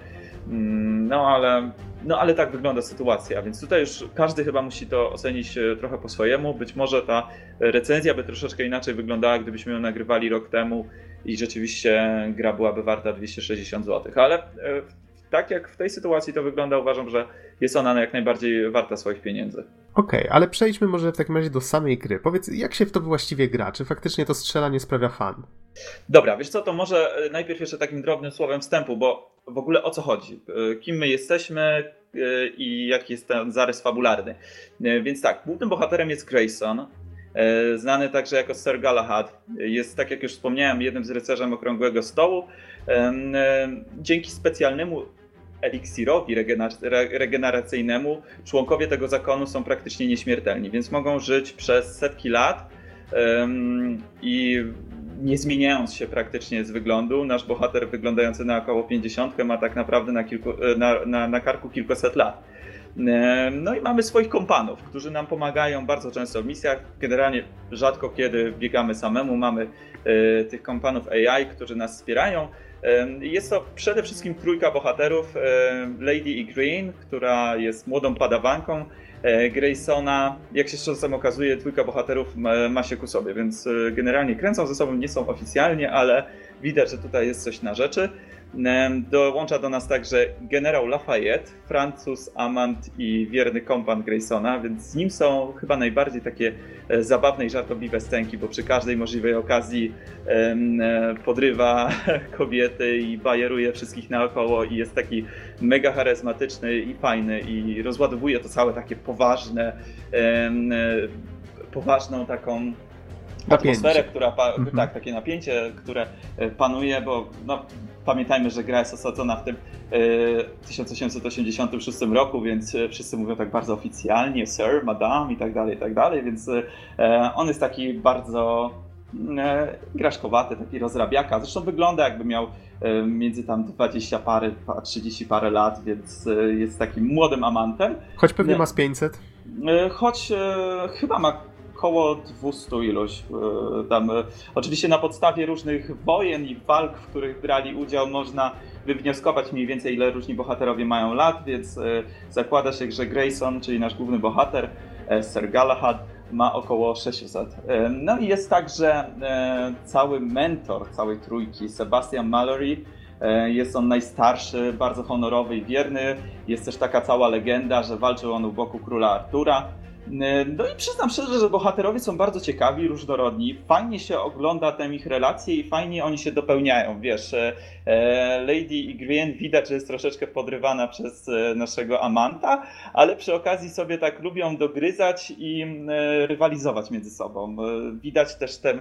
mm, no ale, no ale tak wygląda sytuacja, więc tutaj już każdy chyba musi to ocenić e, trochę po swojemu. Być może ta recenzja by troszeczkę inaczej wyglądała, gdybyśmy ją nagrywali rok temu i rzeczywiście gra byłaby warta 260 zł, ale e, tak jak w tej sytuacji to wygląda, uważam, że jest ona jak najbardziej warta swoich pieniędzy. Okej, okay, ale przejdźmy może w takim razie do samej gry. Powiedz, jak się w to właściwie gra? Czy faktycznie to strzelanie sprawia fan? Dobra, wiesz co, to może e, najpierw jeszcze takim drobnym słowem wstępu, bo w ogóle o co chodzi? E, kim my jesteśmy i jaki jest ten zarys fabularny? Więc tak, głównym bohaterem jest Grayson, znany także jako Sir Galahad. Jest, tak jak już wspomniałem, jednym z rycerzem Okrągłego Stołu. Dzięki specjalnemu eliksirowi regeneracyjnemu członkowie tego zakonu są praktycznie nieśmiertelni, więc mogą żyć przez setki lat i nie zmieniając się praktycznie z wyglądu. Nasz bohater wyglądający na około 50 ma tak naprawdę na, kilku, na, na, na karku kilkuset lat. No i mamy swoich kompanów, którzy nam pomagają bardzo często w misjach. Generalnie rzadko kiedy biegamy samemu, mamy e, tych kompanów AI, którzy nas wspierają. Jest to przede wszystkim trójka bohaterów. Lady E. Green, która jest młodą padawanką. E, Graysona, jak się czasem okazuje, trójka bohaterów ma, się ku sobie, więc e, generalnie kręcą ze sobą, nie są oficjalnie, ale widać, że tutaj jest coś na rzeczy. Dołącza do nas także generał Lafayette, Francuz, amant i wierny kompan Graysona, więc z nim są chyba najbardziej takie e, zabawne i żartobliwe stęki, bo przy każdej możliwej okazji e, podrywa kobiety i bajeruje wszystkich naokoło i jest taki mega charyzmatyczny i fajny i rozładowuje to całe takie poważne, e, poważną taką atmosferę, która, mhm. tak, takie napięcie, które panuje, bo no, Pamiętajmy, że gra jest osadzona w tym 1886 e, roku, więc e, wszyscy mówią tak bardzo oficjalnie, sir, madame i tak dalej, i tak dalej, więc e, on jest taki bardzo e, graszkowaty, taki rozrabiaka. Zresztą wygląda jakby miał między tam 20 parę, 30 parę lat, więc jest takim młodym amantem. Choć pewnie ma z 500. Choć chyba ma około 200 ilość. Tam, oczywiście na podstawie różnych wojen i walk, w których brali udział, można wywnioskować mniej więcej, ile różni bohaterowie mają lat, więc zakłada się, że Grayson, czyli nasz główny bohater, Sir Galahad, ma około 600. No i jest także cały mentor całej trójki, Sebastian Mallory. E, jest on najstarszy, bardzo honorowy i wierny. Jest też taka cała legenda, że walczył on u boku króla Artura. E, no i przyznam szczerze, że bohaterowie są bardzo ciekawi, różnorodni. Fajnie się ogląda te ich relacje i fajnie oni się dopełniają. Wiesz, e, Lady i Grian widać, że jest troszeczkę podrywana przez naszego Amanta, ale przy okazji sobie tak lubią dogryzać i rywalizować między sobą. Widać też tę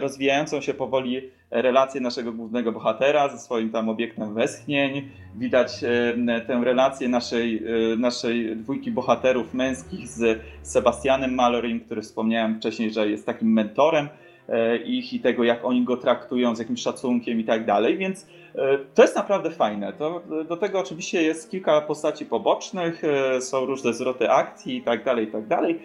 rozwijającą się powoli relację naszego głównego bohatera ze swoim tam obiektem westchnień. Widać e, tę relację naszej, e, naszej dwójki bohaterów męskich z Sebastianem Malorym, który wspomniałem wcześniej, że jest takim mentorem e, ich i tego, jak oni go traktują, z jakim szacunkiem i tak dalej, więc to jest naprawdę fajne. To, do tego oczywiście jest kilka postaci pobocznych, są różne zwroty akcji i tak dalej, i tak dalej.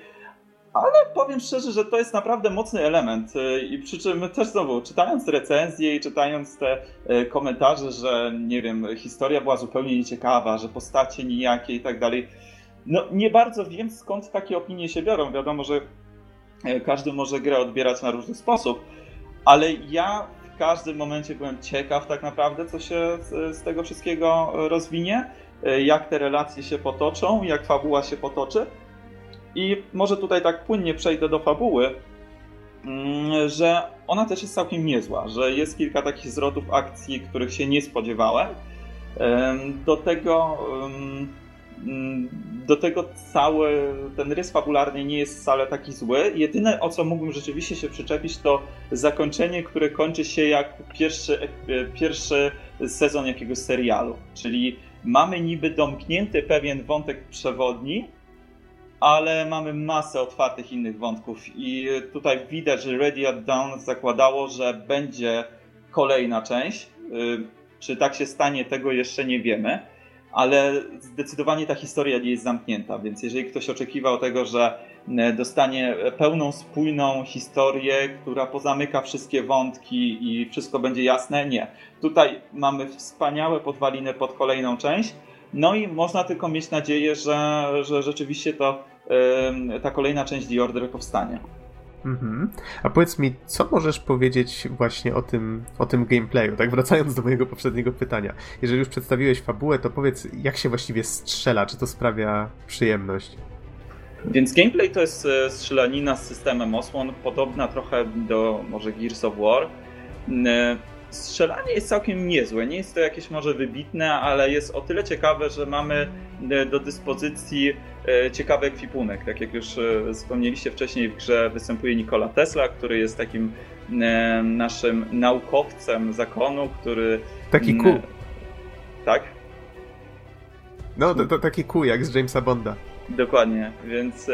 Ale powiem szczerze, że to jest naprawdę mocny element. Y, I przy czym też znowu, czytając recenzje i czytając te y, komentarze, że nie wiem, historia była zupełnie nieciekawa, że postacie nijakie i tak dalej, no nie bardzo wiem skąd takie opinie się biorą. Wiadomo, że y, każdy może grę odbierać na różny sposób, ale ja w każdym momencie byłem ciekaw tak naprawdę, co się z, z tego wszystkiego rozwinie, jak te relacje się potoczą, jak fabuła się potoczy. I może tutaj tak płynnie przejdę do fabuły, mm, że ona też jest całkiem niezła, że jest kilka takich zwrotów akcji, których się nie spodziewałem. Do tego, mm, do tego cały ten rys fabularny nie jest wcale taki zły. Jedyne o co mógłbym rzeczywiście się przyczepić to zakończenie, które kończy się jak pierwszy, e, pierwszy sezon jakiegoś serialu. Czyli mamy niby domknięty pewien wątek przewodni, ale mamy masę otwartych innych wątków i tutaj widać, że Ready at Dawn zakładało, że będzie kolejna część. Y, czy tak się stanie, tego jeszcze nie wiemy, ale zdecydowanie ta historia nie jest zamknięta, więc jeżeli ktoś oczekiwał tego, że y, dostanie pełną, spójną historię, która pozamyka wszystkie wątki i wszystko będzie jasne, nie. Tutaj mamy wspaniałe podwaliny pod kolejną część, no i można tylko mieć nadzieję, że, że rzeczywiście to ta kolejna część The Order powstanie. Mhm. A powiedz mi, co możesz powiedzieć właśnie o tym, o tym gameplayu? Tak wracając do mojego poprzedniego pytania. Jeżeli już przedstawiłeś fabułę, to powiedz, jak się właściwie strzela? Czy to sprawia przyjemność? Więc gameplay to jest e, strzelanina z systemem osłon, podobna trochę do może Gears of War. E, strzelanie jest całkiem niezłe. Nie jest to jakieś może wybitne, ale jest o tyle ciekawe, że mamy e, do dyspozycji ciekawy ekwipunek. Tak jak już e, wspomnieliście wcześniej, w grze występuje Nikola Tesla, który jest takim naszym naukowcem zakonu, który. Taki ku. Tak? No, to, to taki ku jak z Jamesa Bonda. Dokładnie, więc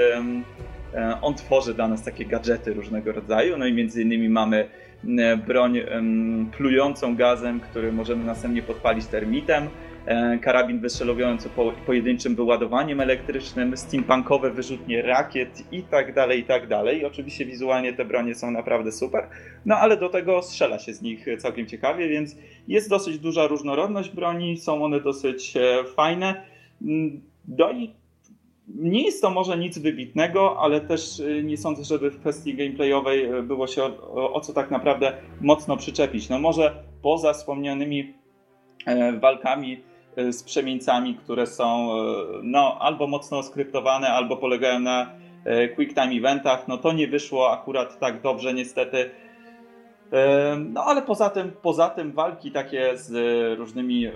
on tworzy dla nas takie gadżety różnego rodzaju. No i między innymi mamy E, broń plującą gazem, który możemy następnie podpalić termitem, e, karabin wystrzelujący po, pojedynczym wyładowaniem elektrycznym, steampunkowe wyrzutnie rakiet i tak dalej, i tak dalej. Oczywiście wizualnie te bronie są naprawdę super, no ale do tego strzela się z nich całkiem ciekawie, więc jest dosyć duża różnorodność broni, są one dosyć e, fajne. No i nie jest to może nic wybitnego, ale też y, nie sądzę, żeby w kwestii gameplayowej było się o, o co tak naprawdę mocno przyczepić. No może poza wspomnianymi e, walkami e, z przemieńcami, które są e, no, albo mocno skryptowane, albo polegają na quick time eventach, no to nie wyszło akurat tak dobrze niestety. No ale poza tym, poza tym walki takie z różnymi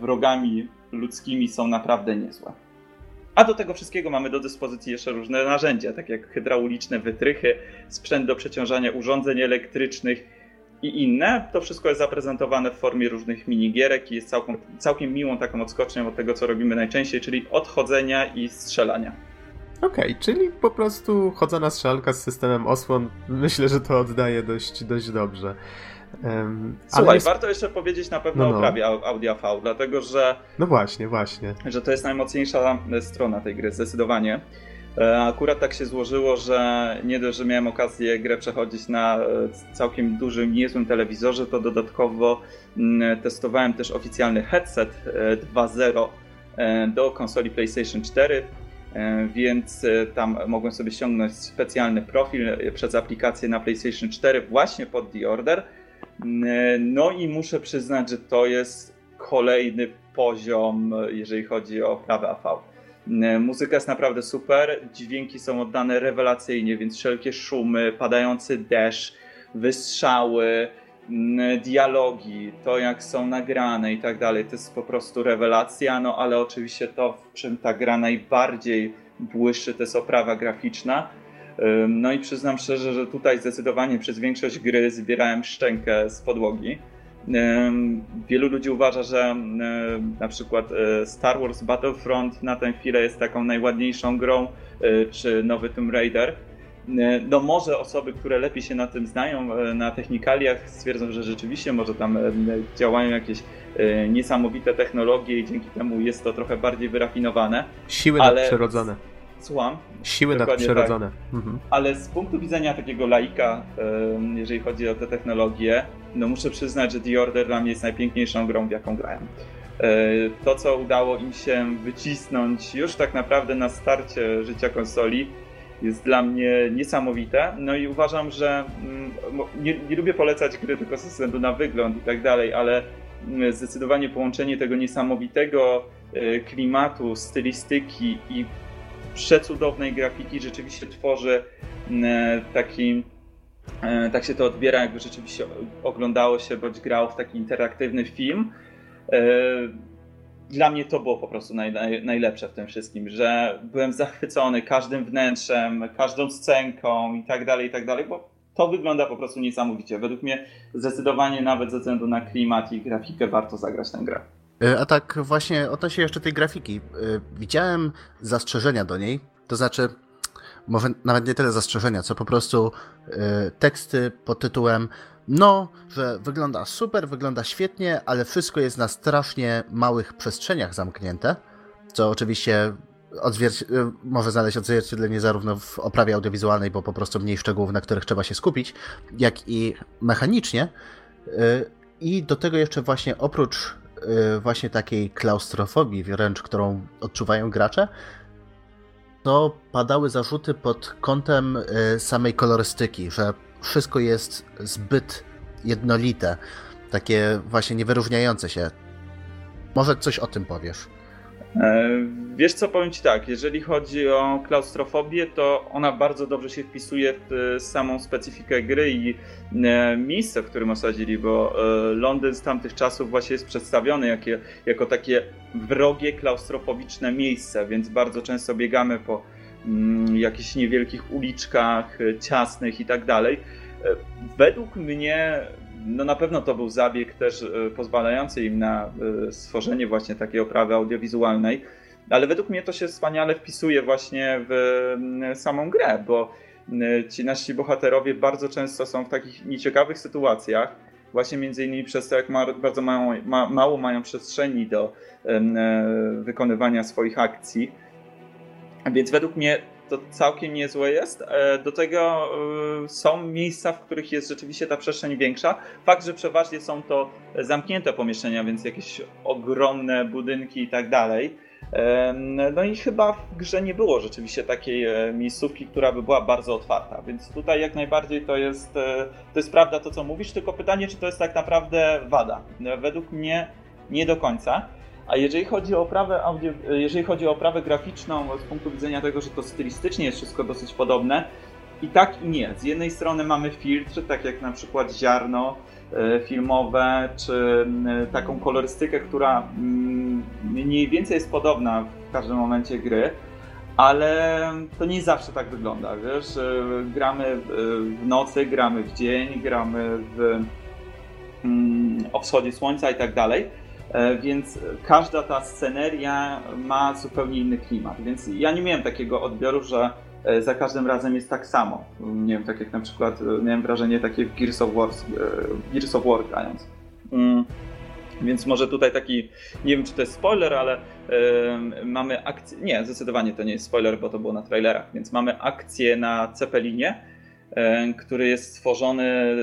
wrogami ludzkimi są naprawdę niezłe. A do tego wszystkiego mamy do dyspozycji jeszcze różne narzędzia, tak jak hydrauliczne wytrychy, sprzęt do przeciążania urządzeń elektrycznych i inne. To wszystko jest zaprezentowane w formie różnych minigierek i jest całkiem, całkiem miłą taką odskocznią od tego, co robimy najczęściej, czyli odchodzenia i strzelania. Okej, okay, czyli po prostu chodzona strzelka z systemem osłon, myślę, że to oddaje dość, dość dobrze. Um, Słuchaj, jest... warto jeszcze powiedzieć na pewno no, no. o prawie Audio V, dlatego że. No właśnie, właśnie. Że to jest najmocniejsza strona tej gry, zdecydowanie. E, akurat tak się złożyło, że nie dość, że miałem okazję grę przechodzić na e, całkiem dużym, niezłym telewizorze, to dodatkowo mm, testowałem też oficjalny headset 2.0 e, do konsoli PlayStation 4, więc tam mogłem sobie ściągnąć specjalny profil przez aplikację na PlayStation 4 właśnie pod The Order. Mm, no i muszę przyznać, że to jest kolejny poziom, jeżeli chodzi o prawe AV. E, muzyka jest naprawdę super, dźwięki są oddane rewelacyjnie, więc wszelkie szumy, padający deszcz, wystrzały, dialogi, to jak są nagrane i tak dalej, to jest po prostu rewelacja, no ale oczywiście to, w czym ta gra najbardziej błyszczy, to jest oprawa graficzna. No i przyznam szczerze, że tutaj zdecydowanie przez większość gry zbierałem szczękę z podłogi. Wielu ludzi uważa, że na przykład e, Star Wars Battlefront na tę chwilę jest taką najładniejszą grą, e, czy nowy Tomb Raider. No może osoby, które lepiej się na tym znają, e, na technikaliach stwierdzą, że rzeczywiście może tam działają jakieś niesamowite technologie i dzięki temu jest to trochę bardziej wyrafinowane. Siły ale... nadprzyrodzone. Słucham? Siły nadprzyrodzone. Tak. Mhm. Ale z punktu widzenia takiego laika, jeżeli chodzi o te technologie, no muszę przyznać, że The Order dla mnie jest najpiękniejszą grą, w jaką grałem. E, to, co udało im się wycisnąć już tak naprawdę na starcie życia konsoli, jest dla mnie niesamowite. No i uważam, że mm, nie, nie lubię polecać gry tylko ze względu na wygląd i tak dalej, ale mm, zdecydowanie połączenie tego niesamowitego e, klimatu, stylistyki i przecudownej grafiki rzeczywiście tworzy mm, taki E, tak się to odbiera, jakby rzeczywiście oglądało się bądź grało w taki interaktywny film. E, dla mnie to było po prostu naj, naj, najlepsze w tym wszystkim, że byłem zachwycony każdym wnętrzem, każdą scenką i tak dalej, i tak dalej, bo to wygląda po prostu niesamowicie. Według mnie zdecydowanie nawet ze względu na klimat i grafikę warto zagrać tę grę. E, a tak właśnie odnośnie jeszcze tej grafiki. Widziałem zastrzeżenia do niej, to znaczy może nawet nie tyle zastrzeżenia, co po prostu y, teksty pod tytułem no, że wygląda super, wygląda świetnie, ale wszystko jest na strasznie małych przestrzeniach zamknięte, co oczywiście może znaleźć odzwierciedlenie zarówno w oprawie audiowizualnej, bo po prostu mniej szczegółów, na których trzeba się skupić, jak i mechanicznie. I do tego jeszcze właśnie oprócz właśnie takiej klaustrofobii wręcz, którą odczuwają gracze, to padały zarzuty pod kątem e, samej kolorystyki, że wszystko jest zbyt jednolite, takie właśnie niewyróżniające się. Może coś o tym powiesz? E, wiesz co, powiem Ci tak, jeżeli chodzi o klaustrofobię, to ona bardzo dobrze się wpisuje w e, samą specyfikę gry i e, miejsce, w którym osadzili, bo Londyn z tamtych czasów właśnie jest przedstawiony jako, jako takie wrogie, klaustrofobiczne miejsce, więc bardzo często biegamy po mm, jakichś niewielkich uliczkach, ciasnych i tak dalej. Według mnie no na pewno to był zabieg też e, pozwalający im na e, stworzenie właśnie takiej oprawy audiowizualnej, ale według mnie to się wspaniale wpisuje właśnie w samą grę, bo ci nasi bohaterowie bardzo często są w takich nieciekawych sytuacjach, właśnie między innymi przez to, jak bardzo mało, ma, mało mają przestrzeni do e, wykonywania swoich akcji. Więc według mnie to całkiem niezłe jest. E, do tego e, są miejsca, w których jest rzeczywiście ta przestrzeń większa. Fakt, że przeważnie są to zamknięte pomieszczenia, więc jakieś ogromne budynki i tak dalej. E, no i chyba w grze nie było rzeczywiście takiej miejscówki, która by była bardzo otwarta, więc tutaj jak najbardziej to jest, to jest prawda to, co mówisz, tylko pytanie, czy to jest tak naprawdę wada. Według mnie nie do końca. A jeżeli chodzi o oprawę audio, jeżeli chodzi o oprawę graficzną z punktu widzenia tego, że to stylistycznie jest wszystko dosyć podobne, i tak i nie. Z jednej strony mamy filtr, tak jak na przykład ziarno e, filmowe, czy e, taką kolorystykę, która mm, mniej więcej jest podobna w każdym momencie gry, ale to nie zawsze tak wygląda, wiesz, e, gramy w nocy, gramy w dzień, gramy w, mm, o wschodzie słońca i tak dalej więc każda ta sceneria ma zupełnie inny klimat. Więc ja nie miałem takiego odbioru, że e, za każdym razem jest tak samo. Nie wiem, tak jak na przykład e, miałem wrażenie takie w Gears of War, Gears of War grając. Mm. Więc może tutaj taki, nie wiem czy to jest spoiler, ale mamy akcję, nie, zdecydowanie to nie jest spoiler, bo to było na trailerach, więc mamy akcję na Cepelinie, który jest stworzony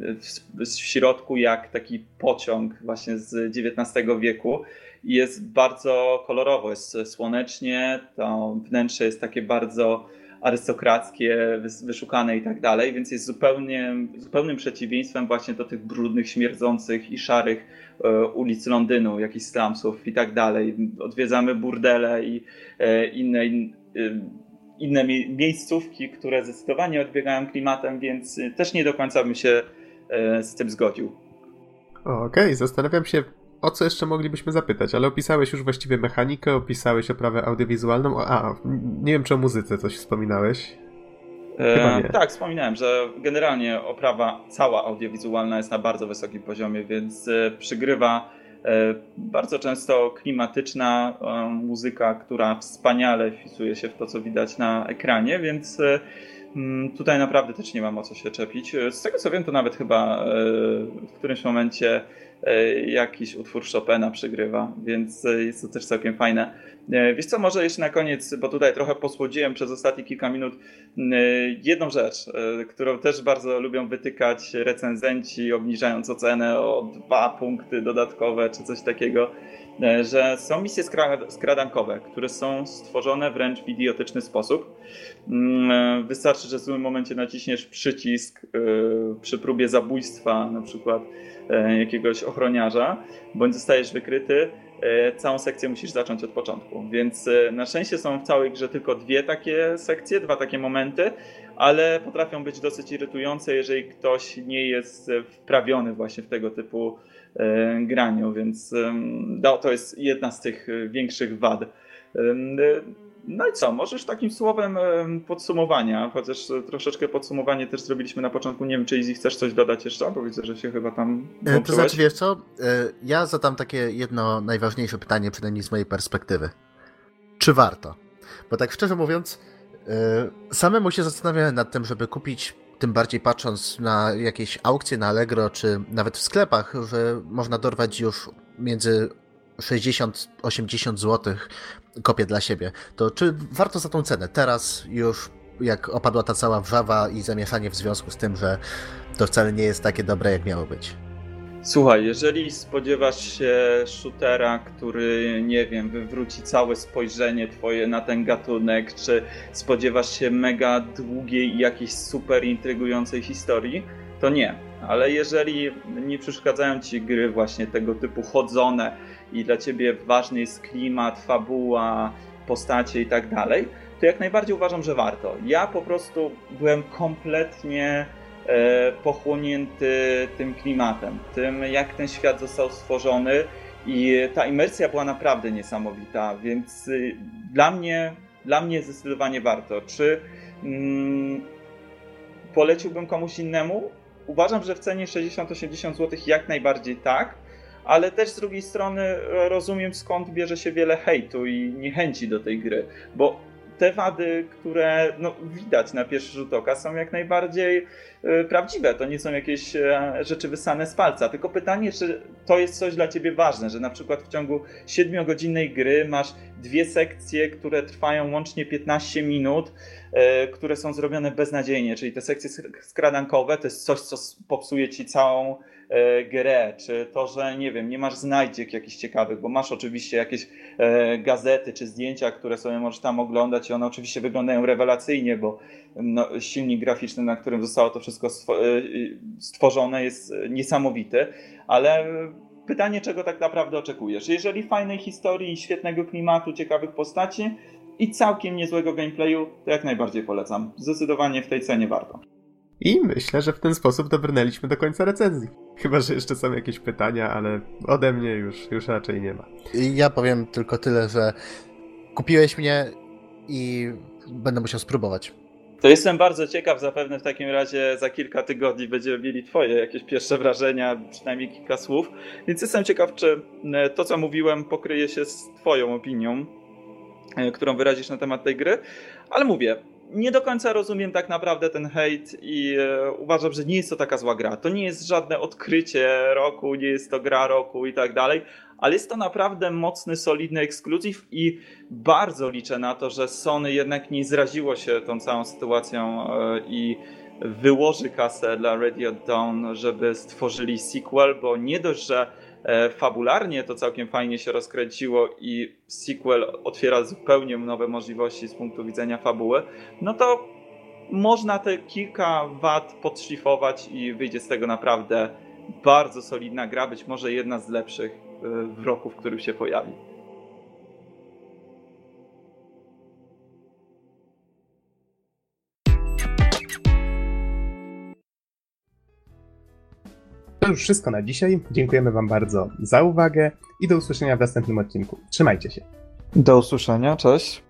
yy, w, w, środku jak taki pociąg właśnie z XIX wieku i jest bardzo kolorowo, jest słonecznie, to wnętrze jest takie bardzo arystokrackie, wyszukane i tak dalej, więc jest zupełnie, zupełnym przeciwieństwem właśnie do tych brudnych, śmierdzących i szarych e, ulic Londynu, jakichś slumsów i tak dalej. Odwiedzamy burdele i e, inne, e, inne miejscówki, które zdecydowanie odbiegają klimatem, więc też nie do końca bym się z tym zgodził. Okej, okay. zastanawiam się, o co jeszcze moglibyśmy zapytać, ale opisałeś już właściwie mechanikę, opisałeś oprawę audiowizualną. A, nie wiem, czy o muzyce coś wspominałeś. E, tak, wspominałem, że generalnie oprawa cała audiowizualna jest na bardzo wysokim poziomie, więc e, przygrywa e, bardzo często klimatyczna e, muzyka, która wspaniale wpisuje się w to, co widać na ekranie, więc e, tutaj naprawdę też nie mam o co się czepić. Z tego co wiem, to nawet chyba e, w którymś momencie E, jakiś utwór Chopina przygrywa, więc e, jest to też całkiem fajne. E, wiesz co, może jeszcze na koniec, bo tutaj trochę posłodziłem przez ostatnie kilka minut, jedną rzecz, którą też bardzo lubią wytykać recenzenci, obniżając ocenę o dwa punkty dodatkowe czy coś takiego, że są misje skradankowe, które są stworzone wręcz w idiotyczny sposób. Mm, wystarczy, że w złym momencie naciśniesz przycisk przy próbie zabójstwa, na przykład E, jakiegoś ochroniarza, bądź zostajesz wykryty, e, całą sekcję musisz zacząć od początku. Więc e, na szczęście są w całej grze tylko dwie takie sekcje, dwa takie momenty, ale potrafią być dosyć irytujące, jeżeli ktoś nie jest wprawiony właśnie w tego typu graniu, więc to jest jedna z tych większych wad. No i co, możesz takim słowem podsumowania, chociaż troszeczkę podsumowanie też zrobiliśmy na początku, nie wiem czy Izzy chcesz coś dodać jeszcze, bo widzę, że się chyba tam włączyłeś. To znaczy wiesz co, e, ja zadam takie jedno najważniejsze pytanie, przynajmniej z mojej perspektywy. Czy warto? Bo tak szczerze mówiąc, e, samemu się zastanawiałem nad tym, żeby kupić tym bardziej patrząc na jakieś aukcje na Allegro, czy nawet w sklepach, że można dorwać już między 60-80 zł kopię dla siebie, to czy warto za tą cenę teraz już jak opadła ta cała wrzawa i zamieszanie w związku z tym, że to wcale nie jest takie dobre, jak miało być? Słuchaj, jeżeli spodziewasz się shootera, który, nie wiem, wywróci całe spojrzenie twoje na ten gatunek, czy spodziewasz się mega długiej i jakiejś super intrygującej historii, to nie. Ale jeżeli nie przeszkadzają ci gry właśnie tego typu chodzone, i dla ciebie ważny jest klimat, fabuła, postacie i tak dalej, to jak najbardziej uważam, że warto. Ja po prostu byłem kompletnie e, pochłonięty tym klimatem, tym jak ten świat został stworzony i ta imersja była naprawdę niesamowita, więc y, dla mnie, dla mnie zdecydowanie warto. Czy mm, poleciłbym komuś innemu? Uważam, że w cenie 60-80 zł jak najbardziej tak, ale też z drugiej strony e, rozumiem skąd bierze się wiele hejtu i niechęci do tej gry, bo te wady, które no, widać na pierwszy rzut oka, są jak najbardziej y, prawdziwe. To nie są jakieś y, rzeczy wysane z palca. Tylko pytanie, czy to jest coś dla ciebie ważne, że na przykład w ciągu 7-godzinnej gry masz dwie sekcje, które trwają łącznie 15 minut, y, które są zrobione beznadziejnie, czyli te sekcje skradankowe to jest coś, co popsuje ci całą grę, czy to, że nie wiem, nie masz znajdziek jakichś ciekawych, bo masz oczywiście jakieś e, gazety czy zdjęcia, które sobie możesz tam oglądać i one oczywiście wyglądają rewelacyjnie, bo no, silnik graficzny, na którym zostało to wszystko e, stworzone jest niesamowity, ale pytanie, czego tak naprawdę oczekujesz? Jeżeli fajnej historii, świetnego klimatu, ciekawych postaci i całkiem niezłego gameplayu, to jak najbardziej polecam. Zdecydowanie w tej cenie warto. I myślę, że w ten sposób dobrnęliśmy do końca recenzji. Chyba, że jeszcze są jakieś pytania, ale ode mnie już, już raczej nie ma. Ja powiem tylko tyle, że kupiłeś mnie i będę musiał spróbować. To jestem bardzo ciekaw, zapewne w takim razie za kilka tygodni będziemy mieli Twoje jakieś pierwsze wrażenia, przynajmniej kilka słów. Więc jestem ciekaw, czy e, to, co mówiłem, pokryje się z Twoją opinią, e, którą wyrazisz na temat tej gry. Ale mówię, nie do końca rozumiem tak naprawdę ten hejt i e, uważam, że nie jest to taka zła gra. To nie jest żadne odkrycie roku, nie jest to gra roku i tak dalej, ale jest to naprawdę mocny, solidny ekskluzyw i bardzo liczę na to, że Sony jednak nie zraziło się tą całą sytuacją e, i wyłoży kasę dla Radio Dawn, żeby stworzyli sequel, bo nie dość, że fabularnie to całkiem fajnie się rozkręciło i sequel otwiera zupełnie nowe możliwości z punktu widzenia fabuły, no to można te kilka wad podszlifować i wyjdzie z tego naprawdę bardzo solidna gra, być może jedna z lepszych w roku, w którym się pojawi. To już wszystko na dzisiaj. Dziękujemy Wam bardzo za uwagę i do usłyszenia w następnym odcinku. Trzymajcie się. Do usłyszenia, cześć.